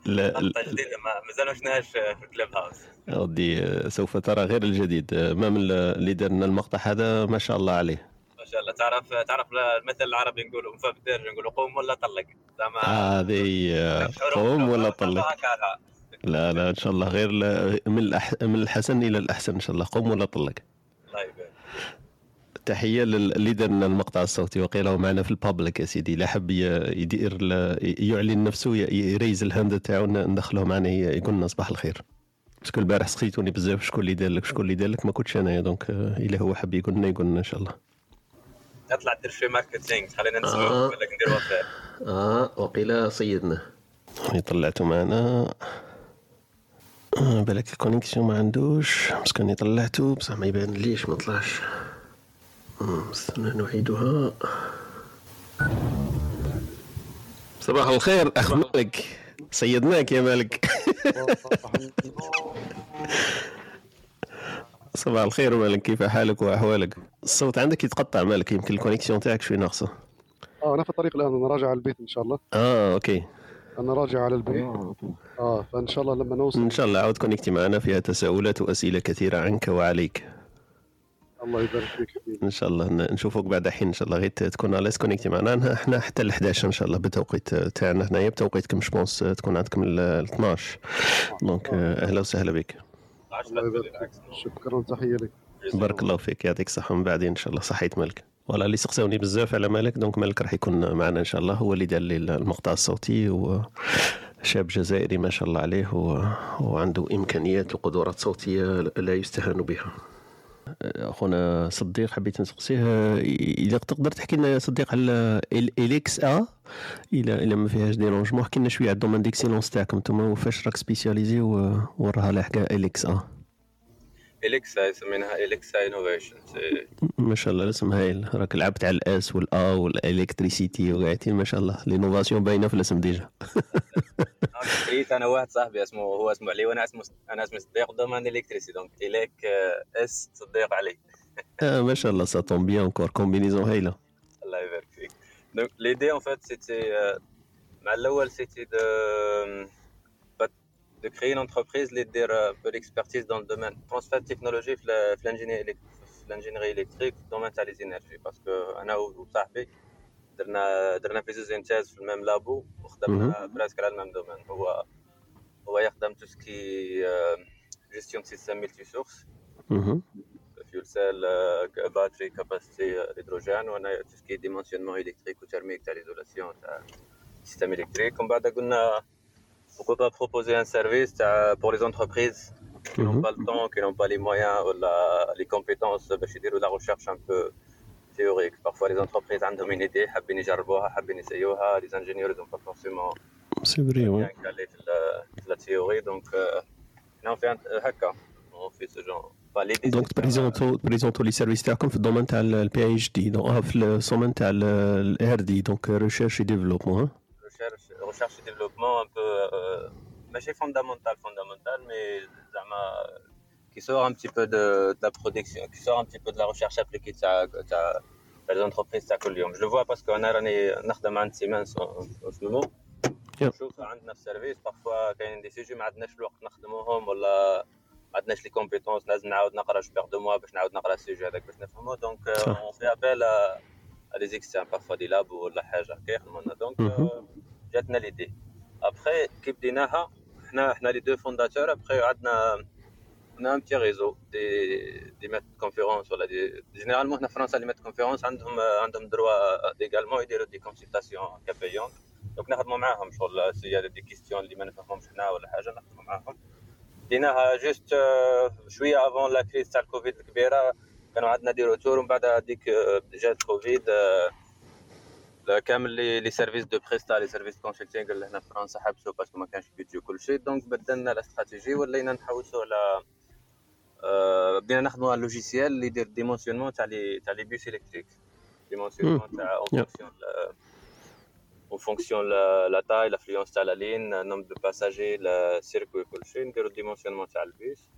لا لقطه جديدة ما مازال ما شفناهاش في كلوب هاوس ودي سوف ترى غير الجديد. ما من اللي دار لنا المقطع هذا ما شاء الله عليه. ما شاء الله. تعرف تعرف المثل العربي نقولوا مفا بالدرج نقولوا قوم ولا طلق؟ زعما هذه قوم ولا طلق؟ لا لا إن شاء الله غير من. من الحسن إلى الأحسن إن شاء الله. قوم ولا طلق. تحية لل- اللي دار لنا المقطع الصوتي وقيل هو معنا في البابليك يا سيدي. لا حب يدير يعلن نفسه يريز الهاند تاعو ندخله معنا يقول لنا صباح الخير. parce que البارح سقيتوني بزاف شكون اللي دار لك شكون اللي دار لك؟ ما كنتش أنايا donc آه، إلا هو حب يقول لنا يقول لنا إن شاء الله. اطلع دير شوي marketing خلينا آه. نسمعوا ولا ندير وفاء. آه وقيل صيدنا طلعته معنا. آه بالك ال connexion ما عندوش. مسكني طلعته بصح ما يبان ليش ما طلعش. آه، استنى نعيدها. صباح الخير أخ مالك. صيدناك يا مالك. صباح الخير مالك كيف حالك وأحوالك؟ الصوت عندك يتقطع مالك يمكن ال connexion تاعك شوي ناقصة. آه أنا في الطريق الآن أنا راجع على البيت إن شاء الله. آه OK. أنا راجع على البيت. آه فإن شاء الله لما نوصل. إن شاء الله عاود connecté معنا فيها تساؤلات وأسئلة كثيرة عنك وعليك. الله يبارك فيك حبيبي. إن شاء الله ن- نشوفك بعد حين إن شاء الله غير تكون على connecté معنا. إحنا حتى ال 11 إن شاء الله بالتوقيت تاعنا هنايا بتوقيتكم je pense تكون عندكم ال 12 donc أهلا وسهلا بك. شكرا تحيه لك. بارك الله فيك يعطيك الصحة. من بعدين إن شاء الله صحيت مالك والله اللي سقساوني بزاف على مالك donc مالك راح يكون معنا إن شاء الله. هو اللي دار لي المقطع الصوتي و شاب جزائري ما شاء الله عليه و... وعنده إمكانيات وقدرات صوتية لا يستهان بها. أخونا صديق حبيت نسقسيه إذا تقدر تحكي لنا يا صديق على إليكس آ إلى إلى ما فيهاش dérangement حكي لنا شوية على ال domaine d'excellence تاعكم أنتم وفاش راك spécialisé وراها لاحقه إليكس آ. إليكسا يسمينها إليكسا Innovation ما شاء الله الاسم هايل. راك لعبت على ال S وال A وال électricité وقاعدين ما شاء الله. l'innovation باينة في الاسم déjà. كريت أنا واحد صاحبي اسمه هو اسمه علي وأنا اسمه أنا اسمي صديق domaine électricité donc élec S صديق علي. آه ما شاء الله ça tombe bien encore combinaison هايلة. الله يبارك فيك. donc l'idée en fait c'était مع الأول c'était de créer une entreprise اللي دير peu d'expertise dans le domaine. Transfert de technologie في ال- في ال ingénierie في ال ingénierie électrique في ال domaine تاع les énergies parce que أنا وصاحبي درنا درنا في زوج un stage في ال même labo وخدمنا presque على ال même domaine هو هو يخدم tout ce qui gestion système multi-sources مهم. فيول سيل باتري كاباسيتي هيدروجين وأنا تو سكي ديمونسيونمون الكتريك وترميك تاع ليزولاسيون تاع سيستم الكتريك ومن بعد قلنا pourquoi pas proposer un service تاع pour les entreprises qui n'ont Mhm. pas le temps, qui n'ont pas les moyens ou la- les compétences باش يديروا la recherche un peu théorique. Parfois les entreprises عندهم une idée حابين يجربوها حابين يسيوها les ingénieurs ils ont pas forcément سي فري وي bien calé في la, في la théorie donc euh, on fait un, هكا on fait ce genre Enfin, l'idée, دونك c'est de faire, تبريزونتو تبريزونتو لي سيرفيس تاعكم في الدومين تاع البي اتش دي دونك في الدومين تاع الار دي دونك ريشيرش ديفلوبمون recherche, recherche et développement un peu euh, ماشي fondamental fondamental mais زعما qui sort un petit peu de, de la production qui sort un petit peu de la recherche appliquée تاع تاع تاع les entreprises تاع كل يوم je le vois parce que انا راني نخدم عند سيمنز en ce moment Yep. نشوف عندنا في السيرفيس بارفوا كاين دي سيجي ما عندناش الوقت نخدموهم ولا ما عندناش لي كومبيتونس لازم نعاود نقرا جبير دو موا باش نعاود نقرا السيجي هذاك باش نفهمو دونك صح. اون في ابل à des externes, parfois des labs ولا حاجه هكا يخدمونا دونك Mhm. euh, جاتنا ليدي ابخي كي بديناها حنا حنا لي دو فونداتور ابخي عندنا un petit réseau des des maîtres de conférences ولا دي généralement هنا في فرنسا maîtres de conférences عندهم عندهم دروا également يديروا دي consultations كابيون donc نخدموا معاهم شغل c'est des questions اللي ما نفهمهمش حنا ولا حاجة نخدموا معاهم. ديناها juste شوية avant la crise تاع الكوفيد الكبيرة. كانوا عندنا des retours ومن بعد هذيك آه، جات كوفيد كامل les les services de presta les services consulting اللي هنا في فرنسا حبسوا parce que ما كانش budget كل شيء. donc بدلنا الاستراتيجي ولينا نحوسوا على بدينا نخدموا على ال logiciel اللي يدير dimensionnement تاع les تاع les bus électriques dimensionnement تاع en fonction en fonction la taille l'affluence تاع la ligne nombre de passagers le circuit كلشي نديرو dimensionnement تاع البيس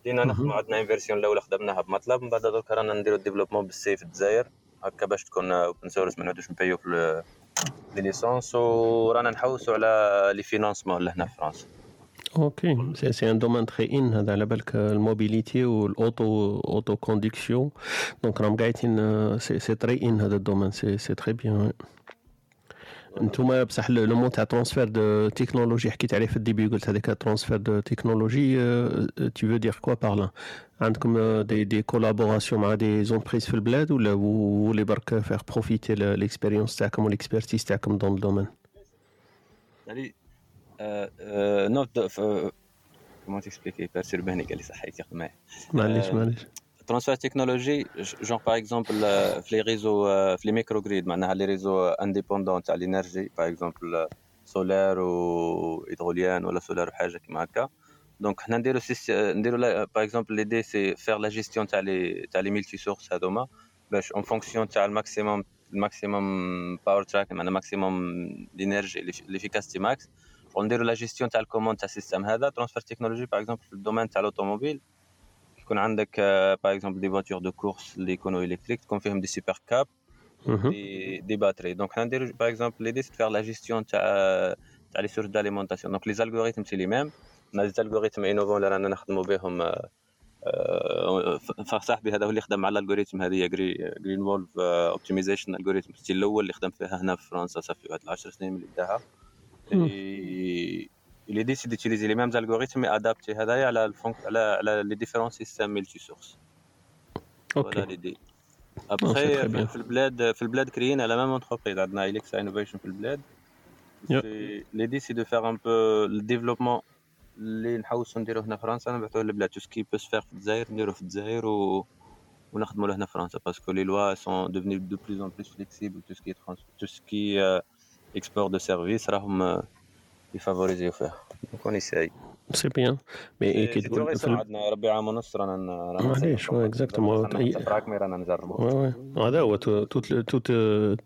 بدينا نخدموا عندنا une version الأولى خدمناها ب Matlab. من بعد درك رانا نديرو développement بال C في الجزائر. هكا باش تكون open source ما نعودوش نبيو في les licences ورانا نحوسوا على les financements لهنا في فرنسا. OK c'est c'est un domaine très in هذا على بالك ال mobilité وال auto auto conduction. donc راهم قاعدين c'est très in هذا ال domaine c'est très bien أنتم بصح le mot تاع transfert de technologie حكيت عليه في ال début قلت هذاك transfert de technologie tu veux dire quoi par là عندكم des des collaborations مع des entreprises في البلاد ولا ولي برك faire profiter l'expérience تاعكم وال expertise تاعكم dans ال domaine يعني نوت comment t'expliquer بيرتورباني قال لي صحيت ياخذ معايا معليش معليش. transfert technologie genre par exemple في les réseaux في les micro-grids معناها les réseaux indépendants تاع l'énergie par exemple solaire و hydrolienne ولا solaire وحاجه كيما هكا donc حنا نديرو نديرو par exemple l'idée c'est faire la gestion تاع les تاع les multi-sources هذوما باش en fonction تاع ال maximum ال maximum power track معناها maximum l'énergie l'efficacité max ونديرو لا جيستيون تاع ال commande تاع ال système هذا transfert technologie par exemple في ال domaine تاع ال automobile يكون عندك par exemple des voitures de course اللي يكونوا électriques تكون فيهم des supercaps des, des batteries donc حنا نديرو par exemple l'idée c'est faire la gestion تاع تاع les sources d'alimentation donc les algorithmes c'est les mêmes les algorithmes innovants اللي رانا نخدموا بهم صاحبي هذا هو اللي خدم على ال algorithme هذه Grey Wolf Optimization ال algorithme الأول اللي خدم فيها هنا في فرنسا صافي واحد 10 سنين من اللي بداها il est décidé d'utiliser les mêmes algorithmes mais adaptés هذايا على الفونك على على les différents systèmes multi source OK voilà l'idée ابخي très bien. في البلاد في البلاد créer même entreprise عندنا اليكسا innovation في البلاد Yep. l'idée c'est de faire un peu ال développement اللي نحوسو نديرو هنا في فرنسا نبعثوه للبلاد tout ce qui peut se faire في الجزائر نديرو في الجزائر و ونخدموا له هنا في فرنسا parce que les lois sont devenues de plus en plus flexibles tout ce qui tout ce qui export de services راهم يفافوريزيو فيها donc on essaye c'est bien mais qui sait تقول في raison ال- عندنا ربي عام ونص رانا رانا معليش، ouais, exactement. حتى براكمي رانا نجربوا Ouais, ouais. هذا هو toute toute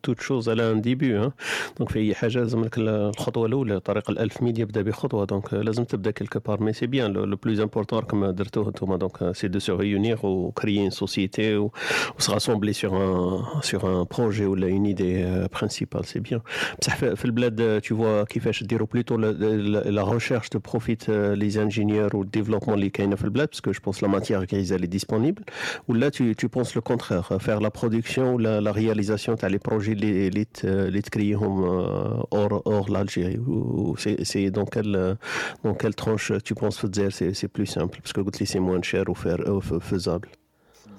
toute chose على un début ها donc في أي حاجة لازم لك الخطوة الأولى. طريق الألف ميل يبدا بخطوة donc لازم تبدا quelque part mais c'est bien le plus important كما درتوه أنتم donc c'est de se réunir et créer une société et se rassembler sur un sur un projet ولا une idée euh, principale. C'est bien. بصح في في البلاد tu vois كيفاش ديروا plutôt la recherche de profiter les ingénieurs وال développement اللي كاينة في البلاد parce que je pense la matière grise elle est disponible ولا tu tu penses le contraire faire la production ou la, la réalisation تاع les projets اللي اللي ت- اللي تكريهم euh, hors hors l'Algérie ou c'est c'est dans quelle dans quelle tranche tu penses في الجزائر c'est c'est plus simple parce que قلت لي c'est moins cher ou faire ou faisable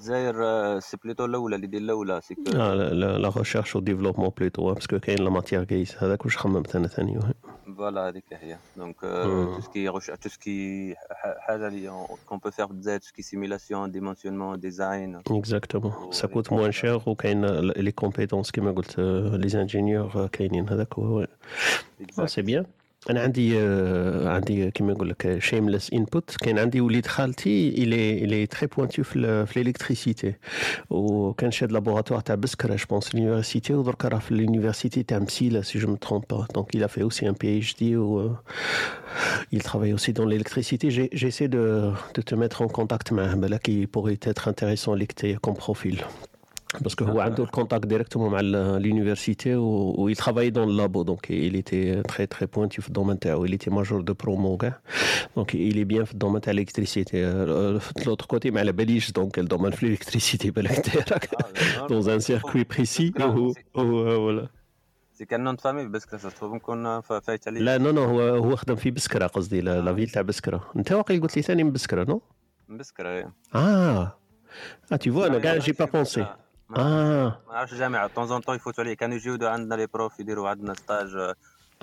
الجزائر c'est plutôt الاولى اللي دير الاولى c'est que Ah, la, la, la recherche au développement plutôt, hein, parce que كاين la matière grise هذاك واش خممت أنا ثاني voilà هذيك هي donc مم. tout ce qui tout ce qui حاجة اللي كون peut faire بالجزائر tout ce qui simulation dimensionnement design exactement ça coûte moins cher وكاين les compétences كيما قلت لي ingénieurs كاينين هذاك هو c'est bien أنا عندي آه، عندي كيما نقول لك شيمليس انبوت كاين عندي وليد خالتي il est il est très pointu في ال- في ال électricité وكان شاد لابوراتوار تاع بسكره جو بونس لونيفرسيتي ودرك راه في l'université تاع مسيلة سي جو me trompe pas. Donc il a fait aussi un PhD ou euh, il travaille aussi dans l'électricité. J'ai- j'essaie de, de te mettre en contact معاه. بالك il pourrait être intéressant ليك تي comme profil. Parce que هو عنده الكونتاكت ديريكتومون مع l'université و, و il travaillait dans le labo. Donc il était très très pointu في الدومين تاعو il était major de promo كاع donc il est bien في الدومين تاع l'électricité. Euh, في l'autre côté ما على باليش donc الدومين في l'électricité بالك دايرك dans un circuit précis و- و- voilà. c'est quoi le nom de famille بس كذا تفهم نكون فايت عليه لا نو نو هو هو خدم في بسكره قصدي la la ville تاع بسكره انت واقيل قلت لي ثاني من بسكره نو بسكره آه آه tu vois أنا كاع j'ai pas pensé آه ما عرفتش جامعه طون زون طون يفوتوا عليه كانوا يجيو عندنا les profs يديروا عندنا stage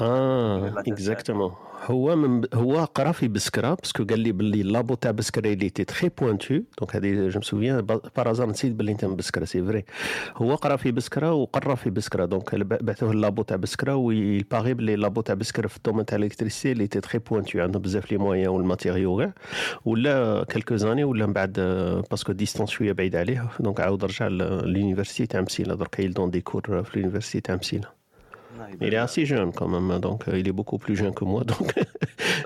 آه exactement هو من هو قرأ في بسكره parce que قال لي باللي labo تاع بسكره il était très pointu donc هذه je me souviens par hasard نسيت باللي انت من بسكره c'est vrai هو قرأ في بسكره وقرأ في بسكره donc بعثوه ال labo تاع بسكره ويباغي باللي labo تاع بسكره في ال domaine تاع ال électricité il était très pointu عندهم بزاف les moyens وال matériaux كاع ولا quelques années ولا من بعد parce que distance شوية بعيد عليه. donc عاود رجع l'université تاع مسيله درك il donne des cours في l'université تاع مسيله Il est assez jeune quand même, donc euh, il est beaucoup plus jeune que moi, donc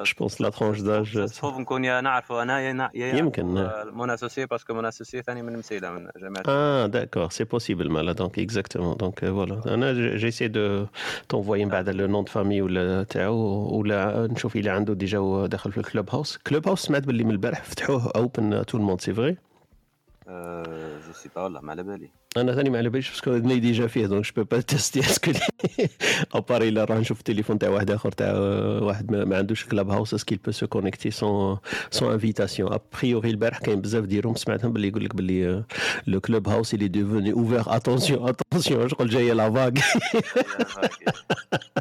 je pense la tranche d'âge. تشوف نكون يا نعرفه أنا يا يا يمكن. mon associé parce que mon associé ثاني من مسيله من جامعه Ah, d'accord, c'est possible, Mala, donc exactement. Donc euh, voilà. أنا ج- j'essaie de t'envoyer بعد le nom de famille ولا تاعو ولا نشوف إلا عنده déjà داخل في ال Clubhouse. Clubhouse سمعت باللي من البارح فتحوه ouvert à tout le monde c'est vrai. je sais pas والله ما على بالي أنا ثاني ما على باليش parce que أنا déjà فيه donc je peux pas tester est-ce que اباري الا راه نشوف التليفون تاع واحد آخر تاع واحد ما, عندوش كلاب هاوس اسكيل بو سو كونيكتي سون سون انفيتاسيون ابريوري البارح كاين بزاف ديالهم سمعتهم باللي يقول لك باللي لو كلوب هاوس اللي ديفوني اوفير اتونسيون اتونسيون شغل جاية لا فاغ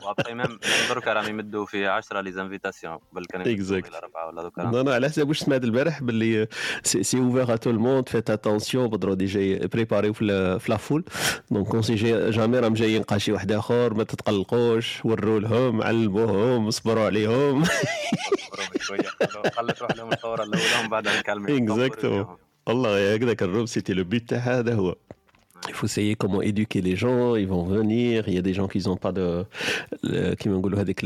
وابخي ميم درك راهم يمدوا في 10 لي زانفيتاسيون بل كانوا Non, non, على حسب واش سمعت البارح باللي سي اوفير ا تو الموند فيت اتونسيون بدرو ديجا بريباريو في في لا فول دونك كون سي جامي راهم جايين قا شي واحد اخر ما تتقلقوش وروا لهم علموهم صبروا عليهم خلت روح لهم الثوره الاولى ومن بعد نكلمي Exactement. والله هكذاك الروب سيتي لو بيت تاع هذا هو. Il faut essayer comment éduquer les gens, ils vont venir, il y a des gens qui n'ont pas de le- كيما نقولوا هذيك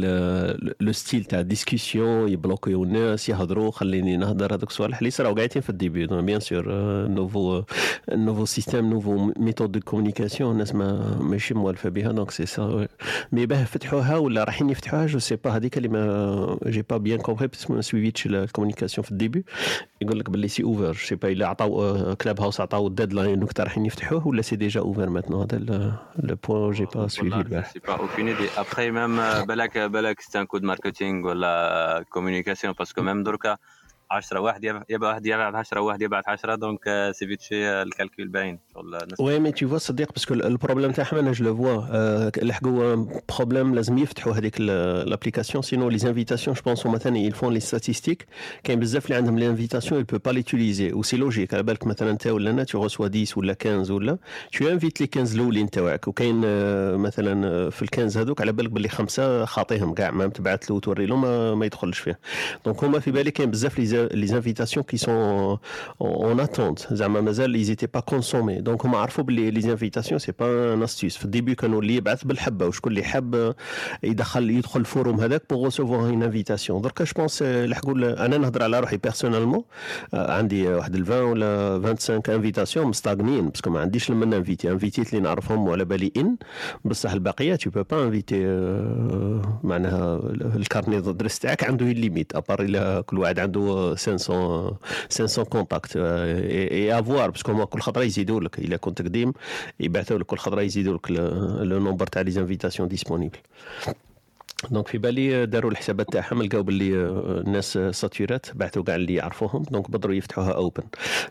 لو ستيل تاع ديسكسيون يبلوكيو الناس يهضروا خليني نهضر هذوك الصوالح اللي صراو قاعدين في الديبي بيان سور nouveau nouveau système nouveau méthode de communication الناس ما ماشي موالفه بها donc c'est ça mais باه فتحوها ولا رايحين يفتحوها je sais pas هذيك اللي ما j'ai pas bien compris parce que ما سويفيتش ال communication في ال début يقول لك باللي c'est ouvert je sais pas الا عطاو Clubhouse عطاو ال deadline دوك رايحين يفتحوه ولا c'est déjà ouvert maintenant هذا le point j'ai pas سويفي البارح سي با اوكين ايدي ابخي ميم بالك بالك c'est un coup de marketing ولا communication parce que même دركا 10 واحد يبعث واحد يبعث 10 واحد يبعث 10 donc c'est vite fait ال calcul باين. شغل oui mais tu vois صديق parce que ال problème تاعهم أنا je le vois لحقوا problème لازم يفتحوا هذيك l'application sinon les invitations je pense مثلا يلفون les statistiques كاين بزاف اللي عندهم les invitations il peut pas l'utiliser et c'est logique على بالك مثلا أنت ولا أنا tu reçois 10 ولا 15 ولا tu invites les 15 الأولين تاعك. وكاين آه، مثلا آه، في ال 15 هذوك على بالك باللي خمسة خاطيهم كاع ما تبعث له وتوري له ما, ما يدخلش فيه donc هما في بالي كاين بزاف les les invitations qui sont en attente زعما مازال elles étaient pas consommées donc هما عرفوا باللي les invitations c'est pas une astuce في ال début كانوا اللي يبعث بالحبه وشكون اللي حاب يدخل يدخل ال forum هذاك pour recevoir une invitation درك je pense لحقوا أنا نهضر على روحي personnellement عندي واحد ال 20 ولا 25 invitations مستغنيين parce que ما عنديش لمن انفيتي انفيتيت اللي نعرفهم وعلى بالي ان بصح البقيه tu peux pas inviter معناها ال carnet d'adresses تاعك عنده limite à part الا كل واحد عنده 500 500 contacts à avoir parce que هما كل خطره يزيدوا لك الا كنت قديم يبعثوا لك كل خطره يزيدوا لك le nombre تاع les invitations disponibles donc في بالي داروا الحسابات تاعهم لقاو باللي الناس ساتورات بعثوا كاع اللي يعرفوهم donc بدروا يفتحوها open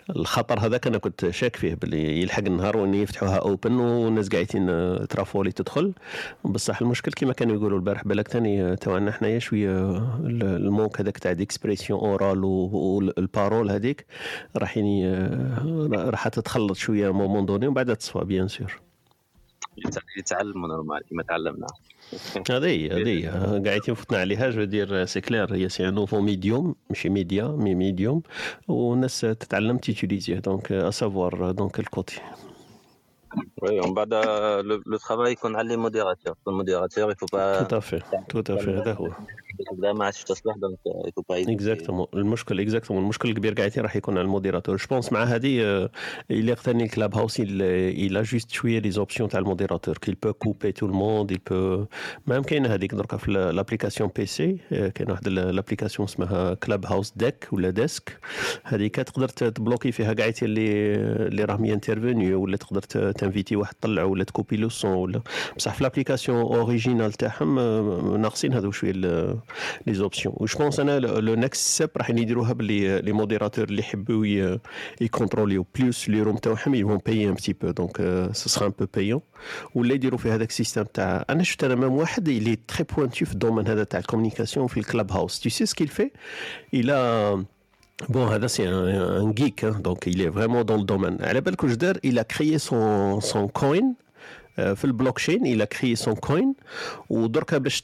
الخطر هذاك أنا كنت شاك فيه باللي يلحق النهار وإن يفتحوها open والناس قاعدين ترافولي تدخل. بصح المشكل كما كانوا يقولوا البارح بالك ثاني تاعنا حنايا شوية ال manque هذاك تاع d'expression orale وال parole هذيك راح راح تتخلط شوية moment donné ومن بعد تصفى bien sûr يتعلموا normal كما تعلمنا. هذه هي هذه. هي قاعدين فتنا عليها je dirais c'est clair هي c'est nouveau médium ماشي média mais médium والناس تتعلم تيتيليزيه donc à savoir donc ال côté oui ومن بعد le travail يكون على les modérateurs يكون modérateur il faut pas tout à fait tout à fait هذا هو لا ما عادش donc il faut pas exactement المشكل exactement المشكل الكبير قاعدين راح يكون على ال modérateur. je pense مع هذه اللي ثاني ال Clubhouse a juste شوية les options تاع ال modérateur qu'il peut couper tout le monde il même كاينة هذيك دركا في l'application PC كاين واحد l'application اسمها Clubhouse deck ولا desk هذيك تقدر تبلوكي فيها كاع اللي اللي راهم ينترفينيو ولا تقدر تنفيتي واحد طلع ولا تكوبي le son ولا بصح في l'application originale تاعهم ناقصين هذو شوية les options و je pense أنا le next step راح يديروها باللي les modérateurs اللي يحبوا يكونتروليو plus les rooms تاعهم ils vont payer un petit peu donc ce sera un peu payant ولا يديروا في هذاك ال système تاع أنا شفت أنا même واحد اللي très pointu في ال domaine هذا تاع ال communication في ال Clubhouse tu sais ce qu'il fait? Il a Bon, هذا, c'est un, un geek, hein, donc il est vraiment dans le domaine. على بالك واش دار, il a créé son, son coin في ال blockchain il a créé son coin. ودركا باش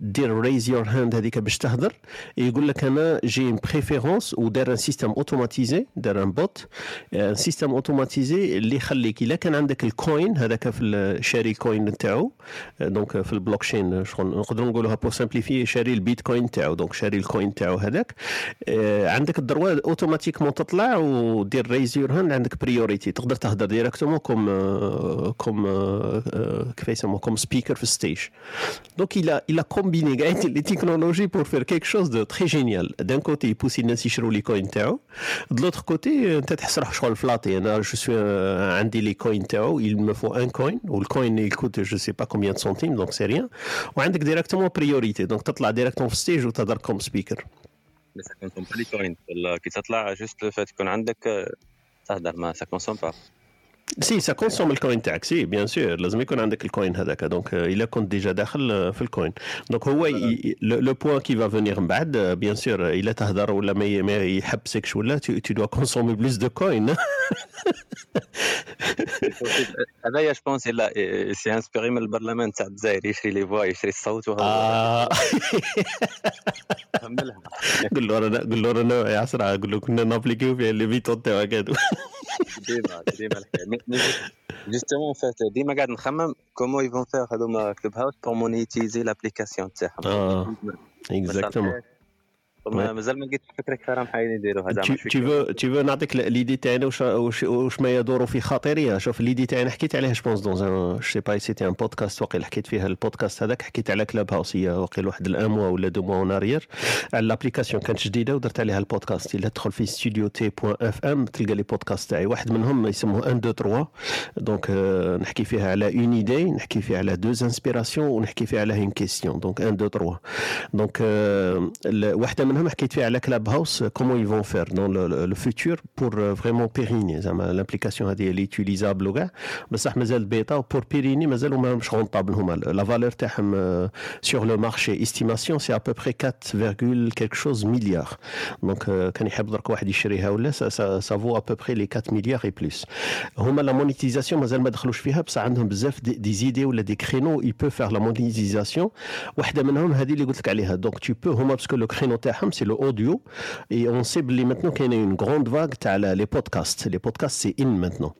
دير raise your hand هذيك باش تهدر. يقول لك أنا j'ai une préférence ودار un système automatisé دار un bot un système automatisé اللي يخليك إلا كان عندك ال coin هذاك في شاري ال coin تاعو. donc في البلوكشين شغل نقدروا نقولوها pour simplifier شاري البيتكوين تاعو donc شاري ال coin تاعو هذاك. عندك ال droit automatiquement تطلع ودير raise your hand عندك priorité تقدر تهدر directement comme comme comme speaker في stage. Donc il a, il a combiné les technologies pour faire quelque chose de très génial. D'un côté, il pousse الناس يشروا les coins تاعو. De l'autre côté, انت تحس روحك شغل فلاطي. أنا je suis عندي les coins تاعو, il me faut un coin وال coin il coûte je sais pas combien de centimes donc c'est rien. وعندك directement priorité donc تطلع directement في stage وتهضر comme speaker. بس ça consomme pas les coins ولا كي تطلع juste le fait يكون عندك تهدر ما ça consomme pas. si ça consomme ال coin تاعك c'est bien sûr لازم يكون عندك ال coin هذاك. donc الا كنت déjà داخل في ال coin donc هو le point qui va venir من بعد bien sûr الا تهضر ولا ما يحبسكش ولا tu dois consommer plus de coins هذايا je pense il s'est inspiré من البرلمان تاع الجزائر. يشري les voix يشري الصوت وهذا قول له رانا قول له رانا يا عسرا قول له كنا نابليكيو في les feuilletons تاعك هادو ديما ديما الحكاية. justement en fait ديما قاعد نخمم comment ils vont faire هذوما Clubhouse pour monétiser l'application تاعهم آه exactement مازال ما لقيتش فكره كيف راهم حايلين يديروها زعما tu veux tu veux نعطيك l'idée تاعنا واش ما يدور في خاطري. شوف l'idée تاعنا حكيت عليها je pense dans je sais pas c'était un podcast وقيل حكيت فيها البودكاست هذاك حكيت على Clubhouse هي وقيل واحد ال un mois ولا deux mois en arrière على l'application كانت جديدة ودرت عليها البودكاست. إلا تدخل في studio T point FM تلقى les podcasts تاعي. واحد منهم يسموه 1 2 3 donc نحكي فيها على une idée نحكي فيها على deux inspirations ونحكي فيها على une question donc 1 2 3 donc واحدة منهم حكيت فيها على Clubhouse, comment ils vont faire dans le, le, le futur pour euh, vraiment pérenniser l'application elle est utilisable بصح مازال bêta pour pérenniser مازالوا مش rentable هما la valeur تاعهم sur le marché estimation c'est à peu près 4, quelque chose milliards donc كان يحب درك واحد يشريها ولا ça, ça, ça vaut à peu près les 4 milliards et plus هما la monétisation مازال ما دخلوش فيها بصح عندهم بزاف des idées ولا des créneaux il peut faire la monétisation واحدة منهم هذه اللي قلت لك عليها donc tu peux هما parce que le créneau تاعهم c'est le audio. Et on sait maintenant qu'il y a une grande vague les podcasts. Les podcasts c'est in maintenant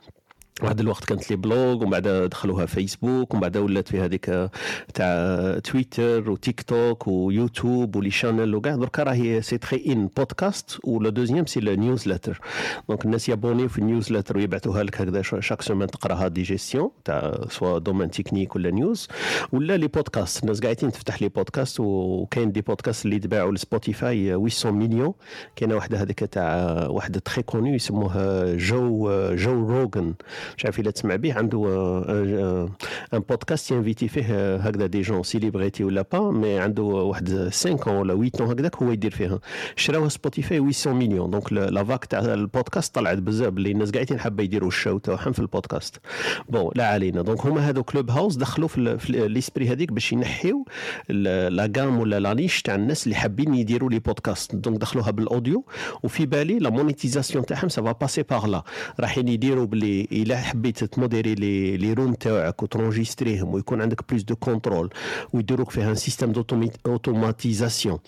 واحد الوقت كانت les blogs ومن بعد دخلوها فيسبوك ومن بعد ولات في هذيك تاع تويتر وتيك توك ويوتيوب و les channels وكاع. دركا راهي c'est très in podcast و le deuxième c'est newsletter donc الناس يابوني في ال newsletter ويبعثوها لك هكذا chaque semaine تقراها des questions تاع soit domaine technique ولا news. ولا les podcasts. الناس قاعدين تفتح les podcasts وكاين des podcasts اللي تباعوا ل Spotify 800 مليون. كاينة واحدة هذيك تاع واحد très connu يسموها Joe Joe Rogan. مش عارف إلا تسمع به عنده un podcast ينفيتي فيه هكذا des gens célébrités ولا pas mais عنده واحد 5 ولا 8 ans هكذاك هو يدير فيها. شراوها Spotify 800 مليون donc la vague تاع البودكاست طلعت بزاف اللي الناس قاعدين حابة يديروا ال show تاعهم في ال podcast. bon لا علينا. donc هما هذو Clubhouse دخلوا في, l'esprit هذيك باش ينحيو la gamme ولا la niche تاع الناس اللي حابين يديروا les podcasts donc دخلوها بال audio وفي بالي la monétisation تاعهم ça va passer par là رايحين يديروا باللي إلا حبيت ت modérer les les rooms تاعك وت enregistrer هم ويكون عندك plus de contrôle ويديروك فيها un système d'automatisation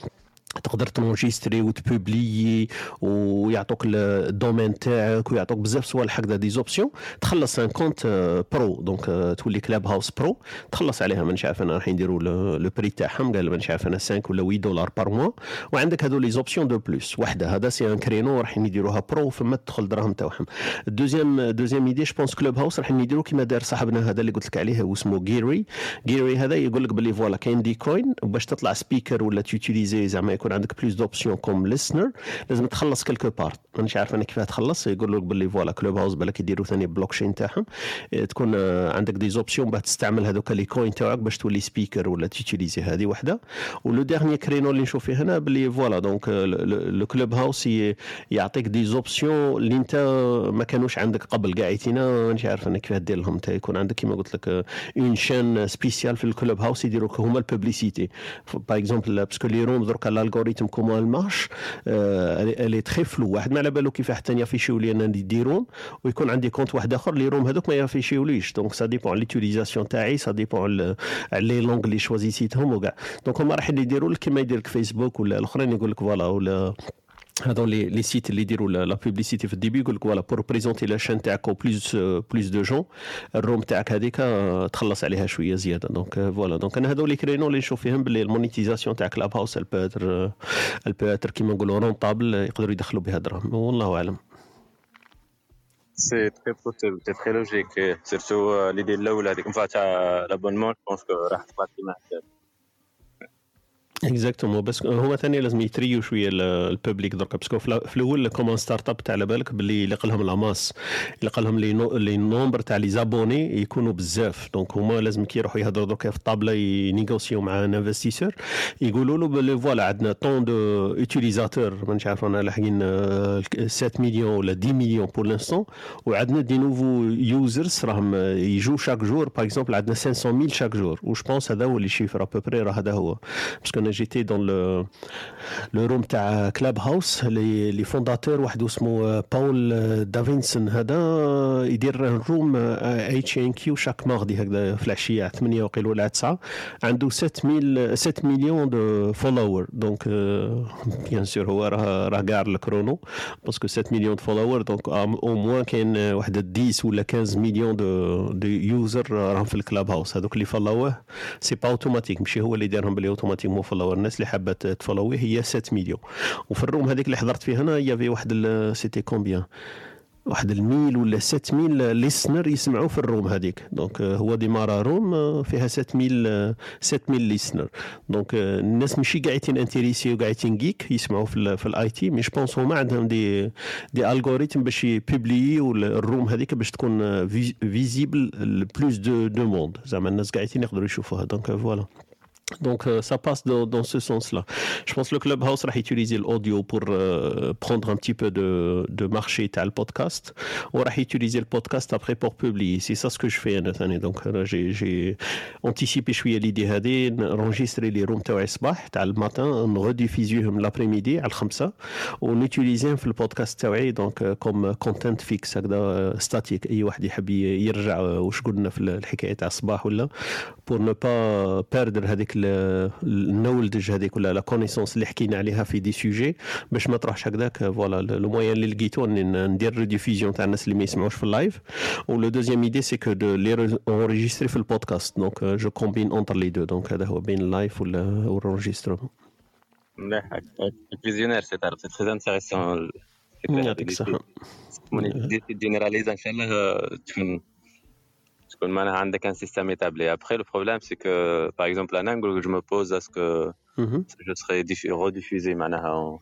تقدر ت enregistrer وت publier ويعطوك ال domaine تاعك ويعطوك بزاف صوالح هكذا des options تخلص un compte pro donc تولي Clubhouse Pro تخلص عليها مانيش عارف أنا راح يديروا le prix تاعهم. قال مانيش عارف أنا 5 ولا 8 دولار par mois وعندك هذو les options de plus وحدة هذا c'est un créneau راح يديروها برو فما تدخل الدراهم تاعهم. ال deuxième deuxième idée je pense Clubhouse راح يديروا كيما دار صاحبنا هذا اللي قلت لك عليه واسمه جيري جيري هذا يقول لك باللي voilà كاين des coins باش تطلع speaker ولا ت utiliser زعما يكون عندك plus d'options comme listener لازم تخلص quelque part مانيش عارف أنا كيفاه تخلص. يقول لك باللي voilà Clubhouse بالك يديروا ثاني بلوك تشين تاعهم. إيه، تكون آه، عندك des options باه تستعمل هذوك les coins تاعك باش تولي speaker ولا ت utiliser هذه وحدة. و le dernier créneau اللي نشوف فيه هنا باللي voilà. donc le Clubhouse يعطيك des options اللي انت ما كانوش عندك قبل. قاعدين مانيش عارف أنا كيفاه دير لهم. انت يكون عندك كيما قلت لك une chaîne spéciale في ال Clubhouse يديروا هما ال publicité par exemple parce que les rooms درك ال algorithme comment il marche il est très flou واحد ما على بالو كيفاه حتى ي afficher و لي أنا يديرون ويكون عندي compte واحد آخر les rooms هذوك ما ي afficher وليش donc ça dépend على l'utilisation تاعي ça dépend على les langues اللي choisi تيتهم وكاع. donc هما راح يديروا لك كيما يدير لك فيسبوك ولا الأخرين يقول لك voilà ولا هذو les sites اللي يديروا la publicité في ال début يقول لك voilà pour présenter la chaîne تاعك plus plus de gens ال room تاعك هذيك تخلص عليها شوية زيادة. donc voilà donc أنا هذو les créneaux اللي نشوف فيهم باللي ال monétisation تاع Clubhouse الباتر الباتر كيما نقولوا rentable يقدروا يدخلوا بها دراهم. والله أعلم. c'est très possible c'est très logique surtout l'idée الاولى هذيك نفع تاع l'abonnement pense كو راح تبقى كيما exactement بس هما ثاني لازم ي attirer و شوية ال public درك parce que في الأول comme une start-up تاع على بالك باللي لقى لهم la masse لقى لهم les nombres تاع les abonnés يكونوا بزاف. donc هما لازم كي يروحوا يهضروا درك في الطابله ي négocier و مع un investisseur يقولوا له بلي voilà عندنا tant d'utilisateurs مانيش عارف أنا لاحقين 7 مليون ولا 10 مليون pour l'instant وعندنا des nouveaux users راهم يجوا chaque jour. par exemple عندنا 500 mille chaque jour. وش pense هذا هو اللي chiffre à peu près راه هذا هو. parce que أنا j'étais dans le le room تاع Clubhouse les les fondateurs واحد اسمه Paul Davison هذا يدير room H N Q chaque mardi هكذا في العشية 8 وقيل ولا 9 عنده 7000 7 مليون de followers donc bien sûr هو راه راه كاع الكرونو parce que 7 مليون de followers donc au moins كاين واحد 10 ولا 15 مليون de de users راهم في ال Clubhouse. هذوك اللي follow وه c'est pas automatique ماشي هو اللي دارهم بلي automatiquement follower الناس اللي حابة ت follow ي هي 7 مليون. وفي ال room هذيك اللي حضرت فيها أنا y avait واحد c'était combien واحد ال mille ولا 7000 listener يسمعوا في ال room هذيك. donc هو démarra room فيها 7000 7000 listener Donc الناس ماشي قاعدين intéressés وقاعدين geek يسمعوا في, في ال IT. mais je pense هما عندهم des des algorithmes باش ي publier ال room هذيك باش تكون visible plus de de monde زعما الناس قاعدين يقدروا يشوفوها. donc voilà Donc euh, ça passe dans, dans ce sens-là. Je pense que le Clubhouse va utiliser l'audio pour euh, prendre un petit peu de, de marché à le podcast. On va utiliser le podcast après pour publier. C'est ça ce que je fais. Nathalie. Donc euh, j'ai anticipé je suis l'idée d'enregistrer les rooms le matin, on rediffuser l'après-midi à الخمسة ونutiliser في البودكاست تاعي donc comme content fixe هكذا statique اي واحد يحب يرجع واش قلنا في الحكايه تاع الصباح ولا pour ne pas perdre هذيك ال knowledge هذيك ولا la connaissance اللي حكينا عليها في des sujets باش ما تروحش هكذاك voilà le moyen اللي لقيتو ندير rediffusion تاع الناس اللي ما يسمعوش في ال live و le deuxième idée c'est que de les enregistrer في ال podcast donc je combine entre les deux donc هذا هو بين ال live ولا وال enregistrement مليح visionnaire c'est تعرف c'est très intéressant يعطيك الصحة. généralise ان شاء الله تكون تكون معناها عندك ان سيستيم établi après le problème c'est que par exemple انا نقول je me pose à ce que je serai rediffusé معناها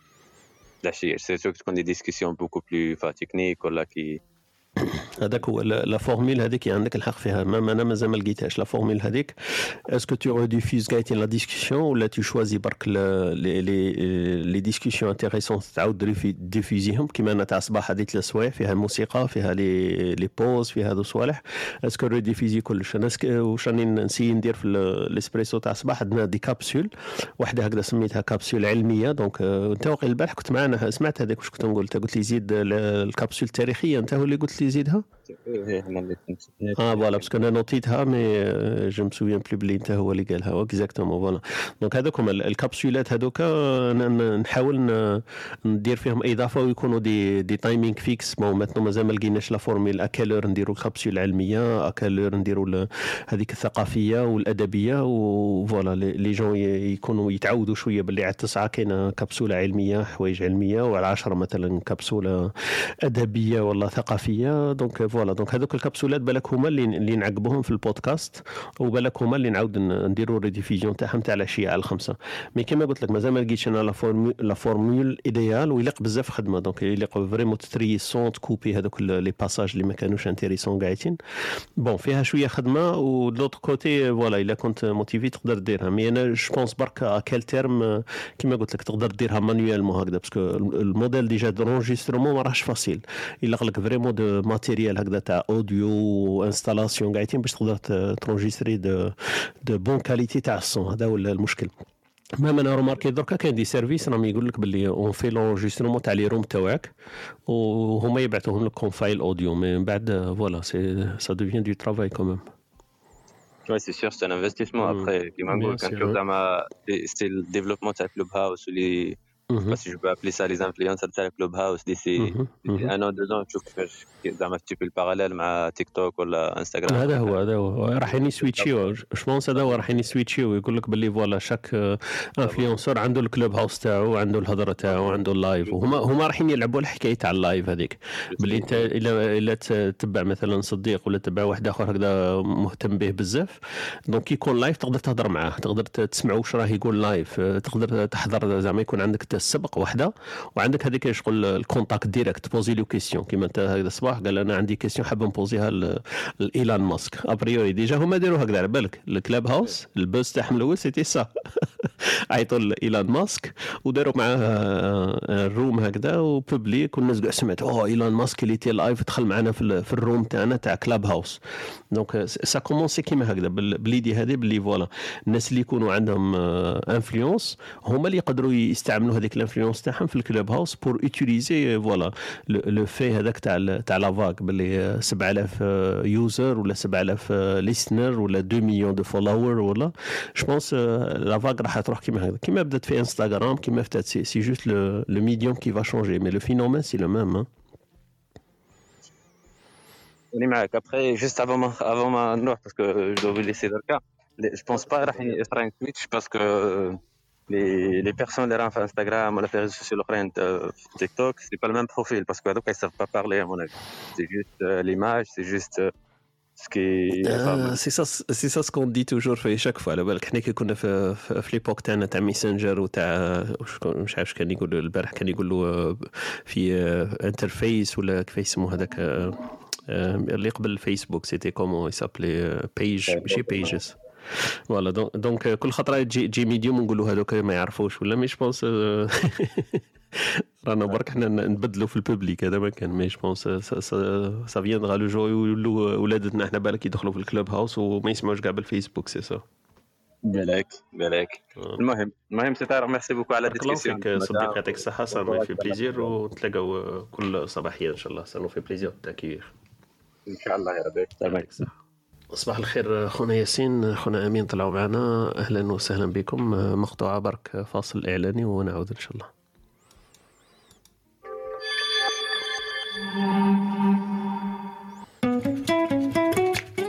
العشيه c'est sûr que تكون des discussions beaucoup plus techniques ولا qui هذاك هو la formule هذيك عندك الحق فيها. ما أنا مازال ما لقيتهاش. la formule هذيك. est-ce que tu rediffuses certaines la discussion ولا tu choisis برك les les discussions intéressantes تعاود diffuser هم كيما أنا تاع الصباح هذيك ثلاث سوايع فيها الموسيقى فيها les les pauses فيها هذو الصوالح est-ce que rediffuser كلش؟ أنا واش راني ن essayer ندير في الإسبريسو تاع الصباح عندنا des capsules واحدة هكذا سميتها كابسول علمية. donc انت واقيلا البارح. كنت معنا سمعت هذاك واش كنت نقول قلت لي زيد الكابسول التاريخية. انت هو اللي قلت لي Is it huh? آه voilà parce que أنا noter تها mais je me souviens بلي بلي انت هو اللي قالها exactement voilà donc هذوك هما الكابسولات هذوك نحاول ندير فيهم إضافة ويكونوا des des timings fixes bon maintenant مازال ما لقيناش la formule à quelle heure نديروا الكابسول العلميه à quelle heure نديروا هذيك الثقافية والأدبية و voilà les gens يكونوا يتعودوا شوية باللي على التسعه كاينة كبسوله علمية حوايج علمية وعلى 10 مثلا كبسوله أدبية ولا ثقافية. donc voilà. donc هذوك الكبسولات بالك هما اللي اللي في البودكاست وبالك هما اللي نعاود نديروا rediffusion تاعهم تاع العشيه على الخمسة. mais كما قلت لك مازال ما لقيتش أنا la formule l'idéale ويليق بزاف خدمة. donc يليق vraiment ت trier son ت couper هذوك les passages اللي ما كانوش intéressants قاعدين. bon فيها شوية خدمة و de l'autre côté voilà إلا كنت motivé تقدر ديرها. mais أنا je pense برك à quel terme كما قلت لك تقدر ديرها manuellement هكذا parce que ال modèle déjà d'enregistrement ما راهش facile يلق لك vraiment du matériel هكذا تاع audio و installation قاعدين باش تقدر ت enregistrer de de bonne qualité تاع ال son هذا هو المشكل même أنا remarqué دركا كاين des services راهم يقول لك باللي on fait l'enregistrement تاع les rooms تاعك وهما يبعثوهم لك comme file audio mais من بعد voilà c'est ça devient du travail quand même Ouais, c'est sûr, c'est un investissement. Mm. Après, ouais. زعما c'est le développement تاع Clubhouse je peux appeler ça les influenceurs تاع Clubhouse un an deux ans تشوف كيفاش زعما le parallèle مع تيك توك ولا انستغرام هذا هو هذا هو. راح ي switcher و je pense هذا هو راح ي switcher و يقول لك باللي voilà chaque influenceur عنده ال Clubhouse تاعو عنده الهضرة تاعو عنده ال live وهما هما رايحين يلعبوا الحكاية تاع ال live هذيك. باللي انت إلا إلا تتبع مثلا صديق ولا تتبع واحد آخر هكذا مهتم به بزاف. donc يكون live تقدر تهضر معاه تقدر تسمع واش راه يقول live تقدر تحضر زعما يكون عندك السبق وحده. وعندك هذيك شغل ال contact direct ت poser له question. كيما انت هكذا الصباح قال أنا عندي question حاب ن poser ها لايلان ماسك. a priori déjà هما داروا هكذا على بالك. ال Clubhouse ال buzz تاعهم الأول c'était ça. عيطوا لايلان ماسك. وداروا معاه ال room هكذا و public والناس كاع سمعت أوه إيلان ماسك il était live دخل معنا في, ال room تاعنا تاع Clubhouse. donc ça commençait كيما هكذا بال idée هذه باللي voilà. الناس اللي يكونوا عندهم influence هما اللي يقدروا يستعملوا هذيك ال influence تاعهم في ال Clubhouse pour utiliser voilà le fait هذاك تاع تاع la vague باللي 7000 users ولا 7000 listeners ولا 2 مليون de followers ولا. je pense la vague راح تروح كيما هكذا. كيما بدأت في انستغرام كيما بدأت c'est, c'est juste le médium qui va changer mais le phénomène c'est le même راني معاك. après juste avant ما avant ما نروح parce que je laissé دركا je pense pas راح يصرا switch parce que les, les personnes les في انستغرام ولا في réseaux sociaux الاخرين في TikTok c'est pas ال même profil parce que هذوك ils savent pas parler à mon avis c'est juste l'image c'est juste ce que c'est ça c'est ça ce qu'on dit toujours في chaque fois على بالك حنا كي كنا في في l'époque تاعنا تاع Messenger وتاع مش عارف كان يقول البارح كان يقول له في انترفيس ولا كيف يسموه هذاك اللي قبل الفيسبوك سيتي كومون يسابلي بيج ماشي بيجز فوالا دونك كل خطرة تجي تجي ميديوم ونقولوا هذوك ما يعرفوش ولا مش بونس رانا برك حنا نبدلوا في البوبليك هذا ما كان مي بونس سا فيندغا لو جو يولوا ولادتنا حنا بالك يدخلوا في الكلوب هاوس وما يسمعوش كاع بالفيسبوك سي سا بالك بالك. المهم المهم c'est tard merci beaucoup على discussion صديقي يعطيك الصحة ça fait plaisir ونتلاقاو كل صباحية إن شاء الله ça fait plaisir take care إن شاء الله يا ربي. تمام صباح الخير خونا ياسين. خونا أمين طلعوا معنا. أهلا وسهلا بكم. مقطوعه برك فاصل إعلاني ونعود إن شاء الله.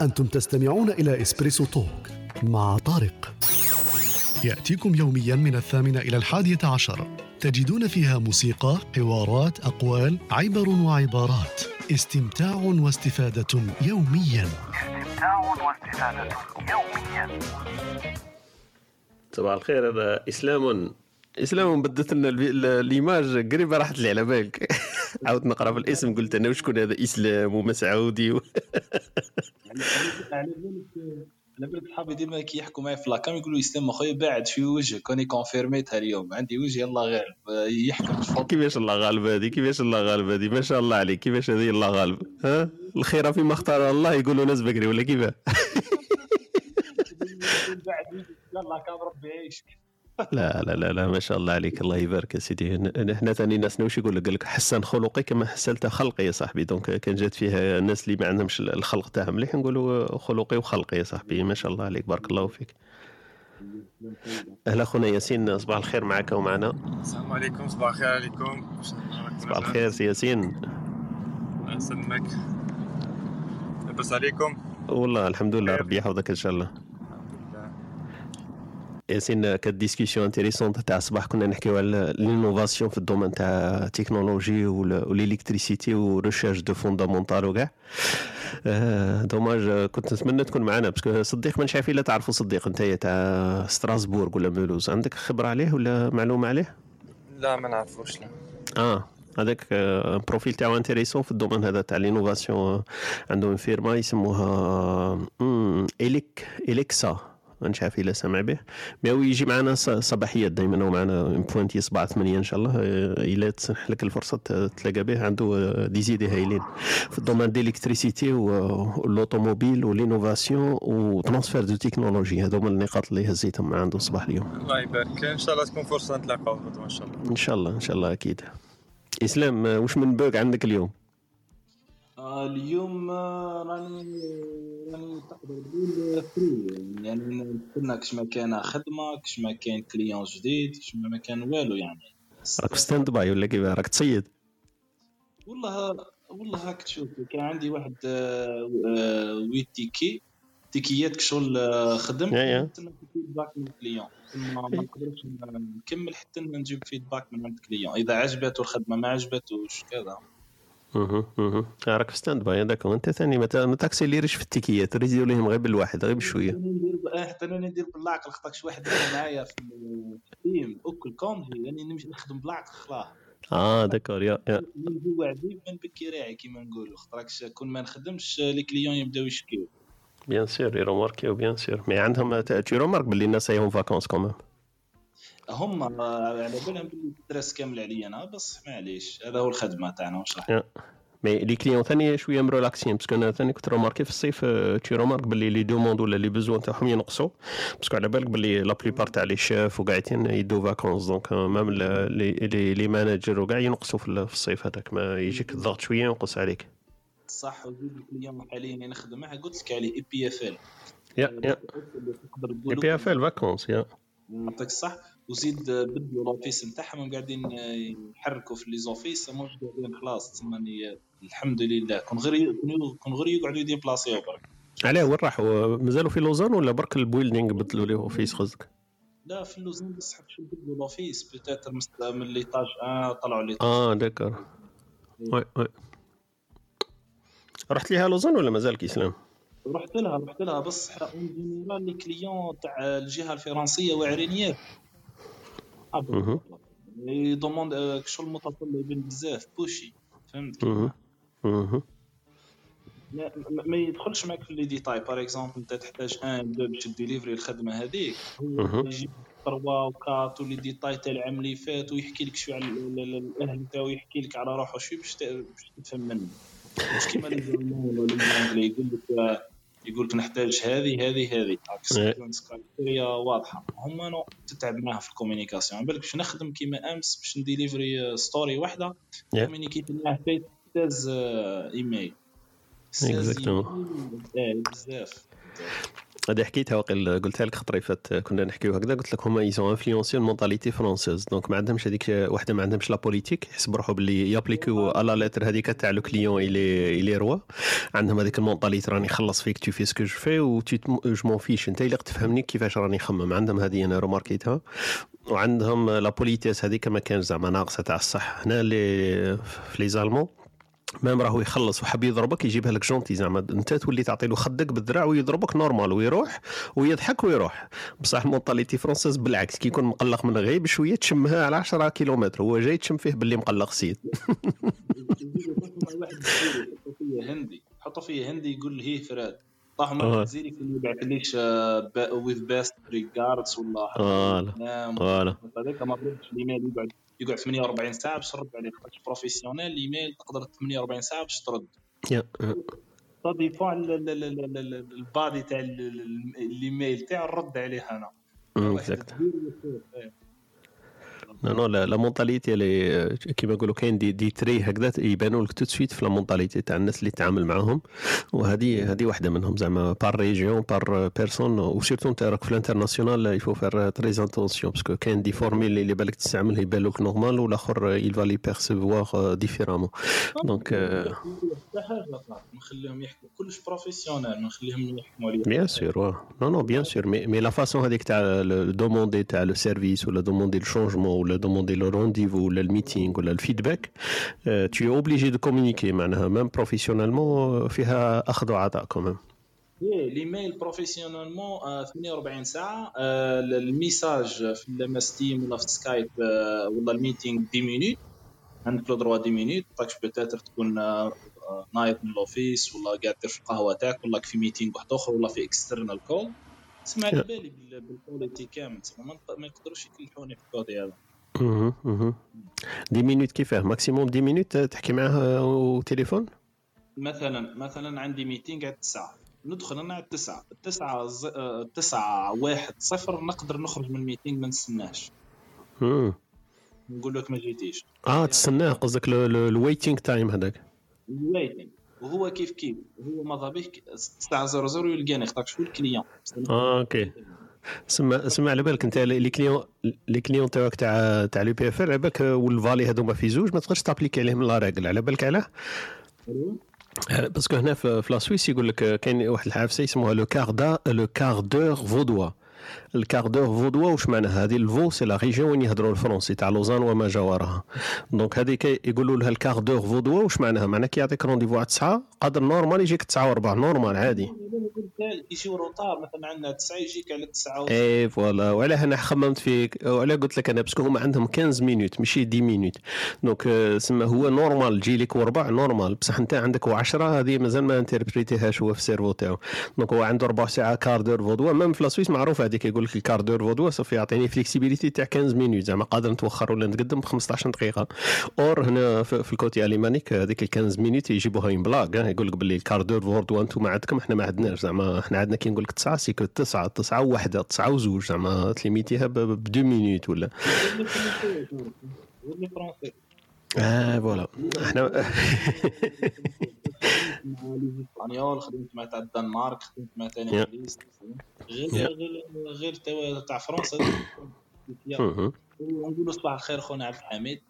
أنتم تستمعون إلى Espresso Talk مع طارق. يأتيكم يوميا من الثامنة إلى الحادية عشر. تجدون فيها موسيقى حوارات أقوال عبر وعبارات. استمتاع واستفادة يوميا. استمتاع واستفادة يوميا صباح الخير هذا إسلام. إسلام بدت لنا الإيماج. قريبة راحت لي على بالك. عاود نقرأ في الاسم قلت أنا وشكون هذا؟ إسلام ومسعودي و... على بالك صحابي ديما كي يحكوا معايا في la cam يقولوا اسلام أخويا باعد في وجهك كوني confirmé تها اليوم. عندي وجه يلا غالب. يحكم كيفاش الله غالب هذه كيفاش الله غالب هذه ما شاء الله عليك. كيفاش هذه الله غالب؟ ها؟ الخير فيما اختار الله يقولوا ناس بكري ولا كيفاه؟ بعد يلا كان ربي يعيشك لا لا لا لا ما شاء الله عليك الله يبارك يا سيدي. نحن ثاني ناس واش يقول لك؟ حسن خلقي كما حسنت خلقي يا صاحبي. donc كان جات فيها الناس اللي ما عندهمش الخلق تاعهم مليح نقولوا خلقي وخلقي يا صاحبي. ما شاء الله عليك بارك الله فيك. أهلا خونا ياسين صباح الخير معك ومعنا. السلام عليكم صباح الخير عليكم. صباح الخير سي ياسين. الله يسلمك. لاباس عليكم؟ والله الحمد لله ربي يحفظك إن شاء الله. ياسين كانت discussion intéressante تاع الصباح كنا نحكيو على l'innovation في ال domaine تاع ال technologie وال électricité و recherche de fondamentale وكاع آه، dommage كنت نتمنى تكون معنا parce que صديق من عارف إلا تعرفوا صديق أنت تاع ستراسبورغ ولا مولوز عندك خبرة عليه ولا معلومة عليه؟ لا ما نعرفوش لا. آه هذاك آه، profil تاعو intéressant في ال domaine هذا تاع l'innovation عندهم firme يسموها اليك اليكسا مانيش عارف الا سامع به. mais هو يجي معنا صباحيات دائما هو معنا pointé 7 8 إن شاء الله. آه، الا تسنح لك الفرصه تلاقى به. عنده آه، des idées هايلين. في الدومين ديليكتريسيتي واللوطوموبيل ولينوفاسيون وترانسفير دو تكنولوجي. هذو من النقاط اللي هزيتهم عنده الصباح اليوم. الله يبارك. إن شاء الله تكون فرصة نتلاقاو. إن شاء الله. إن شاء الله إن شاء الله أكيد. إسلام آه، واش من book عندك اليوم؟ اليوم راني راني تقدر تقول free يعني كنا كش ما كان خدمة كش ما كان client جديد كش ما كان والو يعني. راك في stand-by ولا كيف؟ راك تصيد. والله والله هاك تشوف. كان عندي واحد آه، آه، ويت تيكي. tickets يات كشغل آه، خدم. نستنى feedback من ال client ما ما نقدرش نكمل حتى نجيب feedback من عند ال client إذا عجبته الخدمة ما عجبتوش كذا. أها أها راك في stand-by هذاك وانت ثاني ما تا- ما t'accélérer يش في ال tickets يات résultat لهم غير بالواحد غير بشوية. حتى أنا ندير آه، حتى أنا ندير بالعقل خاطرش واحد معايا في ال team. اكل congé يعني نمشي نخدم بالعقل خلاه آه d'accord يا يا. من جوا من بكي راعي كيما نقولوا. خاطركش كون ما نخدمش les clients يبداو يشكيو. bien sûr يروماركيو bien sûr mais عندهم tu remarques باللي الناس راهم vacances quand même هم آه، على بالهم باللي stress كامل عليا أنا بس معليش هذا هو الخدمة تاعنا واش راح mais les clients ثاني شوية مريلاكسين parce que أنا ثاني كنت روماركي في الصيف آه، tu remarques باللي les demandes ولا les besoins تاعهم ينقصوا. parce que على بالك باللي la plupart تاع les chefs وقاعدين يدو vacances donc même les les managers وكاع ينقصوا في ال- في الصيف هذاك. ما يجيك الضغط شوية ينقص عليك. صح وزيد ال client حاليا اللي نخدم معاه قلت لك عليه إي بي إف إل. يا يا. إي بي إف إل فاكونس يا. يعطيك الصح وزيد بدلوا l'office نتاعهم قاعدين يحركوا في les offices موش قاعدين خلاص تسمى الحمد لله. كون غير كون غير يقعدوا يديبلاسيو برك. علاه وين راحوا؟ مازالوا في لوزان ولا برك ال building بدلوا les offices قصدك؟ لا في اللوزان بس حتى شو بدلوا l'office peut-être من l'étage 1 طلعوا l'étage آه d'accord وي وي. رحت ليها لوزان ولا مازال كيسلام رحت لها رحت لها بس en général les clients تاع الجهة الفرنسية واعرين يدوموند شغل متطلبين بزاف bouché فهمت. ما, يدخلش معك في les détails par exemple انت تحتاج un deux باش délivrer الخدمه هذيك. هو يجيب 3 وكات و les détails تاع العام اللي فات ويحكي لك شوية على ال- ال- الاهل نتاعو يحكي لك على روحه شوية باش تفهم منه مش كيما les Allemands ولا les Anglais يقول لك يقول لك نحتاج هذه هذه هذه إيه. criteria واضحة هما نو تتعب معاها في ال communication على بالك باش نخدم كيما أمس باش نديليفري story واحدة Yeah. communiquit معاه في 16 إيميل 16 Exactement. email. آه، بزاف هذه حكيتها وقيل قلتها لك خطري فات كنا نحكيو هكذا. قلت لك هما ils sont influencés ال mentalité française donc ما عندهمش هذيك وحدة ما عندهمش la politique يحسب روحو باللي يابليكيو à la lettre هذيك تاع le client il est il est roi عندهم هذيك ال mentalité راني خلص فيك tu fais ce que je veux و je m'en fiche أنت اللي تفهمني كيفاش راني نخمم عندهم هذه أنا روماركيتها وعندهم la politesse هذيك ما كانش زعما ناقصة تاع الصح. هنا اللي في les Allemands même راهو يخلص وحاب يضربك يجيبها لك gentil زعما. أنت تولي تعطي له خدك بالذراع ويضربك normal ويروح ويضحك ويروح. بصح ال mentalité française بالعكس كي يكون مقلق من غيب شوية تشمها على 10 كيلومتر هو جاي تشم فيه باللي مقلق سيد. هندي يحطوا فيه هندي يقول هيه فراد آه. مع جزيري كان يبعث ليش وذ بيست ريجاردز ولا فوالا نعم فوالا هذاك ما بردش الايميل يقعد يقعد 48 ساعة باش ترد عليه خاطر بروفيسيونيل الايميل تقدر 48 ساعة باش ترد. ديفون على ال- ال- ال- ال- ال- البادي تاع ال- ال- الايميل تاعو نرد عليه أنا نو لا لا مونتاليتي اللي كيما نقولوا كاين دي دي تري هكذا يبانوا لك تو سويت في لا مونتاليتي تاع الناس اللي تتعامل معاهم. وهذه هذه واحدة منهم زعما par région par personne و surtout انت راك في ال international il faut faire très attention parce que كاين des formules اللي بالك تستعمل يبان لك normal والاخر il va les percevoir différemment donc. نخليهم يحكوا. كلش professionnel نخليهم يحكموا عليا bien sûr non non bien sûr mais mais la façon هذيك تاع demander تاع le service ولا demander ال changement ولا demander le rendez-vous ولا ال meeting ولا ال feedback tu es obligé de communiquer معناها même professionnellement فيها اخذ وعطاء quand même ال email professionnellement آه، 48 ساعه ال message في لما ستيم ولا في سكايب آه، ولا ال meeting 10 minutes عندك le droit 10 minutes باكش peut-être تكون نايض من ال office ولا قاعد في القهوه تاعك ولا في meeting واحد اخر ولا في external call تسمع على بالي بال- بال qualité كامل ما يقدروش يكلحوني في الكودي هذا. dix minutes كيفاه؟ maximum dix minutes تحكي معاه وتليفون؟ مثلا مثلا عندي meeting على التسعة ندخل أنا على التسعة التسعة ز... آه، التسعة واحد صفر نقدر نخرج من ال meeting ما نستناش. نقول لك ما جيتيش. آه تستناه قصدك ال waiting time هذاك. waiting وهو كيف كيف؟ هو ماذا بك الساعة 00 يلقاني خاطر شو ال client آه okay. سمع سمع على بالك انت les clients les clients تاعك تاع تاع l'EPF على بالك وال Valais هذوما في زوج ما تقدرش t'appliquer عليهم la règle على بالك علاه؟ آه، parce que هنا في la Suisse يقول لك كاين واحد الحافسه يسموها le quart d'a le quart d'heure vaudois ال quart d'heure vaudois واش معناها هذه ال Vaud c'est la région وين يهضروا ال français تاع لوزان وما جاورها donc هذيك يقولوا لها ال quart d'heure vaudois واش معناها معناها كي يعطيك rendez-vous على 9 قادر normal يجيك 9 وربع normal عادي يجيو retard مثلا عندنا 9 يجيك على 9 اي voilà وعلاه أنا خممت فيك وعلاه قلت لك أنا parce que هما عندهم 15 minutes ماشي 10 minutes donc سما هو normal تجي لك وربع normal بصح انت عندك 10 هذه مازال ما انتربريتيهاش هو في ال cerveau تاعو donc هو عنده ربع ساعه quart d'heure vaudois même في la Suisse معروف هذيك يقول لك ال quart d'heure vaudois سوف يعطيني flexibilité تاع 15 minutes زعما قادر نتوخر ولا نتقدم ب 15 دقيقة. or هنا في ال côté alémanique هذيك ال 15 minutes يجيبوها ين بلاك يقول لك باللي ال quart d'heure vaudois أنتم عندكم إحنا ما عندناش. زعما إحنا عندنا كي نقول لك 9 سيكو 9 9 وحده 9 وزوج. زعما تليميتيها ب 2 minutes ولا. آه voilà إحنا مع les espagnols خدمت مع تاع الدنمارك خدمت مع تاع Yeah. انجليز غير. غير غير تاع فرنسا. ونقولوا صباح الخير خونا عبد الحميد.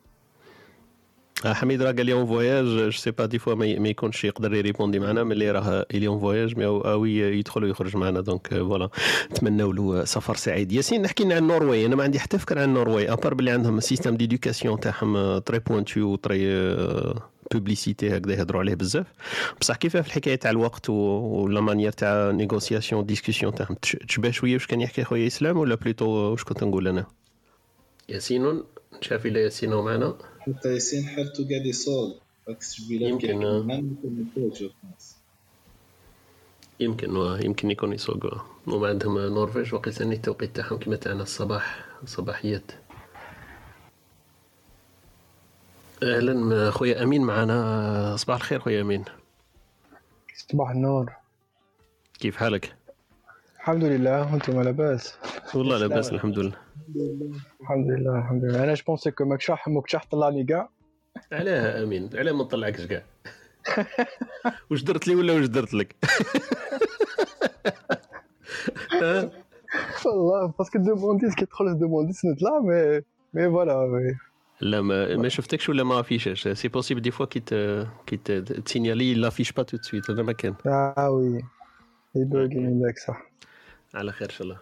آه، حميد راه قال لي en voyage je sais pas des fois ما يكونش يقدر يريبوندي معنا ملي راه الي en voyage mais oui يدخل ويخرج معنا. donc آه، voilà نتمنوا له سفر سعيد. ياسين نحكي لنا عن النرويج أنا ما عندي حتى فكرة عن النرويج à part باللي عندهم système d'éducation تاعهم très pointu و très publicité هكذا يهضروا عليه بزاف. بصح كيف في الحكاية تاع الوقت ولا manière تاع négociation discussion تاعهم تش- تشبه شوية واش كان يحكي خويا اسلام ولا plutôt واش كنت نقول أنا؟ ياسين شاف إلا ياسين معنا؟ حتى ياسين حالته قاعد يصول يمكن، آه. يمكن آه، يمكن يكون يسوق. آه. هما عندهم نرويج وقيت اني التوقيت تاعهم كما تاعنا الصباح صباحيات. أهلا. خويا أمين معنا. صباح الخير خويا أمين. صباح النور. كيف حالك؟ الحمد لله. وأنتم لاباس؟ والله لاباس الحمد لله. الحمد لله الحمد لله. أنا je pensais que ماك شاح موك شاح طلعني كاع؟ علاه أمين. علاه ما نطلعكش كاع. واش درت لي ولا واش درت لك؟ والله parce que دومونديت كي تدخل دومونديت نطلع mais mais voilà لا ما, ما شفتكش ولا ما فيشاش c'est possible des fois كي ت كي ت- تسينيالي l'affiche pas tout de suite هذا ما كان آه oui يبوغي من ذاك صح على خير ان شاء الله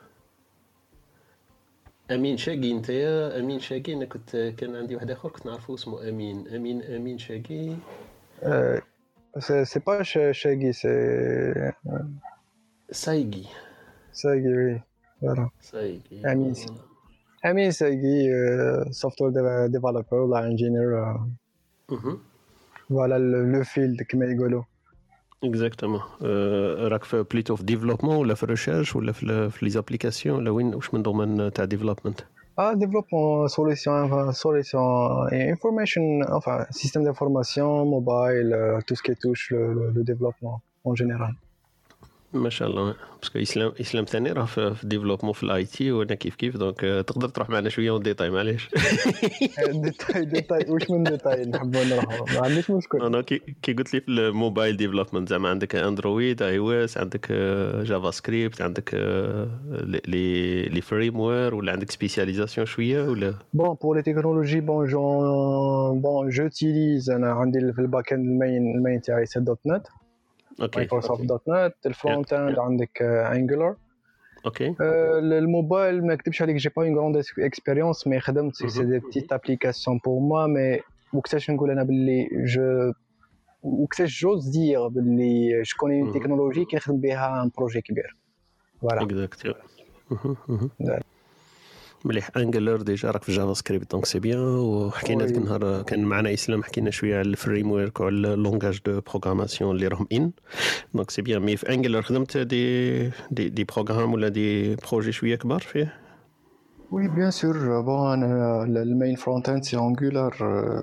امين شاقي انت يا امين شاقي أنا كنت كان عندي واحد اخر كنت نعرفه اسمه امين امين امين شاقي c'est pas شاقي c'est سايقي ساقي oui voilà سايقي أمين. امين ساقي software developer ولا ingénieur مهم. voilà le field كما يقولوا exactement آه، راك في plutôt في développement ولا في recherche ولا في في les applications ولا وين واش من domaine تاع développement Ah, développement, solution, enfin, solution, et information, enfin, système d'information, mobile, euh, tout ce qui touche le, le- le développement en général. ما شاء الله. parce que إسلام إسلام ثاني راه في développement في ال IT وأنا كيف كيف؟ donc آه، تقدر تروح معنا شوية وديتاي معليش. ديتاي ديتاي واش من ديتاي نحبوا نروحوا ما عنديش مشكل. أنا كي قلت لي في ال mobile development زعما عندك Android iOS عندك JavaScript عندك آه، les les framework ولا عندك spécialisation شوية ولا؟ bon pour les technologies bon j'en bon j'utilise أنا عندي في ال back end ال main ال main تاعي c'est dot net okay Microsoft dot net ال front end عندك Angular okay. الموبايل ما نكذبش عليك j'ai pas une grande expérience mais خدمت c'est des petites applications pour moi mais وقتاش نقول أنا باللي je وقتاش j'ose dire باللي je connais une. technologie كي نخدم بها un projet كبير. voilà exact. مليح Angular déjà راك في JavaScript donc c'est bien وحكينا oui. ذاك النهار كان معنا إسلام حكينا شوية على ال framework وعلى ال langage de programmation اللي راهم ان donc c'est bien mais في Angular خدمت des des des programmes ولا des projets شوية كبار فيه Oui, bien sûr. Bon, euh, le, le main front-end, c'est Angular euh,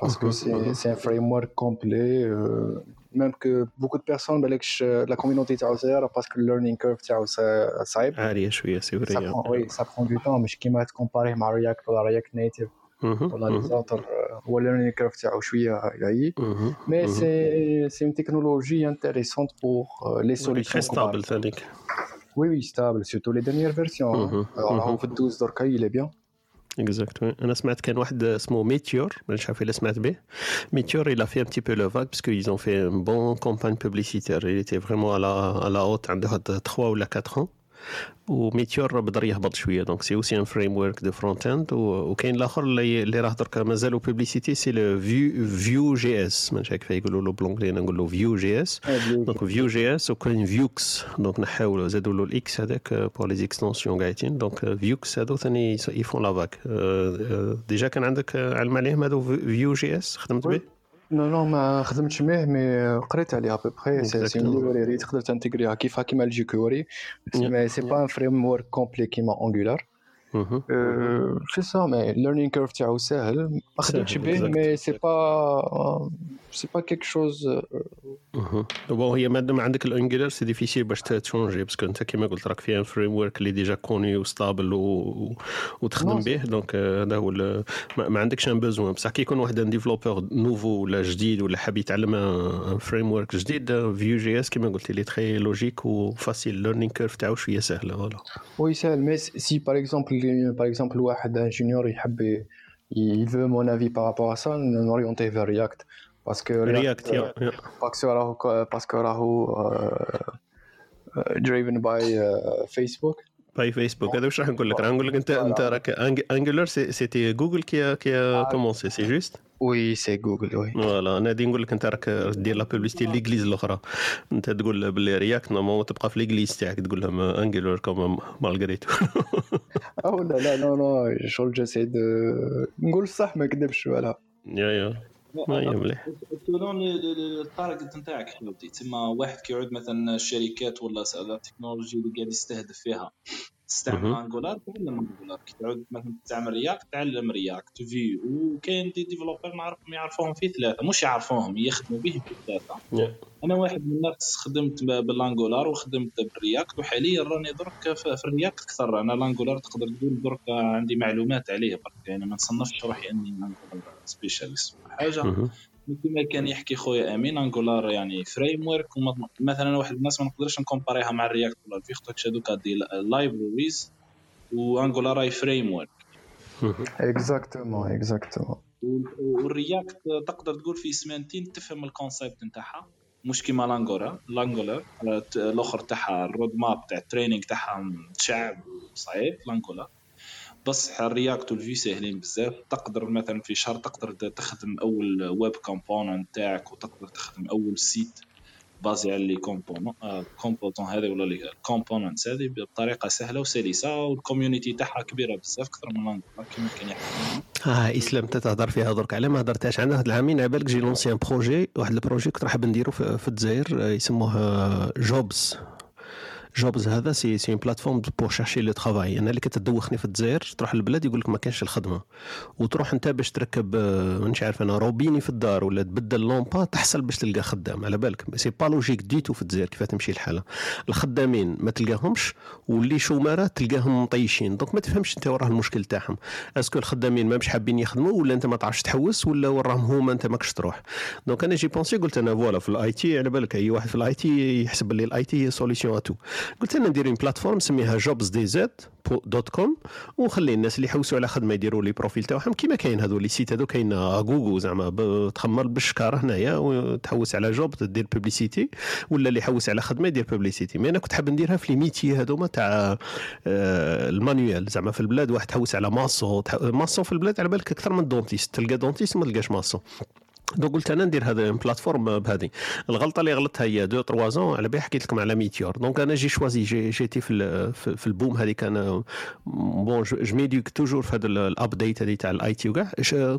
parce que c'est c'est un framework complet. euh, même que beaucoup de personnes, ben, like, je- la communauté تاعو parce que le learning curve تاعو صا- صعيب. عاليه شوية سي Ça فري prend, oui, ça prend du temps. مش كيما تكومباري مع React ولا React Native ولا les autres. euh, هو learning curve تاعو شوية يعيي. Mais c'est c'est une technologie intéressante pour euh, les تري solutions. ستابل globales. ثانيك Oui, oui, stable. Surtout les dernières versions. hein. Mhm, Alors, mhm. on fait 12 دركا, il est bien. Exactement. On a ce matin, ce mot Meteor, ben, je fait le smat B. Meteor, il a fait un petit peu le vague parce qu'ils ont fait une bonne campagne publicitaire. Il était vraiment à la, à la haute, à 3 ou 4 ans. وميتيور بدر يهبط شوية. دونك سي اوسي ان فريم ورك دو فرونت اند وكاين الآخر اللي اللي راه دركا مازالو بوبليسيتي سي لو فيو فيو جي اس ما كيف يقولوا له بالونجلي أنا نقول له فيو جي اس دونك فيو جي اس وكاين فيوكس دونك نحاولوا زادوا له الإكس هذاك بور لي زيكستونسيون قاعدين دونك فيوكس هذو ثاني يفون لا فاك. déjà كان عندك آه، علم عليهم هذو Vue JS خدمت به non non ما خدمتش به mais قريت عليها ابوبخي سي سي Exactement. library تقدر تنتجريها كيفها كيما ال jQuery mais c'est pas un framework complet كيما Angular مهم. c'est ça mais ال learning curve تاعو ساهل ما خدمتش ساهل، به exact. mais c'est pas c'est pas quelque chose مهم. bon هي مادام عندك ال Angular c'est difficile باش تشونجي parce que انت كيما قلت راك فيها framework اللي déjà connu و stable و... وتخدم non، به donc آه، هذا هو ال- ما, ما عندكش un besoin بصح كي يكون واحد un développeur nouveau ولا جديد ولا حاب يتعلم un framework جديد Vue JS كيما قلت لي très logique و facile learning curve تاعو شوية سهله voilà oui ساهل mais c'est par exemple par exemple واحد ingénieur يحب ي- il veut mon avis par rapport à ça نوريونتيه vers React. Que React que راهو que راهو by uh, Facebook. by Facebook هذا واش راح نقول لك راح نقول لك انت انت راك Angular c'était Google qui qui commençait c'est juste oui c'est Google oui voilà أنا غادي نقول لك انت راك دير la publicité l'église الاخرى انت تقول باللي React normalement تبقى في l'église تاعك تقول لهم Angular comme malgré tout oh la la non non شغل j'essaie نقول صح ما كذبش ولا يا يا ما هي مليح selon ال target نتاعك حبيبتي تما واحد كيعود مثلا الشركات ولا التكنولوجي اللي قاعد يستهدف فيها. تستعمل. Angular تعلم Angular كي تعود مثلا تستعمل React تعلم React Vue وكاين des developers نعرف يعرفوهم في ثلاثة مش يعرفوهم يخدموا به في ثلاثة يا. أنا واحد من الناس خدمت بال Angular وخدمت بال React وحاليا راني درك في في ال React أكثر أنا ال Angular تقدر تقول درك عندي معلومات عليه برك يعني ما نصنفش روحي أني Angular specialist حاجة. كما كان يحكي خويا أمين Angular يعني framework مثلا واحد الناس ما نقدرش نكومباريها مع ال React ولا الفيختك هذوك des libraries و Angular راي framework. exactement exactement وال React تقدر تقول في سمانتين تفهم ال concept نتاعها. مش كيما l'Angular l'Angular الأخر تاعها ال roadmap تاع ال training تاعها شعب صعيب l'Angular بصح ال React وال Vue ساهلين بزاف. تقدر مثلا في شهر تقدر تخدم أول web component تاعك وتقدر تخدم أول site basé على les composants composants هذه ولا les components هذه بطريقة سهلة وسلسة وال community تاعها كبيرة بزاف أكثر من l'Angular كما كان يحكي آه إسلام أنت تهضر فيها درك على ما هضرتهاش عندنا؟ هاد العامين على بالك j'ai lancé un projet واحد ال projet كنت راح نديرو في, الجزائر آه، يسموه Jobs Jobs هذا c'est c'est plateforme pour chercher le travail أنا اللي كتدوخني في الجزائر تروح للبلاد يقول لك ما كانش الخدمة. وتروح أنت باش تركب آه، مانيش عارف أنا روبيني في الدار ولا تبدل لومبا تحصل باش تلقى خدام. على بالك c'est pas logique du tout في الجزائر كيف تمشي الحالة. الخدامين ما تلقاهمش واللي شومارات تلقاهم مطيشين. donc ما تفهمش أنت وراه المشكل تاعهم. est-ce que الخدامين ما مش حابين يخدموا ولا أنت ما تعرفش تحوس ولا وراهم هما أنت ماكش تروح. donc أنا j'ai pensé قلت أنا voilà في ال IT على بالك أي واحد في ال IT يحسب باللي ال IT هي solution à tout قلت أنا ندير une plateforme نسميها Jobs DZ dot com ونخلي الناس اللي يحوسوا على خدمة يديروا les profils تاعهم. كيما كاين هذو les sites هذو كاين غوغو زعما تخمر بالشكاره هنايا وتحوس على job تدير publicité ولا اللي يحوس على خدمة يدير publicité mais أنا كنت حاب نديرها في les métiers هذوما تاع آه، ال manuel. زعما في البلاد واحد تحوس على ماسو ماسو في البلاد على بالك أكثر من dentiste تلقى dentiste ما تلقاش ماسو. donc قلت أنا ندير هذا plateforme بهذه. الغلطة اللي غلطتها هي deux trois ans على بالي حكيت لكم على Meteor. donc أنا j'ai choisi j'ai j'étais في في ال boom هذيك أنا bon je m'éduque toujours في هذا ال update هذه تاع ال IT وكاع.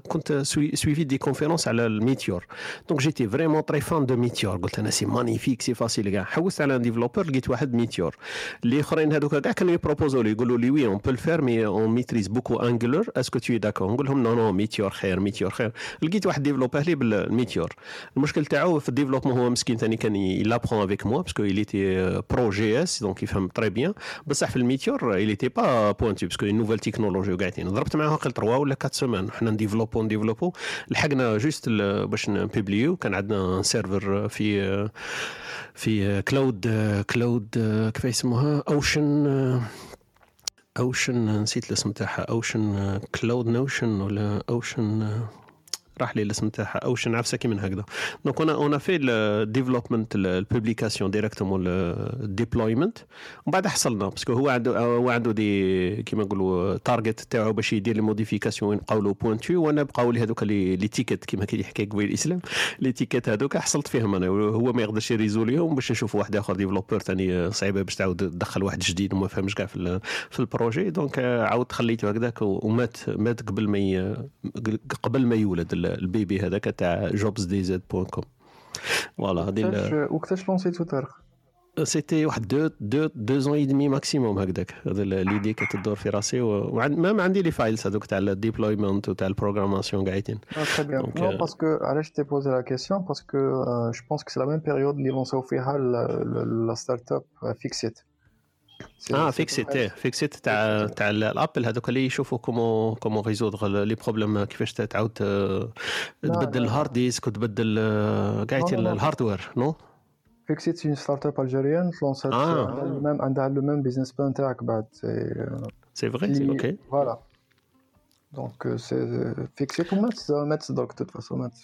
كنت suis suivi des conférences على ال Meteor donc j'étais vraiment très fan de Meteor. قلت أنا c'est magnifique c'est facile كاع. حوست على developer لقيت واحد Meteor. اللي آخرين هذوك كاع كانوا يبروبوزو لي يقولوا لي oui on peut le faire mais on maîtrise beaucoup Angular est-ce que t'es d'accord نقول لهم non non Meteor خير Meteor خير. لقيت واحد developer بال Meteor المشكل تاعو في ال développement هو مسكين ثاني كان يلابخون avec moi parce que il était pro JS donc يفهم très bien بصح في ال Meteor il était pas pointu parce que nouvelle technologie وقاعدين ضربت معاه قل 3 ولا 4 semaines حنا نديفلوبو نديفلوبو لحقنا juste باش نبيبليو كان عندنا server في في cloud cloud كيف يسموها Ocean Ocean نسيت الاسم تاعها Ocean cloud نوشن ولا Ocean راح لي الاسم تاعها Ocean عفسه كي من هكذا. donc أنا on في ال development ال publication directement ال deployment ومن بعد حصلنا parce que هو عنده هو عنده des كيما نقولوا target تاعو باش يدير لي modifications وين بقاو له بوينتو وأنا بقاو لي هذوك les tickets كيما كي يحكي قبيل الإسلام. les tickets هذوك حصلت فيهم أنا هو ما يقدرش يريزوليهم باش نشوف واحد آخر developer ثاني صعيبة باش تعاود تدخل واحد جديد وما فهمش كاع في في ال projet. donc عاود خليته هكذاك ومات مات قبل ما قبل ما يولد ال bébé هذاك تاع Jobs DZ point com voilà هذه ال- وقتاش وقتاش لونسيتو طارق c'était واحد deux deux deux ans et demi maximum هكذاك هذا l'idée كانت تدور في راسي وعند ما عندي les files هذوك تاع ال deployment وتاع ال programmation قاعدين très bien Donc, non euh, parce que علاش t'ai posé la question parce que je pense que c'est la même période اللي لونساو فيها la startup Fixit آه Fixit إيه، Fixit تاع تاع ال Apple هذوك اللي يشوفوا comment comment résoudre les problèmes كيفاش تعاود آه، تبدل ال hard disk وتبدل آه، كاع لا. ال hardware non؟ Fixit c'est startup algérienne لونسات آه. عندها ال même عندها le même business plan تاعك بعد c'est vrai OK voilà donc c'est Fixit ومات مات de toute façon مات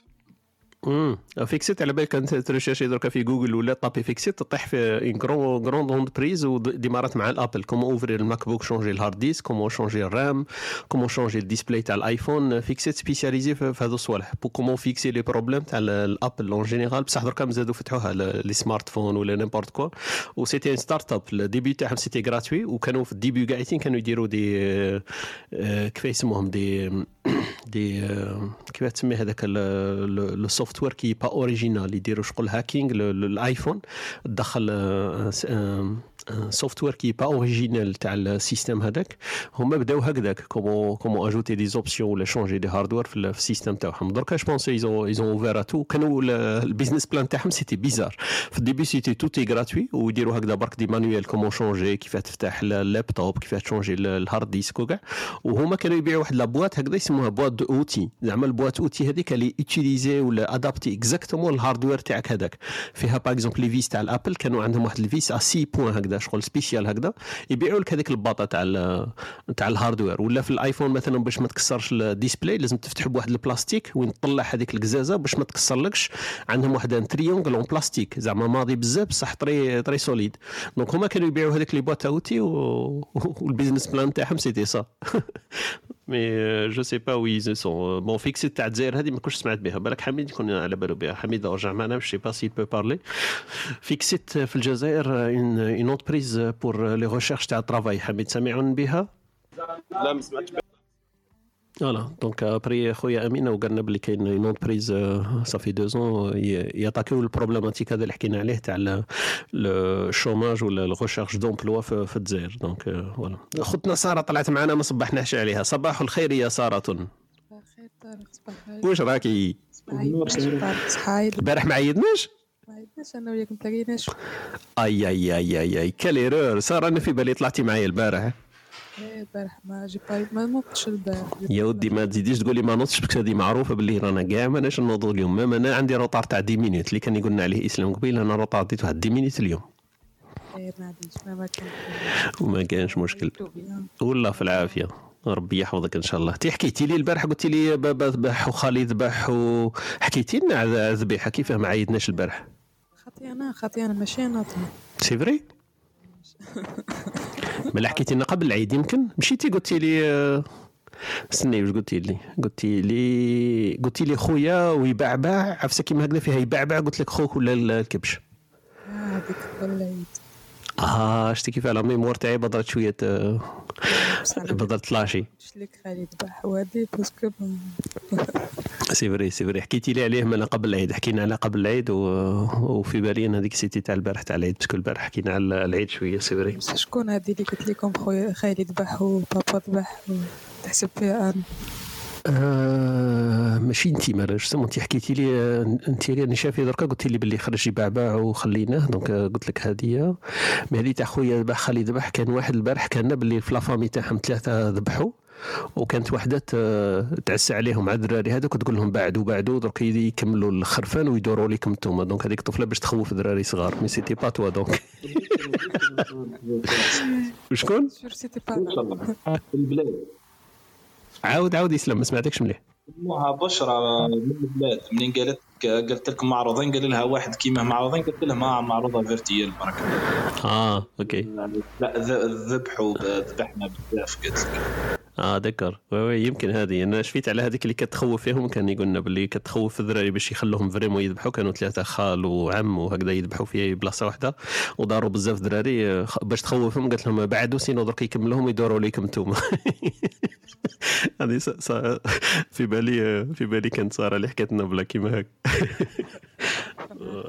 امم Fixit على بالك أنت تريشيرشي دركا في جوجل ولا طابي Fixit تطيح في une grande grande entreprise وديمارات مع ال Apple comment ouvrir ال MacBook changer ال hard disk comment changer ال RAM comment changer ال display تاع ال iPhone Fixit spécialisée في هذو الصوالح. comment fixer les problèmes تاع ال Apple en général بصح دركا زادوا فتحوها les smartphones ولا n'importe quoi و c'était une start-up ال début تاعهم c'était gratuit وكانوا في ال début قاعدين كانوا يديروا des آه، كيف يسموهم دي دي آه، كيف تسمي هذاك le software qui est pas original يديروا شغل hacking لل iPhone تدخل software qui est pas original تاع ال système هذاك هما بداو هكذاك comment comment ajouter des options ولا changer des hardware في ال- في ال système تاعهم دركا je pense ils ont ils ont ouvert tout كانوا ال- ال business plan تاعهم c'était bizarre في ال début c'était tout était gratuit ويديروا هكذا برك des manuels comment changer كيف تفتح اللابتوب كيف t-changer ال- ال hard disk وكاع وهما كانوا يبيعوا واحد la boîte هكذا يسموها boîte d'outils زعما ال boîte outils هذيك اللي utiliser ولا adapter exactement ال hardware تاعك هذاك فيها par exemple les vis تاع ال Apple كانوا عندهم واحد ال vis à 6 points هكذا شغل spécial هكذا يبيعوا لك هذيك ال boîte تاع تاع ال hardware. ولا في ال iPhone مثلا باش ما تكسرش ال display لازم تفتح بواحد البلاستيك وين تطلع هذيك القزازة باش ما تكسرلكش. عندهم واحد un triangle en plastique زعما ماضي بزاف بصح طري طري solide donc هما كانوا يبيعوا هذيك les boîtes outils. وال business plan تاعهم c'était ça mais je sais pas oui ils sont bons iFixit تاع الجزائر هذه ما كنتش سمعت بها بالك حميد يكون على بالو بها حميد رجع معنا je sais pas si vous parlez iFixit في الجزائر une une entreprise pour les recherches تاع ال travail حميد سامعون بها لا ما سمعتش voilà donc après خويا امين وقالنا بلي كاين une entreprise ça fait deux ans y'attaquiو ال problématique هذا اللي حكينا عليه تاع ال chômage ولا ال recherche d'emploi في الجزائر. دونك voilà خوتنا سارة طلعت معنا ما صبحناش عليها. صباح الخير يا سارة. خير طارق صباح واش راكي صحايل البارح ما عيدناش ما عيدناش أنا وياك ما تلاقيناش. أي أي أي أي أي. quelle erreur سارة أنا في بالي طلعتي معايا البارح. إيه، البارح ما جي باي ما نوضتش البارح يا ودي ما تزيديش تقولي ما نوضش بك هذه معروفة باللي رانا كاع ماناش نوض اليوم. même أنا عندي retard تاع 10 minutes اللي كان يقولنا عليه إسلام قبيل أنا retard ديت واحد 10 minutes اليوم. خير ما ما ما وما كانش مشكل. والله في العافية. ربي يحفظك إن شاء الله. t'es حكيتي لي البارح قلت لي بابا ذبح وخالي ذبح وحكيتي لنا على الذبيحة كيفاه ما عيدناش البارح؟ خاطي أنا خاطي أنا ماشي أنا c'est vrai؟ ملا حكيتي لنا قبل العيد يمكن مشيتي قلتي لي آه، استني واش قلتي لي؟ قلتي لي قلتي لي خويا ويبعبع عفسه كيما هكذا فيها يبعبع؟ قلت لك خوك ولا الكبش؟ آه، هذيك قبل العيد. آه شتي كيف على mémoire تاعي؟ بدرت شوية بدرت تلاشي قلت لك ذبح وهادي parce que c'est vrai c'est vrai. حكيتي لي عليه من قبل العيد. حكينا على قبل العيد و... وفي بالي أنا هذيك c'était تاع البارح تاع العيد. parce que البارح حكينا على العيد شوية c'est vrai. شكون هادي اللي قلت لكم خويا خالي ذبح وبابا ذبح تحسب فيها أنا آه ماشي انت مالا انت حكيتي لي آه، انت راني شافي دركا قلت لي باللي خرج يبعبع وخليناه donc آه، قلت لك هذه mais هذه تاع خويا ذبح خالي ذبح كان واحد البارح كان باللي في la famille تاعهم ثلاثة ذبحوا وكانت وحدة ت- تعس عليهم مع الدراري هذوك تقول لهم بعدوا بعدوا درك يكملوا الخرفان ويدوروا لكم أنتم donc هذيك الطفله باش تخوف دراري صغار. mais c'était pas toi donc. وشكون؟ sûr c'était pas في البلاد. عاود عاود يسلم ما سمعتكش مليح. سموها بشرى من البلاد. منين قالت قالت لكم معروضين؟ قال لها واحد كيما معروضين؟ قلت لها ما معروضة virtuelle برك آه OK. لا ذ- ذبحوا ذبحنا بزاف قالت لك آه دكر oui oui يمكن هذه. أنا شفيت على هذيك اللي كتخوف فيهم كان يقولنا باللي كتخوف الدراري باش يخلوهم vraiment يذبحوا كانوا ثلاثة خال وعم وهكذا يذبحوا في بلاصة واحدة. وداروا بزاف دراري آه، باش تخوفهم. قالت لهم بعدوا sinon درك يكملوهم يدوروا ليكم أنتم هذه في بالي في بالي كانت سارة اللي حكت لنا بلا كيما هك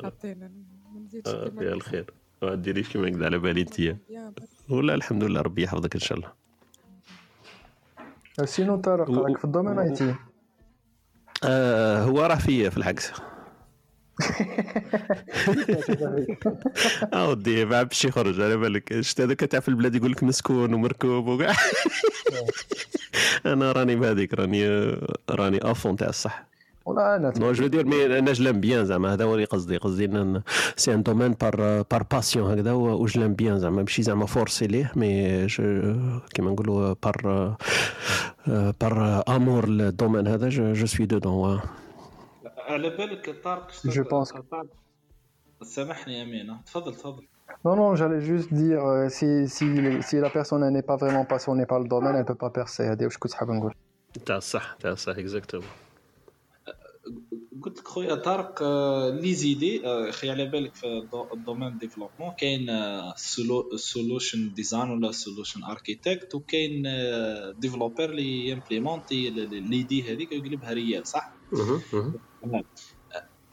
حاطين ما نزيدش آه، الخير. ما ديريش كيما هكذا على بالي انت. ولا الحمد لله ربي يحفظك إن شاء الله. sinon طارق راك في ال domaine IT. آه هو راه في في العكس. آه ودي ما باش يخرج على بالك. شفت هذاك تاع في البلاد يقول لك مسكون ومركوب وكاع. أنا راني بهذيك راني راني à fond تاع الصح. ولا أنا non je dirais mais أنا je l'aime bien زعما هذا هو اللي قصدي قصدي un c'est un domaine par par passion هكذا و je l'aime bien زعما ماشي زعما forcé لیه mais je كيما نقولوا par par amour ال domaine هذا je suis dedans على بالك طارق Je pense que- طارق- سامحني يا امين تفضل تفضل. Non, non, j'allais juste dire, euh, si, si, si la personne elle n'est pas vraiment passionnée par le domaine, elle ne peut pas percer. هذه واش كنت حاب نقول. تاع الصح تاع الصح exactement قلت لك خويا طارق آه، لي زيدي آه، خي على بالك في ال do- ال domaine développement. كاين solution design ولا solution architect وكاين developer اللي y-implémenter l'idée هذيك ويقلبها réelle صح؟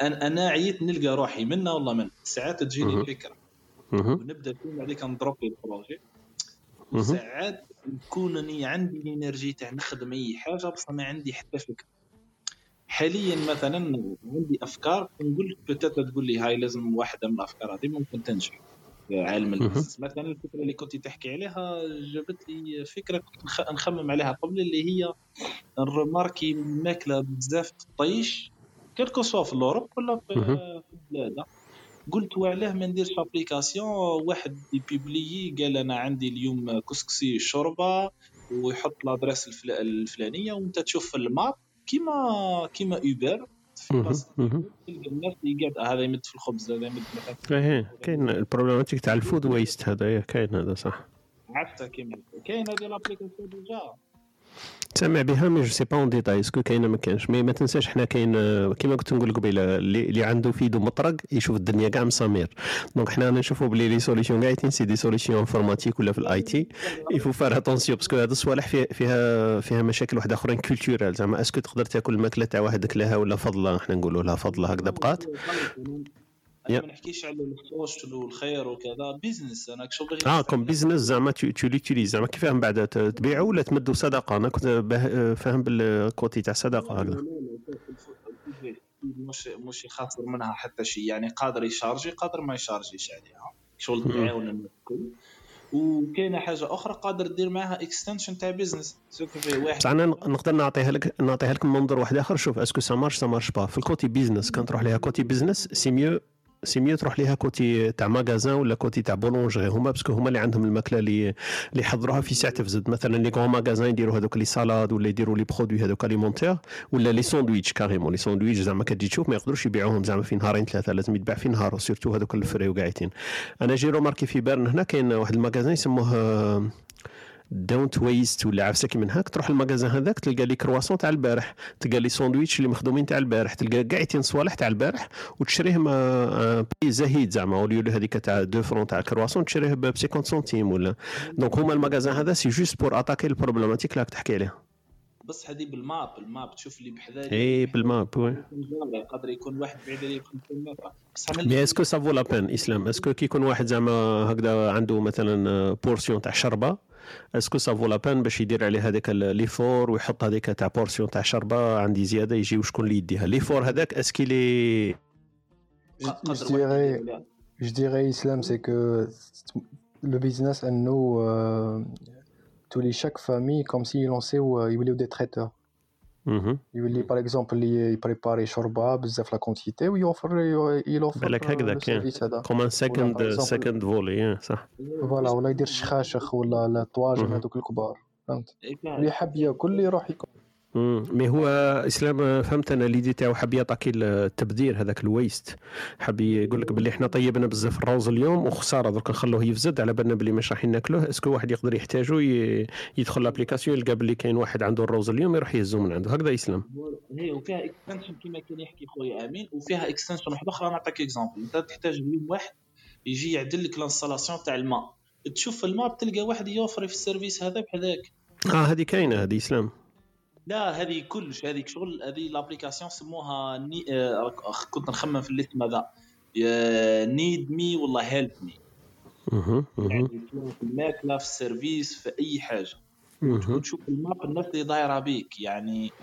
أنا أنا عييت نلقى روحي منا ولا من ساعات تجيني مهم. فكرة. ونبدأ فيلم عليك نضرب ال projet ساعات يكون أني عندي ال énergie تاع نخدم أي حاجة بصح ما عندي حتى فكرة. حاليا مثلا عندي أفكار نقول لك بتاتا تقول لي هاي لازم واحدة من الأفكار هذه ممكن تنجح عالم ال business مثلا الفكرة اللي كنت تحكي عليها جابت لي فكرة كنت نخ- نخمم عليها قبل اللي هي j'ai remarqué ماكلة بزاف تطيش. que ce soit في ال Europe ولا في البلاد قلت وعلاه ما نديرش application واحد ي publier قال أنا عندي اليوم كسكسي شوربة ويحط l'adresse الفل- الفلانية وأنت تشوف في ال map كيما كيما Uber في بلاصة تلقى الناس اللي قاعد هذا يمد في الخبز هذا يمد إيه كاين ال problématique تاع ال food waste هذا كاين هذا صح. عرفتها كيما كاين هذه l'application déjà. سامع بها mais je sais pas en détail est-ce que كاينة ما كاينش؟ mais ما تنساش حنا كاين كيما كنت نقول قبيلة اللي, عنده في يدو مطرق يشوف الدنيا كاع مسامير. donc حنا نشوفوا بلي les solutions كاع c'est des solutions informatiques ولا في ال IT il faut faire attention parce que هاد الصوالح فيها فيها فيها مشاكل واحدة أخرين culturels زعما est-ce que تقدر تاكل الماكلة تاع واحد كلاها ولا فضلة؟ حنا نقولوا لها فضلة هكذا بقات. أنا ما نحكيش على ال social والخير وكذا. بيزنس أنا شغل آه comme business زعما tu l'utilises زعما كيفاه من بعد تبيعه ولا تمدوا صدقة؟ أنا كنت فاهم بال côté تاع صدقة هكذا مش مش يخاطر منها حتى شيء يعني قادر ي charger قادر ما ي chargerش عليها شغل مم. تعاون الناس الكل وكاينة حاجة أخرى قادر دير معاها extension تاع business واحد أنا نقدر نعطيها لك نعطيها لك من منظور واحد آخر. شوف est-ce que ça marche ça marche pas في ال côté business كان تروح ليها côté business c'est mieux c'est mieux تروح ليها côté تاع magasin ولا côté تاع boulangerie هما؟ parce que هما اللي عندهم الماكلة اللي اللي يحضروها في ساعة تفزد مثلا les grands magasins يديروا هذوك les salades ولا يديروا les produits هذوك alimentaires ولا les sandwichs carrément. les sandwichs زعما كتجي تشوف ما يقدروش يبيعوهم زعما في نهارين ثلاثة لازم يتباع في نهار surtout هذوك ال frais وقاعدين. أنا j'ai remarqué في Bern هنا كاين واحد ال magasin يسموه Don't Waste ولا عفسه كيما هاك تروح ال magasin هذاك تلقى les croissants تاع البارح. تلقى les sandwichs اللي مخدومين تاع البارح. تلقى كاع يتين صوالح تاع البارح وتشريهم آه، بي زهيد زعما. au lieu هذيك تاع 2 francs تاع الكرواسون تشريه ب 50 سنتيم ولا. donc هما ال magasin هذا c'est juste pour attaquer ال problématique اللي راك تحكي عليها بس هذه بال map ال map. تشوف اللي بحذايا اي بال map oui. يقدر يكون واحد بعيد عليه ب 50 متر mais est-ce que ça vaut la peine اسلام est-ce que كي يكون واحد زعما هكذا عنده مثلا portion تاع شربة est-ce que ça vaut la peine باش يدير عليه هذاك l'effort ويحط هذيك تاع portion تاع شربه عندي زياده يجي وشكون اللي يديها l'effort هذاك est-ce que les Je, dirais, Islam, c'est que le business, nous, euh, tous les chaque famille, comme s'ils lançaient ou ils voulaient des traiteurs. يولي par exemple ي préparer شوربه بزاف la quantité ويوفر يوفر بالك هكذا كاين هذا comment second second volet صح voilà ولا يدير شخاشخ ولا لا طواجن. هذوك الكبار فهمت. اللي حاب ياكل يروح ياكل مم. mais هو إسلام فهمت أنا l'idée تاعو حاب يعطيك التبذير هذاك ال waste. حاب يقول لك باللي إحنا طيبنا بزاف الروز اليوم وخسارة درك نخلوه يفزد على بالنا باللي مش راح ناكلوه. est-ce que واحد يقدر يحتاجو يدخل l'application يلقى باللي كاين واحد عنده الروز اليوم يروح يهزو من عنده. هكذا إسلام. هي وفيها extension كما كان يحكي خويا أمين وفيها extension واحدة أخرى. نعطيك exemple أنت تحتاج اليوم واحد يجي يعدل لك ال installation تاع الماء. تشوف الماء تلقى واحد يوفر في ال service هذا بحذاك. آه هذه كاينة هذه إسلام. لا هذه كلش هذيك شغل هذه l'application سموها ني... آه كنت نخمم في الاسم هذا need me والله help me. يعني في الماكله في ال service في أي حاجة مهم. وتشوف ال map الناس اللي دايره بيك يعني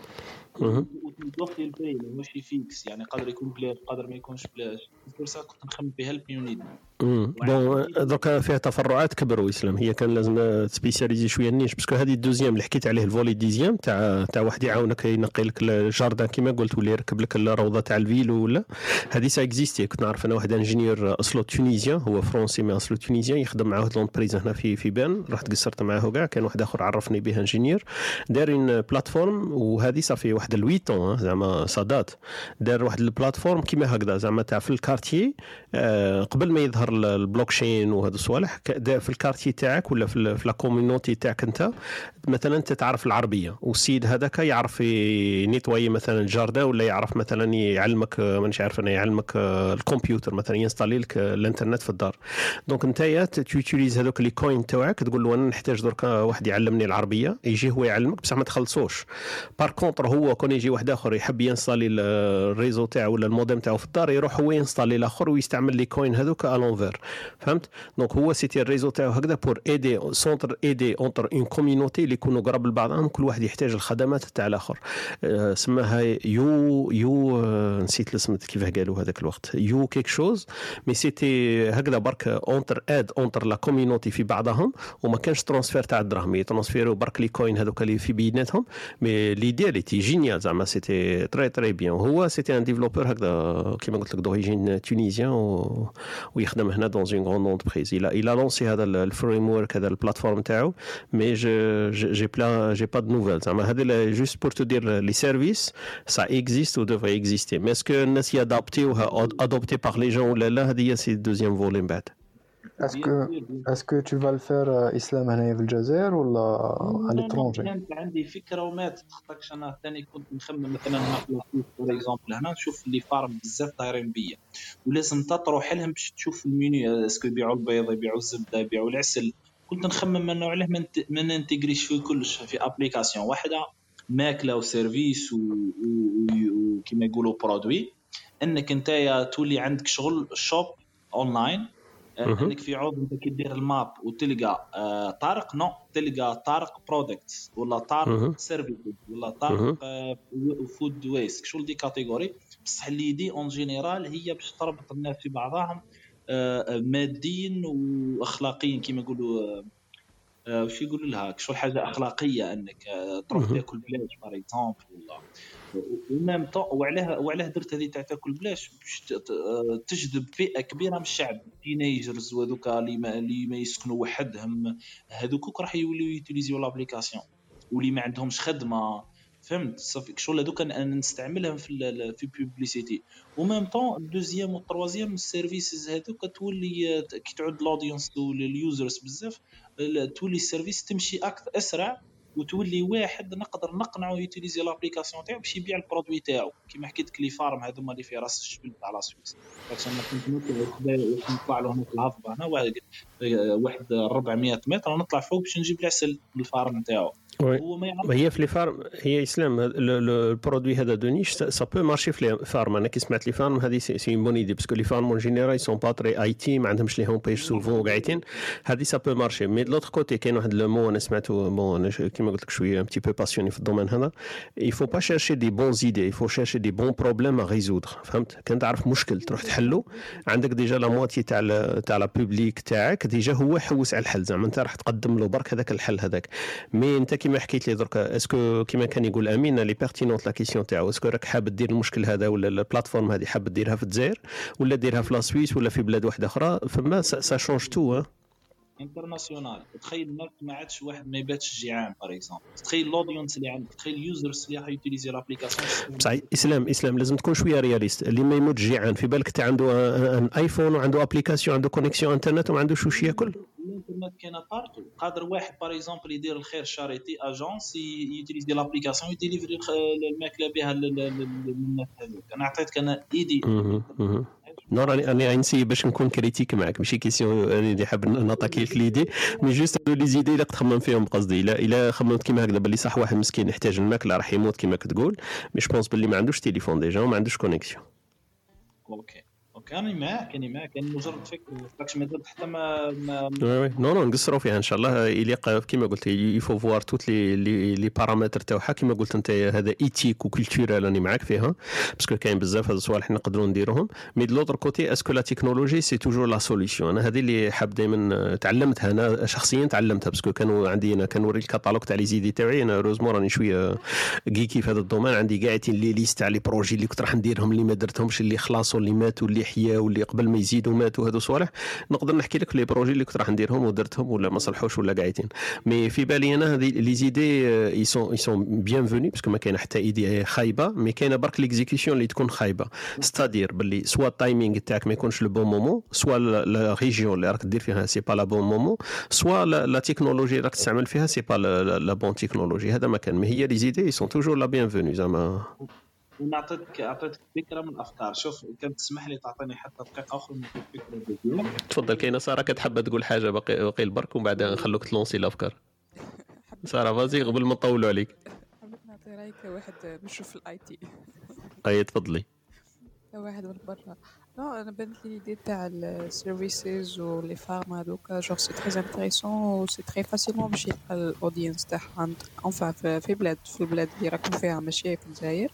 مهم. وتوفي ال prix ماشي fixe يعني قادر يكون بلاش قادر ما يكونش بلاش فرصه كنت نخمم في help me و need مم. bon دوكا فيها تفرعات كبروا اسلام هي كان لازم ت spécialiser شوية ال niche parce que هذه ال deuxième اللي حكيت عليه ال volet deuxième تاع تاع واحد يعاونك ينقي لك ال jardin كيما قلت ولا يركب لك الروضه تاع ال vélo ولا. هذه ça existait. كنت نعرف أنا واحد ingénieur أصله tunisien هو français mais أصله tunisien يخدم مع واحد l'entreprise هنا في في بان. رحت قصرت معاه كاع كان واحد آخر عرفني به ingénieur دار plateforme وهذه ça fait واحد ال huit ans زعما ça date دار واحد ال plateforme كيما هكذا زعما تاع في ال quartier آه، قبل ما يظهر ال- البلوكشين وهذا الصوالح في ال quartier تاعك ولا في, la community تاعك أنت مثلا أنت تعرف العربية والسيد هذاك يعرف ي nettoyer مثلا ال jardin ولا يعرف مثلا يعلمك آه، مانيش عارف أنا يعلمك آه، الكمبيوتر مثلا ي installer لك آه، الإنترنت في الدار. donc انت t'utilises هذوك les coins تاعك تقول له أنا نحتاج درك واحد يعلمني العربية يجي هو يعلمك بصح ما تخلصوش. par contre هو كون يجي واحد آخر يحب ي installer ال- ال réseau تاعو ولا الموديم تاعو في الدار يروح هو ي installer الآخر ويستعمل les coins هذوك ال envers فهمت؟ donc هو c'était ال réseau تاعو هكذا pour aider s'entraider entre une community اللي يكونوا قراب لبعضهم كل واحد يحتاج الخدمات تاع الآخر. آه، سماها يو يو آه، نسيت الاسم كيفاه قالوا هذاك الوقت. يو quelque chose mais c'était هكذا برك entraide entre la community في بعضهم وما كانش transfert تاع الدراهم. ي transférerو برك les coins هذوك اللي في بيناتهم mais l'idée elle était géniale زعما c'était très très bien هو c'était un développeur هكذا كيما قلت لك d'origine tunisienne و... ويخدم هنا dans une grande entreprise il a il a lancé هذا ال framework هذا ال plateforme تاعو mais j'ai plus j'ai pas de nouvelles زعما هذا juste pour te dire les services ça existe ou devrait exister mais est-ce que الناس يادابتيوها adopté par les gens ولا لا هذه c'est deuxième volet من بعد Tu vas le faire euh, Islam هنايا في الجزائر ولا à l'étranger? كانت عندي فكره وماتت خاطرش أنا ثاني كنت نخمم مثلا for example هنا نشوف les fermes بزاف دايرين بيا ولازم تروح لهم باش تشوف ال menu est-ce que يبيعوا البيض يبيعوا الزبده يبيعوا العسل كنت نخمم انه علاه ما نت- ما ننتجريش في كلش في application واحدة ماكله و service وكيما يقولوا produits انك انت تولي عندك شغل shop online. انك في عوض انت كي دير ال map وتلقى آه، طارق non تلقى طارق products ولا. طارق service ولا. طارق food waste شغل des catégories بصح l'idée en général هي باش تربط الناس في بعضهم آه، آه، ماديا واخلاقيا كما يقولوا آه، آه، وش يقولوا لها شو حاجة أخلاقية أنك آه، تروح. تاكل بلاش par exemple ولا و même temps وعلاه وعلاه درت هذه تاع تاكل بلاش باش آه، تجذب فئة كبيرة من الشعب. teenagers وهذوك اللي ما, اللي ما يسكنوا وحدهم هذوك راح يوليو يوتيليزيو l'application. واللي ما عندهمش خدمة فهمت؟ صافي شغل هذوك نستعملهم في في publicité و même temps ال deuxième وال troisième ال services هذوك تولي آه، كي تعود l'audience وال users بزاف تولي ال service تمشي أكثر أسرع وتولي واحد نقدر نقنعه يوتيليزي l'application تاعو باش يبيع ال produit تاعو. كيما حكيت لك les fermes هذوما اللي في راس الجبل تاع la Suisse أنا كنت نطلع له هناك الهضبه هنا واحد واحد 400 متر نطلع فوق باش نجيب العسل من ال ferme تاعو. هو ما هي في les fermes هي إسلام ال produit هذا de niche ça peut marcher في les fermes. أنا كي سمعت les fermes هذه c'est bonne idée parce que les fermes en général sont pas très IT ما عندهمش les home page souvent وقاعدين هذه ça peut marcher mais l'autre côté كاين واحد le mot أنا سمعته bon كيما قلت لك شوية un petit peu passionné في ال domaine هذا. Pas chercher des bons idées il faut chercher des bons problèmes à résoudre. فهمت؟ كان تعرف مشكل تروح تحله. عندك déjà la moitié تاع تاع la public تاعك déjà هو حوس على الحل. زعما أنت راح تقدم له برك هذاك الحل هذاك. mais أنت كيما حكيت لي درك est-ce que كيما كان يقول أمين elle est pertinente la question تاعو est-ce que راك حاب دير المشكل هذا ولا ال plateforme هذه حاب ديرها في الجزائر ولا ديرها في la Suisse ولا في بلاد واحدة أخرى فما ça change tout international تخيل الناس ما عادش واحد ما يباتش جيعان par exemple تخيل ال audience اللي عندك تخيل ال users اللي راح يوتيليزي l'application بصح اسلام اسلام لازم تكون شوية réaliste اللي ما يموت جيعان في بالك تاع عنده un iPhone وعنده application عنده connexion internet وما عندوش واش ياكل الانترنت كاينة partout قادر واحد par exemple يدير الخير charity agence يوتيليزي l'application يديليفري الخ- الماكله بها لل- لل- للناس هذوك أنا عطيتك أنا idée. non راني راني نسي باش نكون critique معك ماشي question راني اللي حاب نعطيك لك l'idée. mais juste هادو les idées اللي تخمم فيهم بقصدي الا إلا خممت كيما هكذا باللي صح واحد مسكين يحتاج الماكله راح يموت كيما كتقول. mais je pense باللي ما عندوش تليفون déjà وما عندوش connexion OK OK أنا معاك أنا معاك أنا مجرد فاكش ما درت حتى ما ما oui oui. non non نقصروا فيها إن شاء الله. يليق كيما قلت il faut voir toutes les les les paramètres تاعها كيما قلت أنت هذا éthique و culturel راني معاك فيها. parce que كاين بزاف هاد الصوالح نقدروا نديروهم. mais de l'autre côté est-ce que la technologie c'est toujours la solution أنا هذه اللي حاب دائما تعلمتها. أنا شخصيا تعلمتها. parce que كانوا عندي أنا كنوري الكاتالوج تاع les idées تاعي. أنا heureusement راني شوية كيكي في هذا ال domaine. عندي قاعدين les listes تاع les projets اللي كنت راح نديرهم اللي ما درتهمش اللي خلاصوا اللي ماتوا اللي حياوا اللي قبل ما يزيدوا ماتوا هذو صوالح. نقدر نحكي لك les projets اللي كنت راح نديرهم ودرتهم ولا ما صلحوش ولا قاعدين. mais في بالي أنا هذه les idées elles sont elles sont bienvenues parce que ما كاينة حتى idée خايبة mais كاينة برك l'exécution اللي تكون خايبة. c'est-à-dire باللي soit ال timing تاعك ما يكونش le bon moment soit la région اللي راك دير فيها c'est pas la bon moment soit la technologie راك تستعمل فيها c'est pas la bonne technologie هذا ما كان. mais هي les idées sont toujours la bienvenue زعما. ونعطيتك أعطيتك فكرة من الأفكار. شوف كان تسمح لي تعطيني حتى دقيقة أخرى من الفكرة تفضل كاينة سارة كتحب تقول حاجة باقي باقي البرك ومن بعد نخلوك تلونسي الأفكار. سارة vas-y قبل ما نطولوا عليك. حبيت نعطي رايي كواحد بيشوف ال IT أي تفضلي. كواحد من برا. non أنا بانت لي l'idée تاع ال services و les fermes هذوك. genre c'est très intéressant et c'est très facilement باش يلقى ال audience تاعها enfin في بلاد في البلاد اللي راكم فيها ماشي في الجزائر.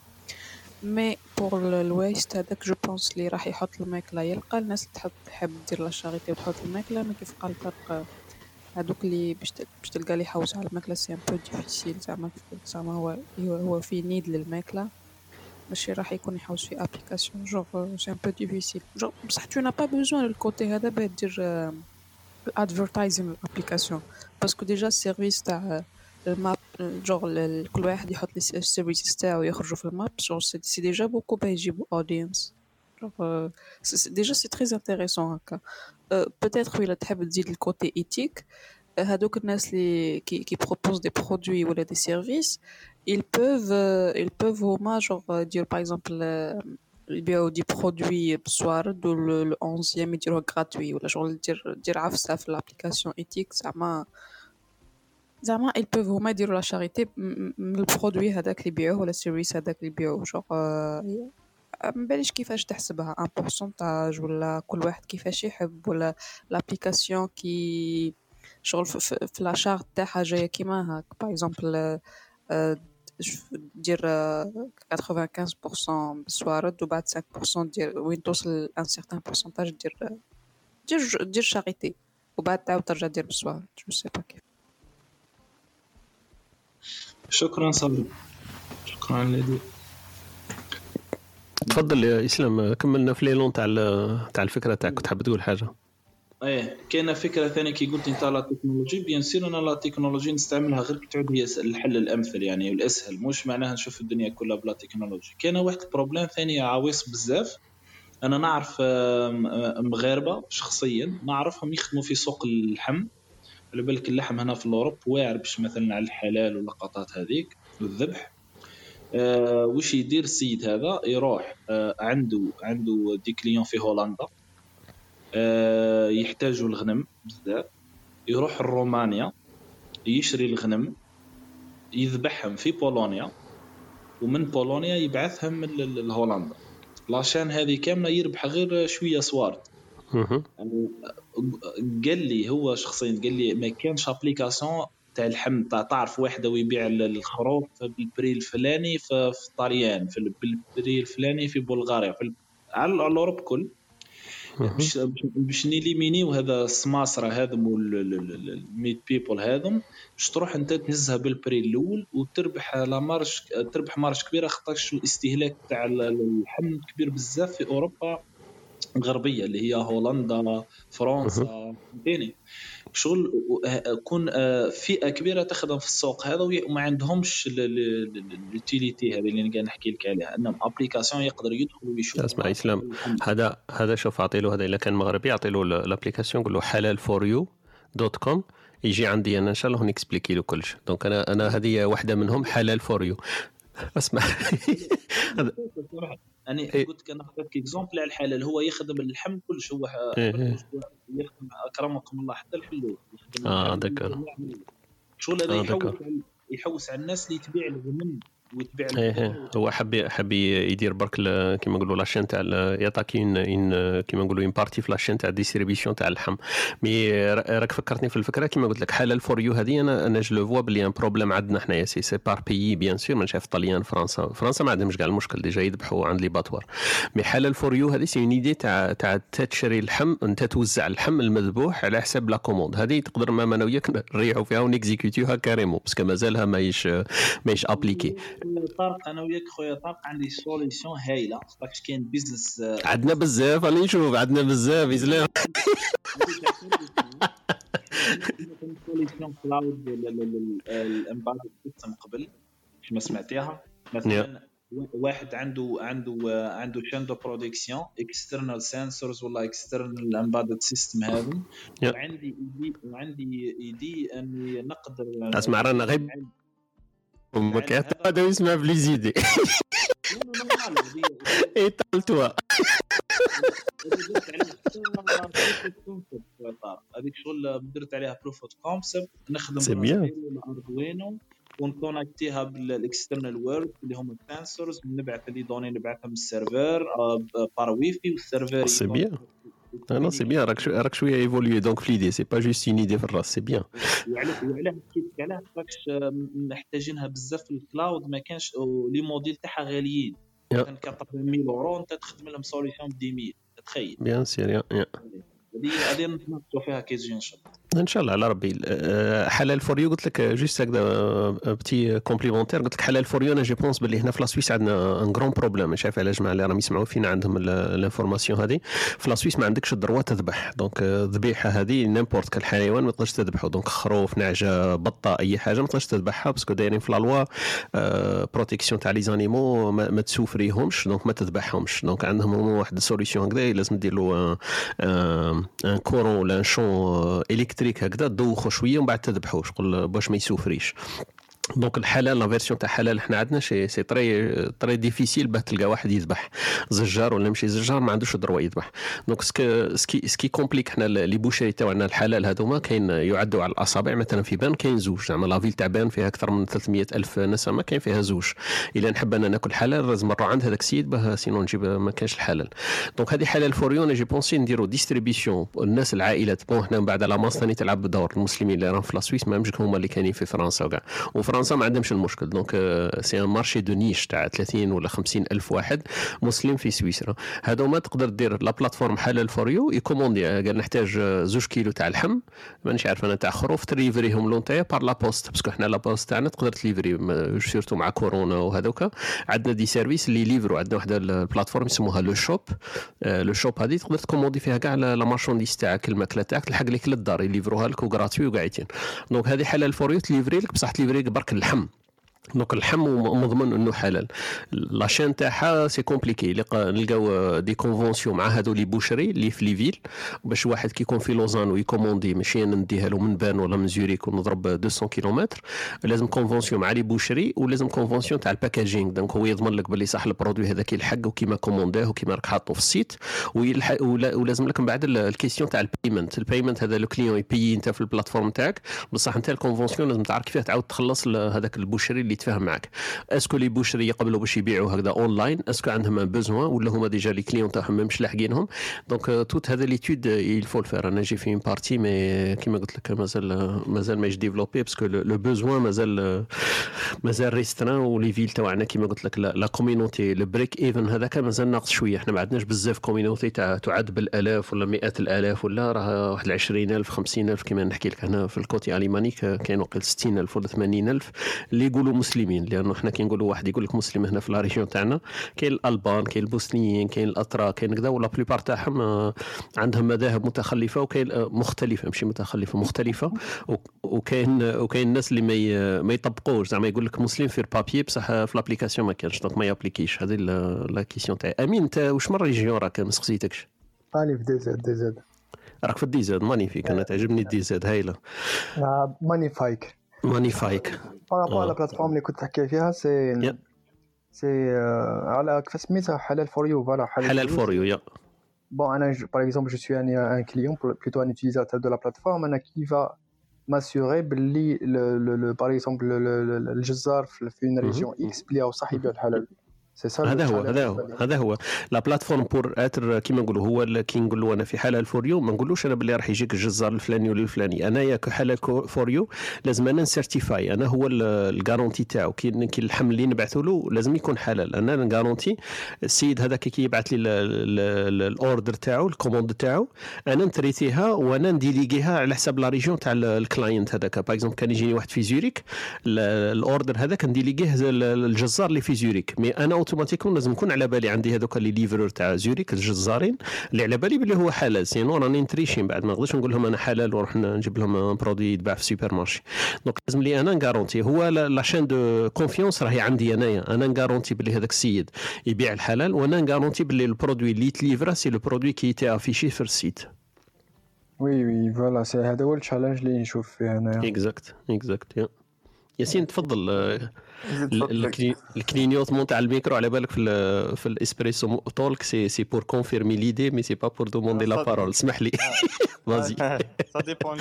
mais pour ال waste هذاك je pense اللي راح يحط الماكله يلقى الناس تحب تحب دير la charity وتحط الماكله mais كيف قال طارق هذوك اللي باش تلقى لي يحوس على الماكله c'est un peu difficile زعما زعما هو هو في need للماكله ماشي راح يكون يحوس في application genre c'est un peu difficile genre بصح tu n'as pas besoin ال côté هذا باه دير الادفرتايزين الابليكاسيون باسكو ديجا السيرفيس تاع ال map genre كل واحد يحط لي ال services تاعو يخرجوا في ال map genre c'est déjà beaucoup باه يجيبوا audience Genre, euh, c'est- c'est- déjà, c'est très intéressant. هكا. Euh, Peut-être oui, تحب تزيد le côté éthique. Euh, هادوك الناس اللي qui, qui proposent des produits ou des services, ils peuvent, euh, ils peuvent هما genre euh, dire par exemple euh, يبيعوا des produits بسوارد وال 11 يديروه gratuit ولا شغل دير دير عفسه في ال application éthique زعما زعما ils peuvent هما يديروا la charité من ال produit هذاك اللي يبيعوه ولا ال service هذاك اللي يبيعوه جوغ ما باليش كيفاش تحسبها un pourcentage ولا كل واحد كيفاش يحب ولا l'application كي شغل في, في, في la charte تاعها جاية كيما هاك par exemple دير آه، 95% بالسوارد وبعد 5% دير وين توصل un certain pourcentage دير دير دير charité وبعد تعاود ترجع دير بالسوارد je sais pas كيف شكرا صبري. شكرا لدي تفضل يا إسلام كملنا في l'élan تاع تاع الفكرة تاعك كنت حاب تقول حاجة. إيه كاينة فكرة ثانية كي قلت أنت la technologie. bien sûr أنا la technologie نستعملها غير تعود هي الحل الأمثل يعني والأسهل. مش معناها نشوف الدنيا كلها بلا تكنولوجي. كاين واحد ال problème ثاني عويص بزاف. أنا نعرف مغاربة شخصيا نعرفهم يخدموا في سوق اللحم على بالك اللحم هنا في ال Europe واعر باش مثلا على الحلال واللقطات هذيك والذبح آه وش يدير السيد هذا؟ يروح آه عنده عنده des clients في هولندا. آه يحتاجوا الغنم بزاف. يروح لرومانيا يشري الغنم يذبحهم في بولونيا. ومن بولونيا يبعثهم لهولندا. la chaîne هذه كاملة يربح غير شوية سوارد. يعني قال لي هو شخصيا قال لي ما كانش application تاع اللحم تاع تعرف واحد ويبيع ال- الخروف بال prix الفلاني في طاليان في ال- بال prix الفلاني في بلغاريا في على ال Europe كل. باش باش نيليمينيو هذا السماسرة هذم وال mid people هذم باش تروح أنت تهزها بال prix الأول وتربح la marge تربح marge كبيرة خاطرش الاستهلاك تاع ال- اللحم كبير بزاف في أوروبا. الغربيه اللي هي هولندا فرنسا فهمتني شغل كون آه، فئة كبيرة تخدم في السوق هذا وما عندهمش ال utility هذه اللي قاعد نحكي لك عليها. أنهم application يقدر يدخل ويشوف. اسمع إسلام هذا هذا شوف اعطي له هذا اذا كان مغربي اعطي له ال application قول له حلال for you dot com يجي عندي أنا إن شاء الله نكسبليكي له كلش donc أنا أنا هذه واحدة منهم حلال for you اسمع. أنا إيه. قلت لك أنا اعطيتك exemple على الحلال هو يخدم اللحم كلش هو إيه، إيه. يخدم أكرمكم الله حتى الحلوف اللحم دكر. شغل هذا آه، يحوس دكر. على- يحوس على الناس اللي تبيع الغنم إيه البقر إيه. هو حب حب يدير برك كيما نقولوا la chaîne تاع يعطيك une une كيما نقولوا une partie في la chaîne تاع distribution تاع اللحم. mais را- راك فكرتني في الفكرة كيما قلت لك حلال for you هذه أنا أنا je vois بلي un problème عندنا حنايا. c'est c'est par pays bien sûr مانيش عارف طليان فرنسا. فرنسا ما عندهمش كاع المشكل déjà يذبحوا عند les abattoirs. mais حلال for you هذه c'est une idée تاع تاع تشري اللحم انت توزع اللحم المذبوح على حساب la commande هذه تقدر ما أنا وياك نريحوا فيها ونكزيكوتيوها carrément parce que مازالها ماهيش ماهيش appliquée خويا طارق أنا وياك خويا طارق عندي solution هايلة. خاطرش كاين business عندنا بزاف راني نشوف. عندنا بزاف اسلام solution cloud ال embedded system قبل مش ما سمعتيها. مثلا واحد عنده عنده عنده شان دو برودكسيون اكسترنال سنسورز ولا اكسترنال امبادد سيستم هذا. وعندي إيدي وعندي إيدي أني نقدر أسمع رانا غير ما كان هذا يسمع بلي زيدي اي طالتوا هذيك شغل درت عليها بروف اوف كونسبت نخدم bien. Arduino ونكونكتيها بال external world اللي هم ال sensors نبعث les données نبعثهم ال server par wifi وال server c'est bien non c'est bien راك شو- راك شوية évolué donc في l'idée c'est pas juste une idée في الراس c'est bien وعلاه وعلاه حكيت لك علاه خاطرش محتاجينها بزاف في ال cloud ما كانش les modèles تاعها غاليين. كان 80000 اورو أنت تخدم لهم solution ب 10000 تخيل. bien sûr يا هذه هذه نتناقشوا فيها كي تجي ان شاء الله إن شاء الله على ربي. آه، حلال for you قلت لك juste هكذا petit complémentaire قلت لك حلال for you أنا je pense باللي هنا في la Suisse عندنا un grand problème مش عارف على الجماعه اللي راهم يسمعوا فينا عندهم ال information هذه. في la Suisse ما عندكش ال droit تذبح. donc الذبيحة هذه n'importe كل حيوان ما تقدرش تذبحه. donc خروف نعجة بطة أي حاجة ما تقدرش تذبحها parce que دايرين في la loi protection تاع les animaux ما, ما تسوفريهمش. donc ما تذبحهمش. donc عندهم واحد ال solution هكذا. لازم دير له un courant ولا un champ électrique هكذا تدوخو شوية ومن بعد تذبحوه شغل باش ما يسوفريش. donc الحلال la version تاع حلال حنا عندنا شي c'est très très difficile باه تلقى واحد يذبح. زجار ولا ماشي زجار ما عندوش ال droit يذبح. donc ce qui ce qui ce qui complique حنا les boucheries تاعنا الحلال هذوما كاين يعدوا على الأصابع. مثلا في Berne كاين زوج. زعما la ville تاع Berne فيها أكثر من 300 ألف نسمة كاين فيها زوج. إلا نحب أنا ناكل حلال لازم نروح عند هذاك السيد باه sinon نجيب ما كانش الحلال. دونك هذه حلال for you و j'ai pensé نديرو distribution الناس العائلات bon حنا من بعد la masse ثاني تلعب دور. المسلمين اللي راهم في la Suisse ما هما اللي كاينين في فرنسا وكاع. وفرنسا ما عندهمش المشكل. مشكل donc c'est un marché de niche تاع 30 ولا 50 ألف واحد مسلم في سويسرا. هذوما تقدر دير la plateforme حلال for you ي commander قال نحتاج زوج كيلو تاع اللحم مانيش عارف أنا تاع خروف تريفريهم لونتايا بار لا بوست باسكو حنا la poste تاعنا تقدر ت livrer surtout مع كورونا وهذوك عندنا des services اللي livrer و عندنا واحدة ال plateforme يسموها Le Shop Le Shop هذه تقدر ت commander فيها كاع la marchandise تاعك الماكلة تاعك تلحق لك للدار ي livrer وها لك و gratuit وقاعدين. donc هذه حلال for you ت livrer لك بصح تليفري لك برك اللحم donc اللحم مضمن انه حلال. la chaîne تاعها c'est compliqué. نلقاو des conventions مع هادو les boucheries اللي في les villes باش واحد كي يكون في لوزان وي commander ماشي أنا نديها له من Bern ولا من زوريك ونضرب 200 كيلومتر. لازم convention مع les boucheries ولازم convention تاع ال packaging. donc هو يضمن لك باللي صح ال produit هذاك يلحق وكيما commander اه وكيما راك حاطه في ال site. ولازم لك من بعد الكيستيون تاع البيمنت البيمنت هذا لو كليون يبيي انت في ال plateforme تاعك. بصح انت ال convention لازم تعرف كيفاه تعاود تخلص هذاك ال boucherie اللي يتفاهم معك. est-ce que les boucheries يقبلوا باش يبيعوا هكذا online est-ce que عندهم besoin ولا هما déjà les clients تاعهم مش لاحقينهم. donc toute هذا l'étude il faut la faire أنا j'ai fait une partie mais كيما قلت لك مازال مازال ماهيش développée parce que le besoin مازال مازال restreint و les villes تاعنا كيما قلت لك la communauté le brick even هذاك مازال ناقص شوية. إحنا ما عندناش بزاف communauté تاع تعد بالألاف ولا مئات الألاف ولا راه واحد 20000 50000 كيما نحكي لك هنا في ال côté alémanique كاين وقيل 60000 ولا 80000 اللي يقولوا مسلمين لأنه إحنا كي نقولوا واحد يقول لك مسلم هنا في la région تاعنا كاين الألبان كاين البوسنيين كاين الاتراك كاين كذا و la plupart تاعهم آه، عندهم مذاهب متخلفة وكاين آه، مختلفة ماشي متخلفة مختلفة. وكاين وكاين الناس اللي ما ما يطبقوش. زعما يقول لك مسلم في ال papier بصح في l'application ما كانش donc ما ي appliquer ش. هذه la question تاعي. أمين أنت واش من région راك؟ ما سقسيتكش. راني في dix-sept dix-sept. راك في ال dix-sept magnifique. أنا تعجبني ال dix-sept هايلة. مانيفايك مانيفايك par rapport على plateforme اللي كنت تحكي فيها سي سي على كيف سميتها حلال for you voilà حلال for you يا Bon, je- par exemple, je suis un, un client, plutôt un utilisateur de la plateforme, أنا, qui va m'assurer باللي le, le, le, par exemple le, le, le, الجزار في une région X بلي هذا هو هذا هو هذا هو. la plateforme pour être كيما نقولوا هو كي نقول له أنا في حلال for you ما نقولوش أنا باللي راح يجيك الجزار الفلاني ولا الفلاني. انايا كحلال فور يو لازم أنا ن certify أنا هو ال- ال garantie تاعو. كي كي اللحم اللي نبعثوا له لازم يكون حلال. أنا ن garantir السيد هذاك كي يبعث لي ال order تاعو ال commande تاعو أنا نتريتيها وأنا نديليغيها على حساب la région تاع ال- ال client هذاك. par exemple كان يجيني واحد في زوريك ال- ال order هذاك ن déléguer ه ال- الجزار اللي في زوريك mais أنا automatiquement لازم نكون على بالي عندي هذوك اللي livreurs تاع زوريك الجزارين اللي على بالي باللي هو حلال. sinon راني ن tricher من بعد ما نقدرش نقول لهم أنا حلال ونروح نجيب لهم produit يتباع في ال supermarché donc لازم لي أنا ن garantir هو la chaîne de confiance راهي عندي أنايا. أنا ن garantir باللي هذاك السيد يبيع الحلال وأنا نغارونتي باللي البرودوي اللي يتليفرا سي لو برودوي كي تي افيشي في السيت وي وي فوالا سي هذا هو التشالنج اللي نشوف فيه أنايا. اكزاكت اكزاكت يا ياسين تفضل آه، زيد ال- فضلك. الكلي- الكلينيوتمون تاع الميكرو على بالك في ال- في الإسبريسو تولك سي سي بور كونفيرمي ليدي مي سي با بور دوموندي لا بارول اسمح لي. فازي سا ديبون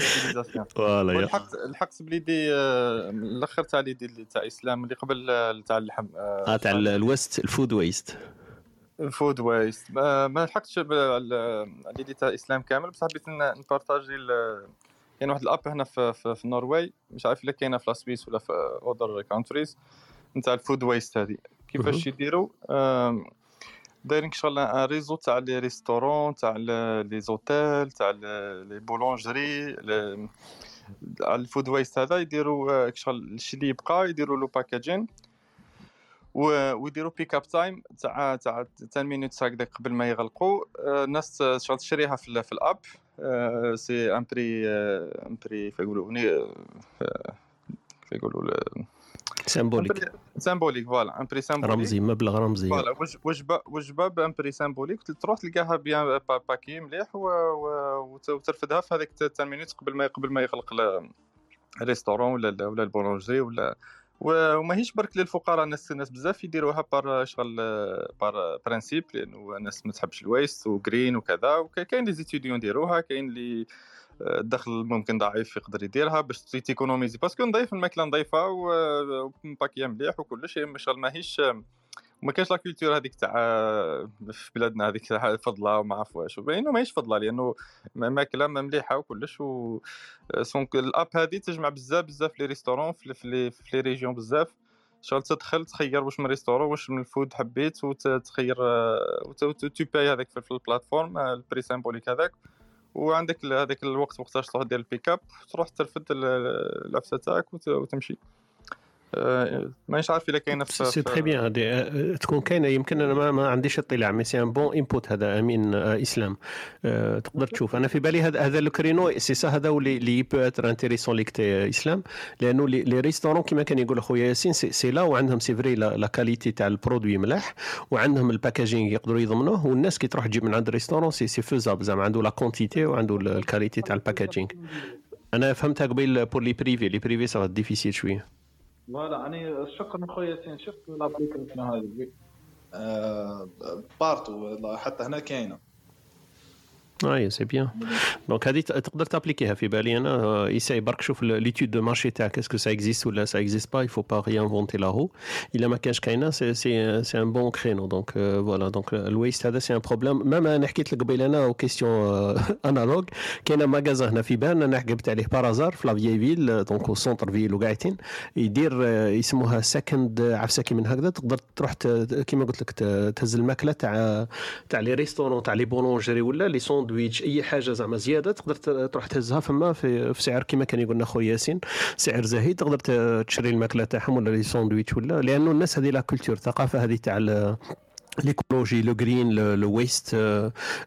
فوالا يا الحق الحق بليدي آه، الآخر تاع ليدي اللي تاع إسلام اللي قبل آه، تاع اللحم آه تاع ال- ال waste ال food waste ال food waste ما لحقتش l'idée تاع إسلام كامل بصح حبيت ن partager كاين واحد ال app هنا في, في, في النرويج مش عارف إلا كاينة في la Suisse ولا في other countries نتاع ال food waste هذه كيفاش يديروا؟ دايرين شغل un réseau تاع les restaurants تاع les hôtels تاع les boulangeries على ال food waste هذا يديروا آه، شغل الشيء اللي يبقى يديروا له packaging ويديروا pick up time تاع تاع 10 مينوت هكذا قبل ما يغلقوا. آه، الناس شغل تشريها في, في ال app. آه، c'est un prix un prix كيف يقولوا؟ ني- آه، كيف يقولوا؟ ل- symbolique symbolique voilà un prix symbolique رمزي مبلغ رمزي. voilà وج- وجبه وجبه ب un prix symbolique تروح تلقاها bien pa- paqué مليح وترفدها في هذيك 10 مينوت قبل ما قبل ما يغلق ال- ال restaurant ولا ولا ال boulangerie ولا وماهيش برك للفقراء الناس الناس بزاف يديروها par شغل par principe لأنه الناس ما تحبش ال waste و green وكذا وكاين les étudiants يديروها كاين اللي آه، الدخل ممكن ضعيف يقدر يديرها باش ت économiser parce que نضيف الماكلة نضيفه وم paqué ه مليح وكل شيء مش ماهيش وما كاينش la culture هذيك تاع في بلادنا هذيك تاع فضلة وما عرف واش. وباينه ماهيش فضلة لأنه ماكلة مليحة وكلش و donc ال app هذه تجمع بزاف بزاف les restaurants في les في les régions بزاف. شغل تدخل تخير واش من restaurant واش من ال food حبيت وتخير tu payes هذاك في ال plateforme آه، ال prix symbolique هذاك. وعندك هذاك الوقت وقتاش تروح دير ال pick up تروح ترفد ال- العفسه تاعك وت- وتمشي. آه، مانيش عارف الا كاينة في c'est très bien آه، تكون كاينة. يمكن أنا ما, ما عنديش اطلاع mais c'est un bon input هذا أمين آه، إسلام. آه، تقدر تشوف. أنا في بالي هذا هذا le créneau c'est ça هذا اللي اللي peut être intéressant ليك تي إسلام. لأنه les restaurants كما كان يقول اخويا ياسين c'est, la وعندهم c'est vrai la, qualité تاع ال produit ملاح وعندهم ال packaging يقدروا يضمنوه والناس كي تروح تجيب من عند ال restaurant c'est c'est faisable زعما عنده la quantité وعنده ال qualité تاع ال packaging أنا فهمتها قبيل pour les privés les privés ça difficile شوية. voilà يعني شكرا خويا ياسين شفت l'application هذه؟ آه، partout حتى هنا. كاينة et c'est bien donc هذه ت- تقدر تابليكيها في بالي أنا آه، essaye برك شوف l'étude de marché تاعك est-ce que ça existe ولا ça existe pas il faut pas réinventer la roue الا ما كانش كاينة c'est c'est c'est un bon créneau donc voilà donc ال waste هذا c'est un problème même أنا حكيت لك قبيل أنا question analogue كاين magasin هنا في بان أنا حقبت عليه par hasard في la vieille ville donc au centre-ville وقاعدين يدير آه، يسموها second عفسه كي من هكذا تقدر تروح ت- كيما قلت لك ت- تهز الماكله تاع تاع les restaurants تاع les boulangeries ولا les sandwichs أي حاجة زعما زيادة تقدر تروح تهزها فما في, في سعر كيما كان يقول لنا خويا ياسين. سعر زهيد تقدر تشري الماكلة تاعهم ولا les sandwichs ولا لأنه الناس هذه la culture الثقافة هذه تاع l'écologie le green le waste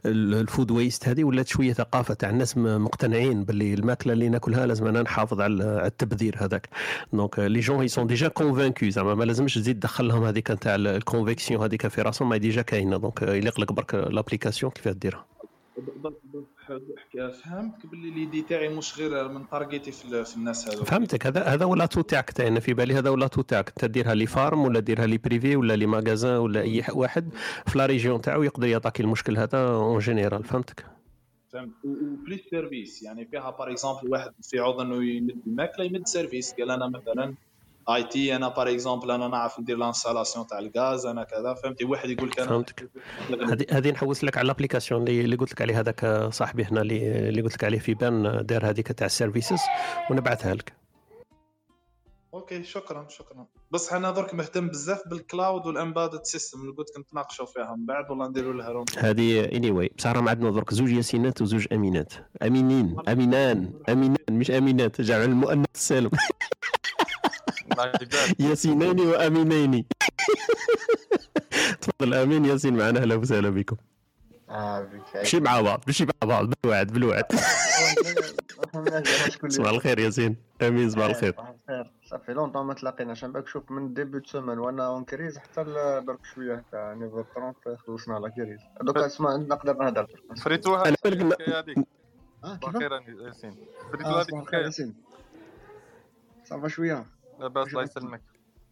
ال food waste هذه ولات شوية ثقافة تاع الناس مقتنعين باللي الماكلة اللي ناكلها لازم أنا نحافظ على التبذير هذاك. donc les gens sont déjà convaincus زعما ما لازمش تزيد تدخل لهم هذيك تاع ال conviction هذيك في راسهم ما déjà كاينة. دونك يليق لك برك l'application كيفاه ديرها فهمتك باللي l'idée تاعي مش غير نتارجيتي في, ال- في الناس هذو فهمتك. هذا هذا ولا تو تاعك تا أنا في بالي هذا ولا تو تاعك. أنت ديرها les fermes ولا ديرها les privés ولا les magasins ولا أي واحد في la région تاعو يقدر يعطيك المشكل هذا en général فهمتك؟ فهمت. و plus service يعني فيها par exemple واحد في عوض إنه يمد الماكلة يمد service قال أنا مثلا IT أنا par exemple أنا نعرف ندير l'installation تاع الغاز أنا كذا فهمتي؟ واحد يقول لك أنا فهمتك. هذه نحوس لك على ال application اللي, قلت لك عليه هذاك صاحبي هنا اللي, قلت لك عليه في بان دار هذيك تاع ال services ونبعثها لك. OK شكرا شكرا. بس أنا درك مهتم بزاف بال cloud وال embedded system اللي قلت كنت ناقشوا فيها من بعد والله نديروا لها room هذه anyway بصح راهم عندنا درك. زوج ياسينات وزوج أمينات. أمينين أمينان أمينان مش أمينات. جمع المؤنث السالم ياسينين وأمينين. تفضل أمين ياسين معنا أهلا وسهلا بكم. آه مشي مع بعض مشي مع بعض بالوعد بالوعد صباح الخير ياسين. أمين صباح الخير صباح الخير. ça fait longtemps ما تلاقيناش باك شوف من depuis semaine وأنا en crise حتى درك شوية تاع niveau 30 خلصنا la crise دوكا اسمع نقدر نهضر فريتوها أنا بالك هذيك. آه صباح؟ الخير ياسين. فريتوها هذيك ياسين. ça va شوية. لاباس الله يسلمك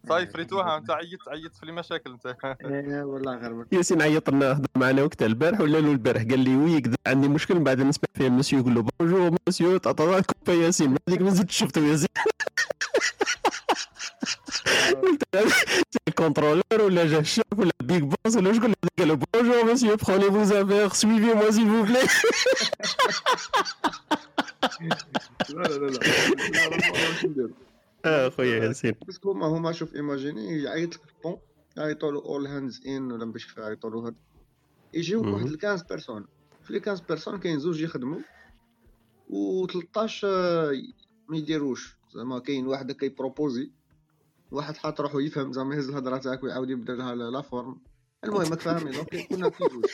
صاي فريتوها انت عيطت عيطت في المشاكل انت إيه والله غير ياسين عيط لنا هضر معنا وقتها البارح ولا له البارح قال لي oui كذا عندي مشكل من بعد نسمع فيه المسيو يقول له bonjour monsieur تعطى كوبا ياسين هذيك ما زدت شفته ياسين قلت له ال contrôleur ولا جا الشاف ولا big boss ولا شكون اللي قال له bonjour monsieur prenez vos affaires suivez-moi s'il vous plaît لا لا لا لا آه خويا ياسين. parce que هما هما شوف imaginez يعيط لك البون يعيطوا له all hands on ولا باش يعيطوا له هاد. يجيوك. واحد 15 personnes. في les 15 personnes كاين زوج يخدموا و 13 ما يديروش. زعما كاين واحد كيبروبوزي واحد حاط روحو يفهم زعما يهز الهضرة تاعك ويعاود يبدا لها la forme المهم فاهمين دونك كنا في زوج